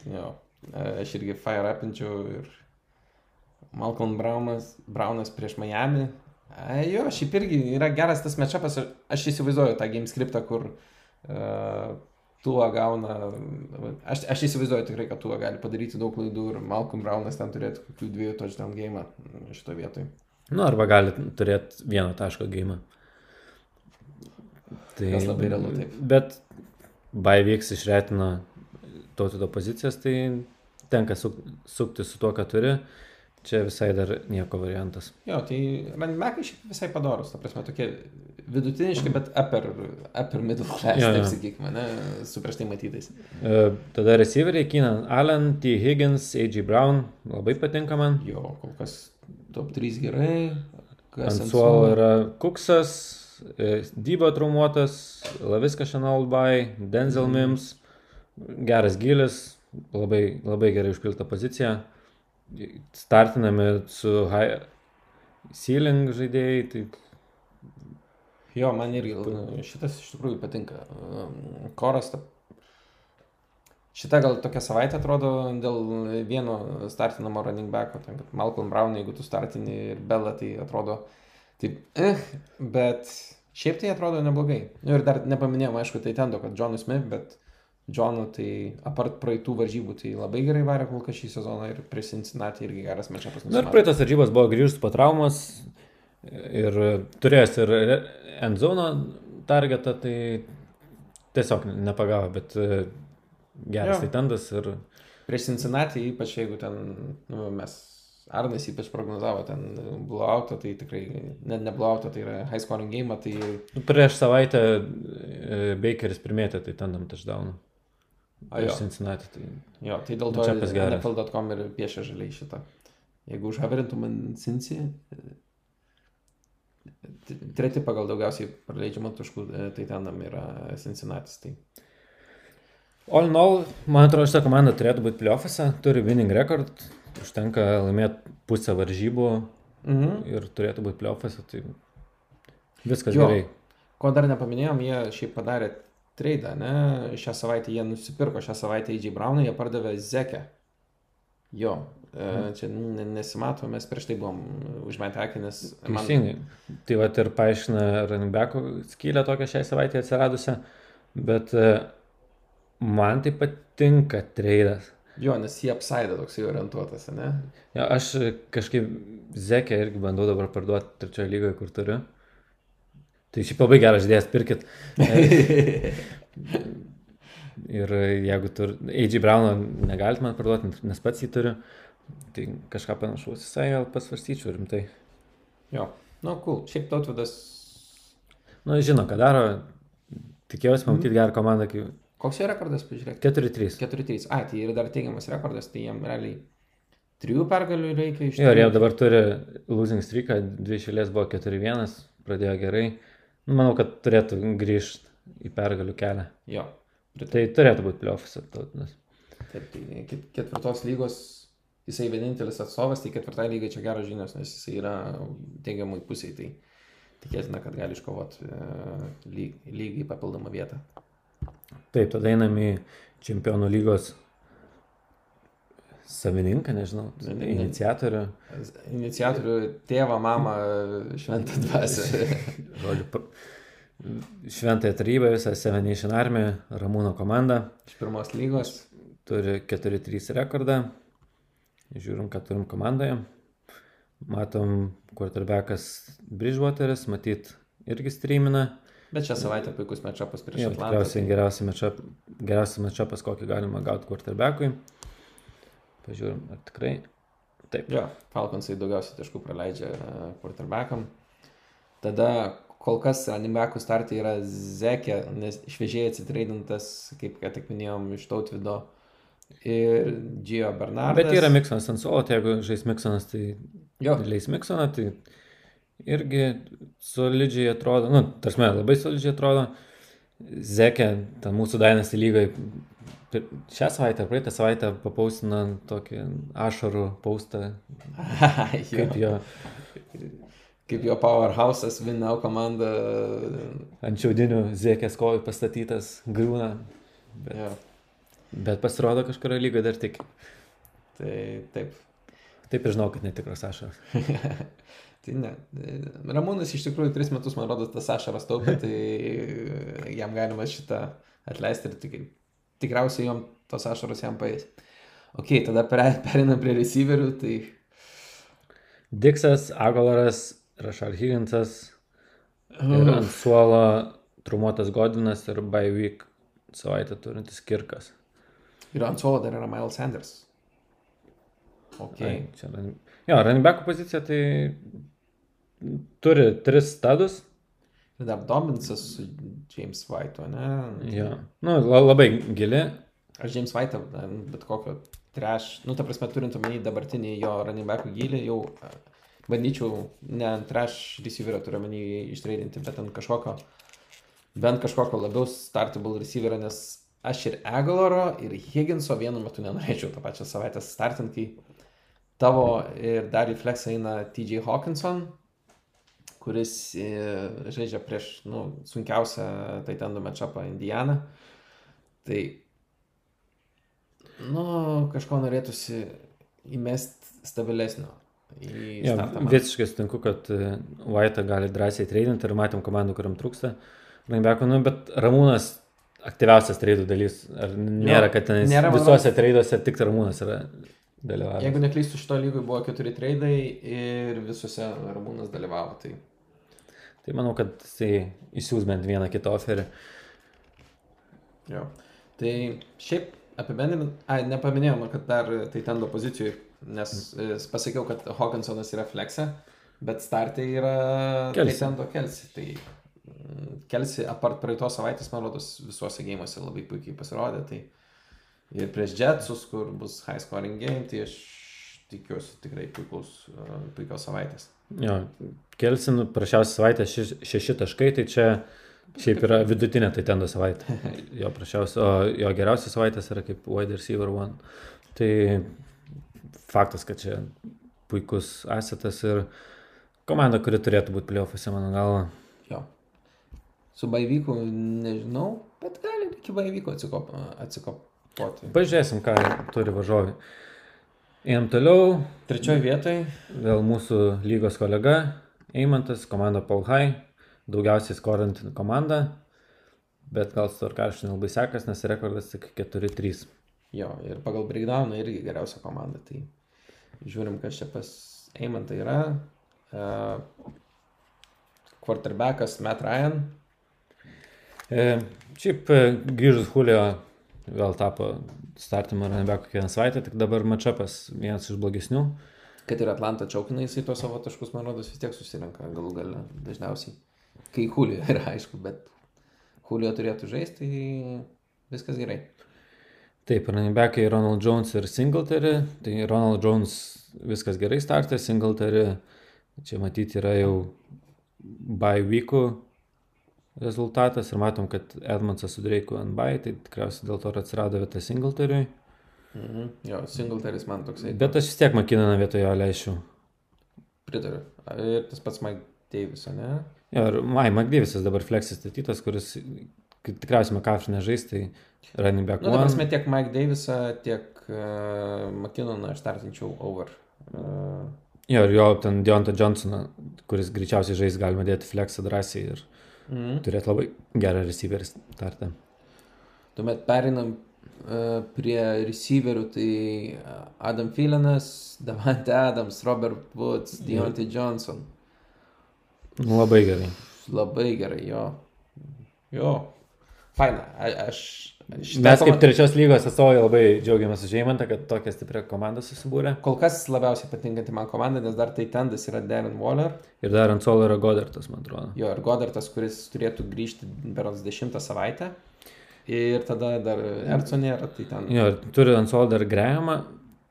Jo, e, aš irgi fire upinčiau ir Malcolm Brownas, Brownas prieš Miami. E, jo, šiaip irgi yra geras tas matchupas. Aš- įsivaizduoju tą game scriptą, kur uh, tuo gauna. Aš, aš įsivaizduoju tikrai, kad tuo gali padaryti daug klaidų ir Malcolm Brownas ten turėtų kokių dviejų touchdown game šito vietoj. Nu, arba gali turėti vieno taško gėjimą. Tai, Kas labai realu, taip. Bet Baivyks išretino tautito pozicijas, tai tenka suk, sukti su tuo, ką turi. Čia visai dar nieko variantas. Jo, tai backai šiaip visai padorus, ta prasme, tokie vidutiniški, bet upper, upper middle class, Jo, taip sakykime, ne, su prieš tai matytais. E, Tada receiveriai Keenan Allen, T. Higgins, A.G. Brown. Labai patinka man. Jo, kol kas top 3 gerai. Kas Ant suolo yra Kuksas, e, Dybo traumuotas, Laviska Šanalbai, Denzel Mims, geras gilis, labai, labai gerai užpilta pozicija. Startinami su high ceiling žaidėjai, tai Jo, man irgi nu, šitas iš tikrųjų patinka. Um, Koras. Ta... Šita gal tokia savaitė atrodo dėl vieno startinamo running backo. Tai kad Malcolm Brown, jeigu tu startini ir Bella, tai atrodo taip, eh, bet šiaip tai atrodo neblogai. Nu, ir dar nepaminėjom, aišku, tai tendo, kad Johnui Smith, bet Johnu tai apart praeitų varžybų, tai labai gerai varė kol kas šį sezoną ir prie Cincinnati irgi geras mečapas. Na ir praeitas varžybos buvo grįžus po traumas ir turėjęs ir endzone targetą, tai tiesiog nepagavo, bet e, geras Jo. tai tendas ir Prieš Cincinnati, ypač jeigu ten, nu, mes, Arnas ypač prognozavo ten blowoutą, tai tikrai, net ne blowoutą, tai yra high scoring game, tai nu, prieš savaitę e, Bakeris primėtė tai tendam touchdown. A, jo. Cincinnati. Tai... jo, tai dėl to. NFL.com ir piešia žaliai šitą. Jeigu užhaverintų man Cincy, t- treti pagal daugiausiai praleidžiamų taškų, e, tai tendam yra Cincinnati. Tai. All in all, man atrodo, šitą komandą turėtų būti playoffuose, turi winning record, užtenka laimėti pusę varžybų Mhm. ir turėtų būti playoffuose, tai viskas Jo. gerai. Ko dar nepaminėjom, jie šiaip padarė traidą, ne? Šią savaitę jie nusipirko, šią savaitę AJ Browną, jie pardavė Zekę. Jo, e, čia ne- nesimato, mes prieš tai buvom užmetę akį, nes man... Teisingai. Tai va ir paaiškina Ranbeko skylę tokią šią savaitę atsiradusią, bet e, man tai patinka treidas. Jo, nes jie apsaido toksai orientuotas, ne? Ja, aš kažkaip Zekę irgi bandau dabar parduoti trečioje lygoje, kur turiu. Tai šiaip labai geras žodėjas, pirkit. [laughs] Ir jeigu tur AJ Browno negalit man parduoti, nes pats jį turiu, tai kažką panašaus visai gal pasvarstyčiau rimtai. Jo, nu, cool. Šiaip tautvidas, Nu, žino, ką daro. Tikėjausi pamatyti gerą komandą, kaip koks jo rekordas, pažiūrėk. 4-3. 4-3. A, tai yra dar teigiamas rekordas, tai jiem realiai trijų pergalių reikia iš Jo, ir jie dabar turi losing streaką, dvi šėlės buvo 4-1, pradėjo gerai. Manau, kad turėtų grįžti į pergalių kelią. Jo, Tai turėtų būti atautinas. Taip, tai ket- ketvirtos lygos, jisai vienintelis atstovas, tai ketvirtai lygai čia geros žinios, nes jisai yra teigiamai pusiai, tai tikėtina, kad gali iškovoti lyg, lygiai papildomą vietą. Taip, tada einam į čempionų lygos savininką, nežinau, Ne, ne, ne. iniciatorių. Iniciatorių tėvą, mamą, šventą dvasę. [laughs] Žodžiu, šventąją tarybą, visą Seven Nation Army, Ramūno komanda. Iš pirmos lygos. Turi 4-3 rekordą. Žiūrim, ką turim komandoje. Matom, quarterbackas Bridgewateris, matyt, irgi streamina. Bet šią savaitę puikus mečapas prieš Atlantą. tikriausiai matchup, geriausias matchupas, kokį galima gauti quarterbackui. Pažiūrim, ar tikrai. Taip. Jo, Falconsai daugiausiai taškų praleidžia e, quarterbackam. Tada kol kas backų startai yra Zekė, nes šviežiai atsitraidintas, kaip ką tik minėjom, iš Tautvido ir Gio Bernardas. Bet yra Miksonas ant suolo, tai jeigu žais Miksonas, tai Jo, leis Miksoną, tai irgi solidžiai atrodo, nu, tarsi labai solidžiai atrodo. Zekė, ten mūsų Dainas lygai šią savaitę, praeitą savaitę papausina tokį ašarų paustą, [laughs] kaip jo. kaip jo powerhouse'as Vinau komanda. ant šiaudinių Zekės kojų pastatytas griūna. Bet, Jo, bet pasirodo kažkurio lygo dar tik. tai taip. Taip ir žinau, kad netikras ašaras. [laughs] Tai ne. Ramūnas iš tikrųjų tris metus, man rodos, tas ašaras taupė, tai jam galima šitą atleisti ir tik, tikriausiai jom tos ašaros jam paės. Ok, tada per- pereinam prie receiverių, tai Diksas, Agolaras, Rašar Higginsas ir ant suolo trumuotas Godinas ir by week savaitę turintis Kirkas. ir ant suolo dar yra Miles Sanders. Ok. Ai, čia Jo, running pozicija tai turi tris stadus. Ir dar Dominsas su James White'u, ne? Jo. Nu, la- labai gili. Aš James White'ą, bet kokio trash, nu, ta prasme, turint omeny dabartinį jo running backų gilį, jau a, bandyčiau ne ant trash receiverio turiu omeny ištreidinti, bet ant kažkokio, bent kažkokio labiau startable receiverio, nes aš ir Egoloro, ir Higginso vienu metu nenorėčiau tą pačią savaitę startinti. Tavo ir dar į flexą eina TJ Hawkinson, kuris e, žaidžia prieš nu, sunkiausią Taitendų matchupą Indianą. Tai Nu, kažko norėtųsi įmesti stabilesnio. Jo, man. visiškai sutinku, kad e, White'ą gali drąsiai treidinti ir matėm komandų, kuriam trūksta. Running nu, bet Ramūnas aktyviausias treidų dalys. Ar nėra, kad ten nėra, visuose treiduose tik Ramūnas yra dalyvavęs? Jeigu neklystu, šito lygoj buvo keturi treidai ir visuose Ramūnas dalyvavo. Tai Tai manau, kad jisai įsiūs bent vieną kitą oferį. Jo. Tai šiaip apibendrinant, ai, nepaminėjom, kad dar tai tendo pozicijų, nes e, pasakiau, kad Hawkinsonas yra flexe, bet startai yra Kelsey. tai tendo kelsi. Tai mm, kelsi, apart praeitos savaitės, man rodos, visuose gėjimuose labai puikiai pasirodė. Tai ir prieš Jetsus, kur bus high scoring game, tai aš tikiuosi tikrai puikus, e, puikios savaitės. Jo, Kelsi, nu, prašiausia savaitė šeš, šeši taškai, tai čia šiaip yra vidutinė tai tendo savaitė. [laughs] Jo prašiausia, o jo geriausia savaitės yra kaip wide receiver one. Tai faktas, kad čia puikus asetas ir komanda, kuri turėtų būti plėofose, mano galva. Jo. Su Baivyku nežinau, bet gali iki Baivyko atsikop, atsikopoti. Pažiūrėsim, ką turi varžovai. Einam toliau, Trečioje vietoje vėl mūsų lygos kolega Eimantas, komanda Paulhai, daugiausiai skoranti komanda, bet gal su Arkašinu labai sekas, nes rekordas tik 4-3. Jo, ir pagal breakdowną irgi geriausia komanda. Tai žiūrim, kas čia pas Eimantą yra. Uh, quarterbackas Matt Ryan. E, šiaip e, grįžus Julio vėl tapo startimo running kiekvieną savaitę, tik dabar matšapas vienas iš blogesnių. Kad ir Atlanta čiaukina, jisai tuos savo taškus, man rodos, vis tiek susirenka galų gale dažniausiai. Kai Julio yra [laughs] aišku, bet Julio turėtų žaisti, tai viskas gerai. Taip, backai Ronald Jones ir Singletary. Tai Ronald Jones viskas gerai startė, Singletary čia matyti yra jau by weekų rezultatas ir matom, kad Edmondsas su Dreiku ant by, tai tikriausiai dėl to ir atsirado vieta Singletary. Mhm. Jo, Singletaris man toksai. Bet aš vis tiek Makinaną vietoje leisčiau. Pritariu. Ir tas pats Mike Davis, ne? Jo, ir Mai McDavisas dabar fleksis statytas, kuris tikriausiai McCaffrey nežais, tai running back. Na, nu, prasme, tiek Mike Davisą, tiek uh, McKinnoną aš startinčiau over. Uh, Jo, ir jo ten Deonta Johnsoną, kuris greičiausiai žais, galima dėti flexą drąsiai ir mm. turėti labai gerą receiverį startą. Tuomet perinam uh, prie receiverių, tai uh, Adam Filenas, [laughs] Davante Adams, Robert Woods, Deontay Johnson. Nu, labai gerai. Labai gerai, jo. Jo. Faina. Aš. Šitą Mes kaip trečios lygos atstovai labai džiaugiamės už Žeimantą, kad tokia stipri komanda susibūrė. Kol kas labiausiai patinkanti man komanda, nes dar tai tendas yra Darren Waller. Ir dar ant suolo yra Godartas, man atrodo. Jo, ir Godartas, kuris turėtų grįžti berods 10 savaitę. Ir tada dar Erco nėra, tai ten. Jo, ir turi ant suolo dar Grahamą,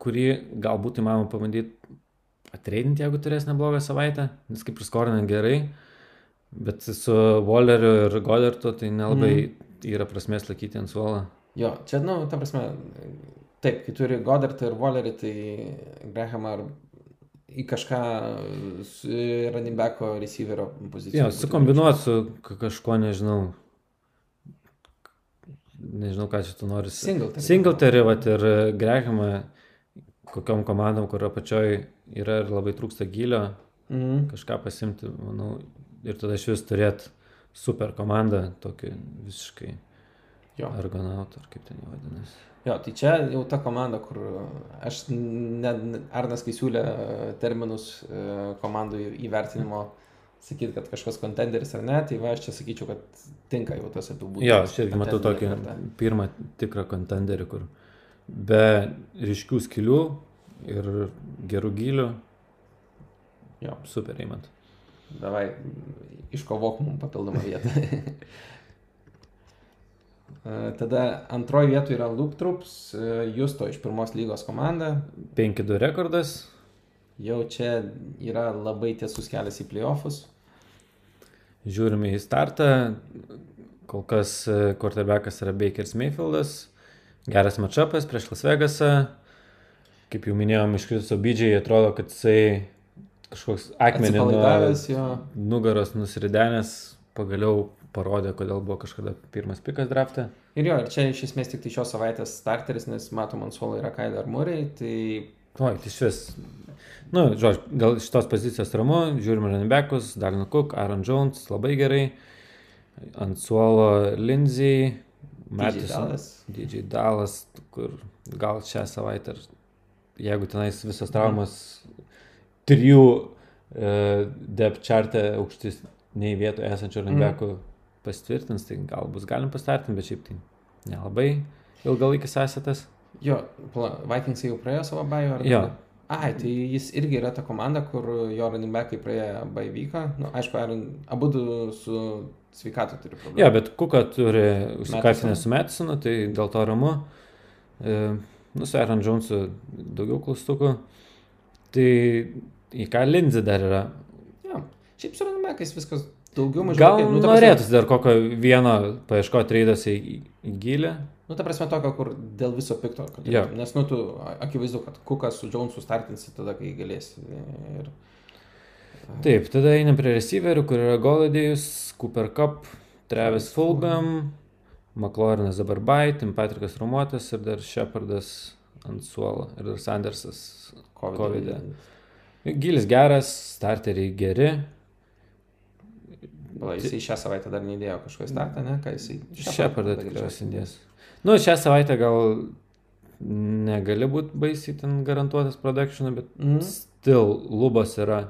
kurį galbūt įmanoma pabandyti atreidinti, jeigu turės neblogą savaitę, nes kaip ir skorina gerai. Bet su Walleriu ir Godartu tai nelabai mm. Yra prasmės laikyti ant suolo. Jo, čia, nu, ta prasme, taip, kai turi Godartą ir Wallerį, tai Grahamą ar į kažką running backo receiverio poziciją. Jo, sukombinuoti su ka- kažkuo, nežinau. Nežinau, ką čia tu nori. Singletary. Singletary, vat ir Grahamą, kokiam komandom, kur apačioj yra ir labai trūksta gilio, Mhm. kažką pasimti, manau, ir tada iš vis turėti super komandą, tokį visiškai Jo. argonautą, ar kaip ten jį vadinasi. Jo, tai čia jau ta komanda, kur aš ne, Arnas, kai siūlė e, terminus e, komandų įvertinimo, sakyti, kad kažkas kontenderis ar ne, tai va aš čia sakyčiau, kad tinka jau tas apibūdinimas. Jo, aš irgi matau tokį Kontenderio pirmą tikrą kontenderį, kur be ryškių skilių ir gerų gilių, Jo, super įmant. Davai, iškovok mums papildomą vietą. E, [laughs] Tada antroji vietoje yra Luke Troops, e, Justo iš pirmos lygos komanda. 5-2 rekordas, Jau čia yra labai tiesus kelias į playoffus. žiūrime į startą, kol kas quarterbackas yra Bakeris Mayfieldas, geras matšapas prieš Las Vegasą, kaip jau minėjom, iškritusio bydžiai atrodo, kad jisai kažkoks akmenį nuo nugaros nusiridenęs, pagaliau parodė, kodėl buvo kažkada pirmas pikas draftą. Ir jo, ir čia iš esmės tik tai šios savaitės starteris, nes matom ant suolo yra Kyler Murray, tai Oi, tai iš vis. Nu, žodžiu, gal šitos pozicijos ramu, žiūrime Ranibekus, Dalin Cook, Aaron Jones, labai gerai. Ant suolo Lindsay, Dallas. DJ Dalas, kur gal šią savaitę, jeigu tenais visas traumas, trijų e, depth chartė aukštis, nei vietoje esančių runbekų pasitvirtins, tai gal bus galim pastartinti, bet šiaip tai nelabai ilgalaikis asetas. Jo, Vikingsai jau praėjo savo bajų, ar ne? Ai, tai jis irgi yra ta komanda, kur jo running backai praėjo bajų vyką. Nu, aišku, abu su sveikatu turi problemų. Jo, bet Kuka turi užsikartinę Madison. su Metisonu, tai dėl to ramu. E, nu, su Aaron Jonesu daugiau klaustukų. Tai į ką Lindsay dar yra. Jo. Šiaip su backais viskas daugiau mažiau. Gal kaip- nu, prasme- norėtųsi dar kokio vieno paieškoti reiduose į, į gilę. Nu, ta prasme tokio, kur dėl viso pikto. Kad, Jo. Nes, nu, tu akivaizdu, kad Kukas su Jonesu startinsi tada, kai galėsi. Ir... Taip, tada einam prie receiverių, kur yra Goladėjus, Cooper Cup, Travis Fulgham, McLaurinas dabar Bai, Tim Patrikas Romuotas ir dar Shepardas ant suolo ir dar Sandersas. COVID. Covide. Gilis geras, starteriai geri. Pala, jisai šią savaitę dar neįdėjo kažko į startą, ne? Ką jisai? Shepardą tada tikriausiai greičiausiai dės. Nu, šią savaitę gal negali būti baisiai ten garantuotas produktioną, bet Mhm. still lubos yra.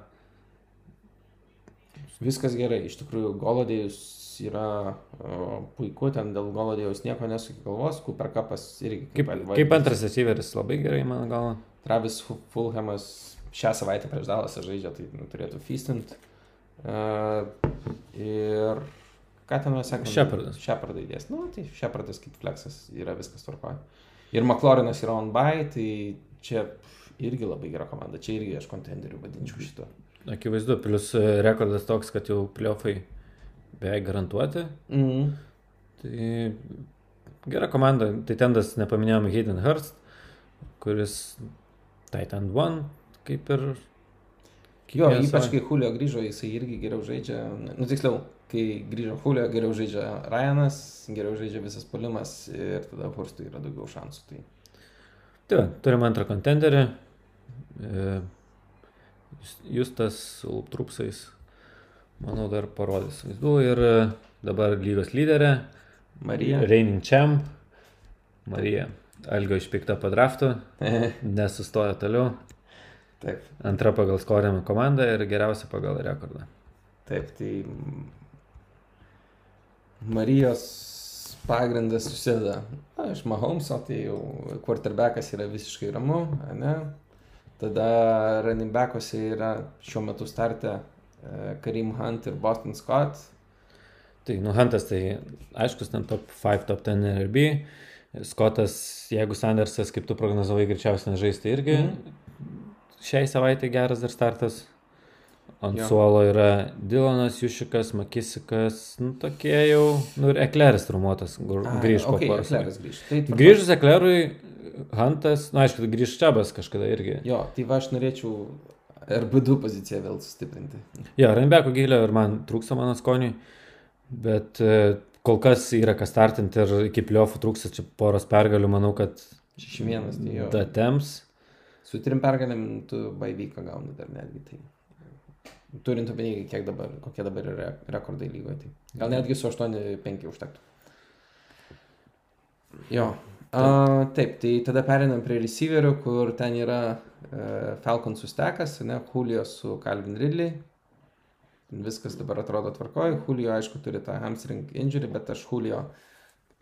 Viskas gerai, iš tikrųjų, Golodėjus yra o, puiku, ten dėl Golodėjus nieko nesukė galvos, Cooper Cupas irgi Kaip, al- kaip antras receiveris labai gerai, mano galva. Travis Fu- Fulhamas šią savaitę prieš Dalasą žaidžia, tai nu, turėtų feastint. Uh, ir ką ten mes sakome? Shepardas. Shepardą įdės. Nu, tai Shepardas kaip fleksas yra viskas tvarkoja. Ir McLaurinas yra on by, tai čia irgi labai gera komanda. Čia irgi aš kontenderių vadinčiau šito. Akivaizdu, plus e, rekordas toks, kad jau pliofai beveik garantuoti. Mm. Tai gera komanda. Tai tendas nepaminėjome Hayden Hurst, kuris Titan One, kaip ir... Jo, kiekvieną ypač kai Julio grįžo, jisai irgi geriau žaidžia. Nu, tiksliau, kai grįžo Julio, geriau žaidžia Ryanas, geriau žaidžia visas polimas ir tada Hurstui yra daugiau šansų. Tai Tai, turim antrą kontenderį. E, Jus- Justas su trupsais, manau, dar parodys vaizdų. Ir e, dabar lygos lyderė, Marija. Reigning Champ, Marija. Algio išpikta po draftų, [laughs] nesustoja toliau. Taip, Antra pagal skoriamą komandą ir geriausia pagal rekordą. taip, tai mm, Marijos pagrindas susideda na, iš Mahomso, tai jau quarterbackas yra visiškai ramu, ne? Tada running backuose yra šiuo metu startę e, Karim Hunt ir Boston Scott. Tai, nu, Huntas, tai aiškus, ten top 5, top 10 RB. Skotas, jeigu Sandersas, kaip tu prognozavai, greičiausiai nežais, tai irgi Mhm. Šiai savaitė geras dar startas. Ant Jo. suolo yra Dilonas, Jušikas, Makisikas, nu tokie jau, nu ir Ekleris trumuotas, grįž po okay, poros. Ekleras grįž. Tai. Grįžus Eklerui, Huntas, na nu, aišku, grįž Čiabas kažkada irgi. Jo, tai va aš norėčiau RB2 poziciją vėl sustiprinti. Jo, Rainbeko gilio ir man trūksta mano skoniui, bet e, kol kas yra kas startinti ir iki pliofų trūksta čia poros pergalių, manau, kad 6-1, tai jo. datems. Su trim pergalėm tu baivyką gauni dar netgi tai. Turint omeny, kiek dabar, kokie dabar yra rekordai lygoje. Tai. Gal netgi su 8-5 užtektų. Jo. A, taip, tai tada perinam prie receiverių, kur ten yra e, Falcon sustekas, ne, Julio su Calvin Ridley. Viskas dabar atrodo tvarkoju. Julio, aišku, turi tą hamstring injury, bet aš Julio,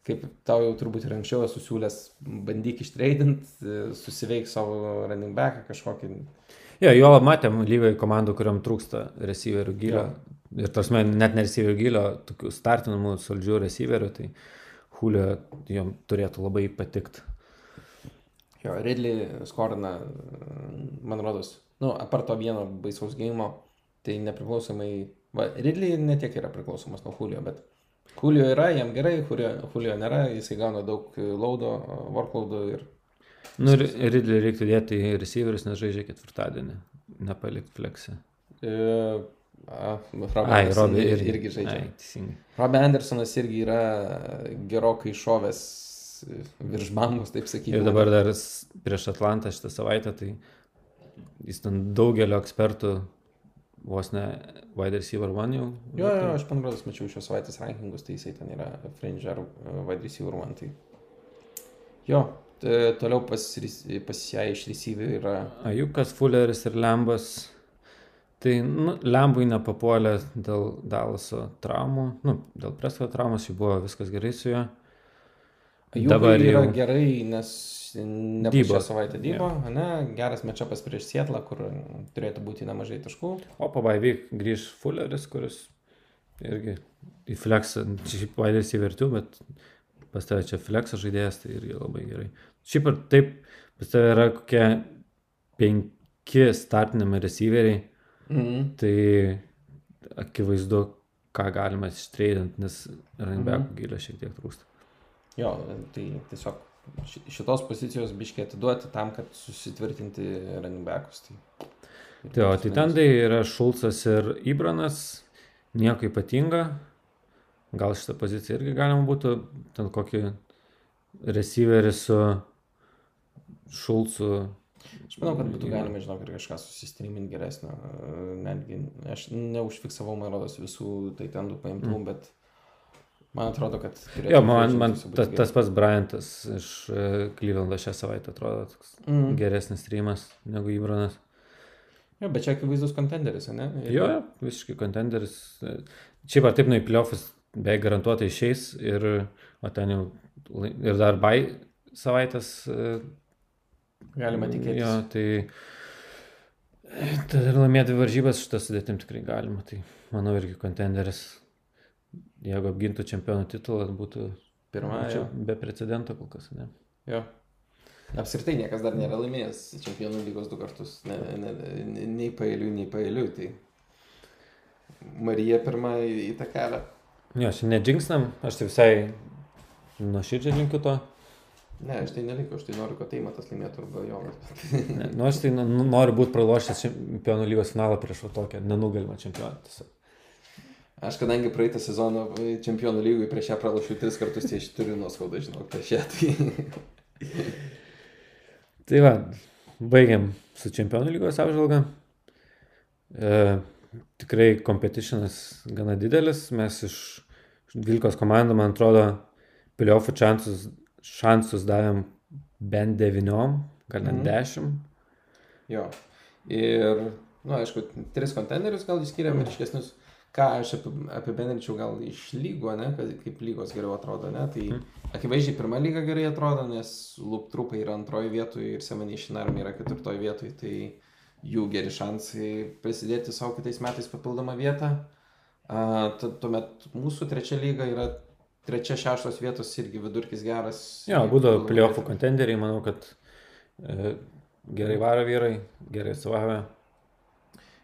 kaip tau jau turbūt ir anksčiau esu siūlęs, bandyk ištreidint, susiveik savo running backą kažkokį. Jo, jo matėm lygoje komandų, kuriam trūksta receiverių gilio. Ir tarsi net ne receiverių gilio, tokių startinamų saldžių receiverių, tai Julio jom turėtų labai patikti. Jo, Ridley skorina, man rodos, nu, apart to vieno baisaus gėjimo, tai nepriklausomai, va, Ridley netiek yra priklausomas nuo Julio, bet Julio yra, jam gerai, Julio, Julio nėra, jisai gauna daug laudo, workloado ir... Nu ir Ridley reiktų dėti į receiverius, nes žaidžia ketvirtadienį, nepalikti fleksį. E, a, Ai, Robi ir, irgi. žaidžia. Ai. Robbie Andersonas irgi yra gerokai šovęs virš bambos, taip sakyti. Ir dabar dar prieš Atlantą šitą savaitę, tai jis ten daugelio ekspertų vos ne wide receiver one jau. Jo, jo, aš man rodos mačiau šios savaitės rankingus, tai jisai ten yra fringe ar uh, wide receiver one. Tai... Jo, toliau pas, pas ją iš receiver yra... Ajukas, Fulleris ir Lembas. Tai nu, Lembui nepapuolė dėl Dalaso traumų, nu, dėl Presko traumos, jau buvo viskas gerai su juo. Jų Dabar yra jau- gerai, nes ne Dybo. šią savaitę dybo, ne, geras mečapas prieš Sietlą, kur turėtų būti nemažai taškų. O po Baivyk grįž Fulleris, kuris irgi į čia šiaip Vaidas įvertiu, bet pas tave čia Flexą žaidėjas, tai irgi labai gerai. Šiaip ar taip, pas tave yra kokie penki startinami receiveriai, Mhm. tai akivaizdu, ką galima ištreidinti, nes running backų gilio šiek tiek trūksta. Jo, tai tiesiog ši- šitos pozicijos biškiai atiduoti tam, kad susitvirtinti running backus. Tai, Tai, o, tai ten tai yra Šulcas ir Ibranas, nieko ypatinga. Gal šitą poziciją irgi galima būtų, ten kokį receiverį su Šulcu. Aš manau, kad būtų galima, žinok, ir kažką susistreamint geresnio. Netgi, aš neužfiksavau, man rodos, visų tai ten du paimtų, mm. bet man atrodo, kad... Jo, man, man būti tas, pats Bryantas iš Klyvlando šią savaitę atrodo toks Mm. geresnis streamas negu Ibranas. Jo, bet čia akivaizdus kontenderis, ne? Ir- Jo, visiškai kontenderis. Šiaip ar taip, nu į pliofus beveik garantuotai išeis ir, o ten jau ir dar bai savaitės. e, Galima tikėtis. Jo, tai tada ir laimėti varžybas šitą sudėtim tikrai galima. Tai manau irgi kontenderis, jeigu apgintų čempionų titulą, būtų Pirma, čia be precedento kol kas. Ne? jo. Apskritai niekas dar nėra laimėjęs čempionų lygos du kartus. Ne, ne, ne, nei paėliui, nei paėliui. Tai Marija pirma į tą kelią. Jo, aš nedžingsnam, aš tai visai nuoširdžiai linkiu to. Ne, aš tai nelinkiu, aš tai noriu, kad Teimatas laimėtų arba Jonas. Ne, Nu, aš tai nu- nu- noriu būti pralošęs čempionų lygos finalą prieš tokią nenugalimą čempioną. tiesiog. Aš kadangi praeitą sezoną čempionų lygui prieš ją pralašiau tris kartus, tai aš turiu nuoskaudą, žinau, prieš ją. Tai... [laughs] Tai va, baigiam su čempionų lygos apžvalga. E, tikrai competitionas gana didelis. Mes iš iš 12 komandų, man atrodo, playoffų šansus, šansus davėm bent 9, gal net Mhm. 10. Jo. Ir, na, nu, aišku, tris konteinerius gal išskiriam ryškesnius. Ką aš api- apibendrinčiau gal iš lygo, ne, kad, kaip lygos geriau atrodo, ne. Tai akivaizdžiai pirma lyga gerai atrodo, nes Lup trupai yra antroji vietoje ir Semanation Army yra ketvirtoji vietoje, tai jų geri šansai prisidėti savo kitais metais papildomą vietą. A, tu- tuomet mūsų trečia lyga yra trečia šeštos vietos irgi vidurkis geras. Jo, būdavo playoffų kontenderiai, manau, kad e, gerai varo vyrai, gerai atstovavę.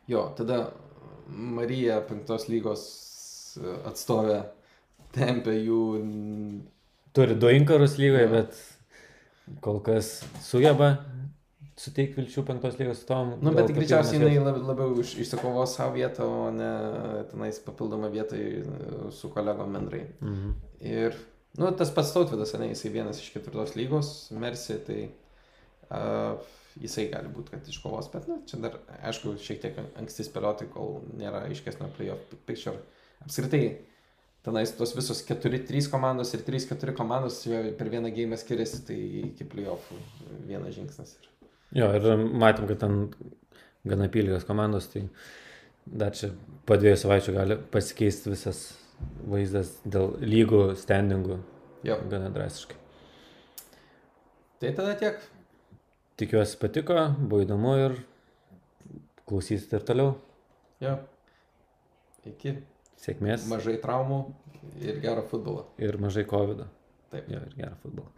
Jo, tada Marija penktos lygos atstovė tempia jų... Turi du inkarus lygoje, Jo. bet kol kas sugeba suteikti vilčių penktos lygos atstovam. Nu, dėl bet greičiausiai jinai lab- labiau iš, išsikovos savo vietą, o ne tenais papildomą vietą į- su kolegom bendrai. Mhm. Ir, nu, tas pats tautvidas, ne, jisai vienas iš ketvirtos lygos, Mersi, tai uh, jisai gali būti, kad iškovos, bet, na, čia dar, aišku, šiek tiek anksti spėlioti, kol nėra aiškesnio playoff picture. Apskritai, tenais tos visos 4-3 komandos ir 3-4 komandos per vieną gėjimą skiriasi, tai iki playoffų vienas žingsnis. Jo, ir matėm, kad ten gana pyligas komandos, tai dar čia po dviejų savaičių gali pasikeisti visas vaizdas dėl lygų standingų Jo, gana drastiškai. tai tada tiek. Tikiuosi patiko, buvo įdomu ir klausysite ir toliau. Jo. Iki Sėkmės mažai traumų ir gero futbolo. ir mažai COVID. Taip. Jo, ir gerą futbolą.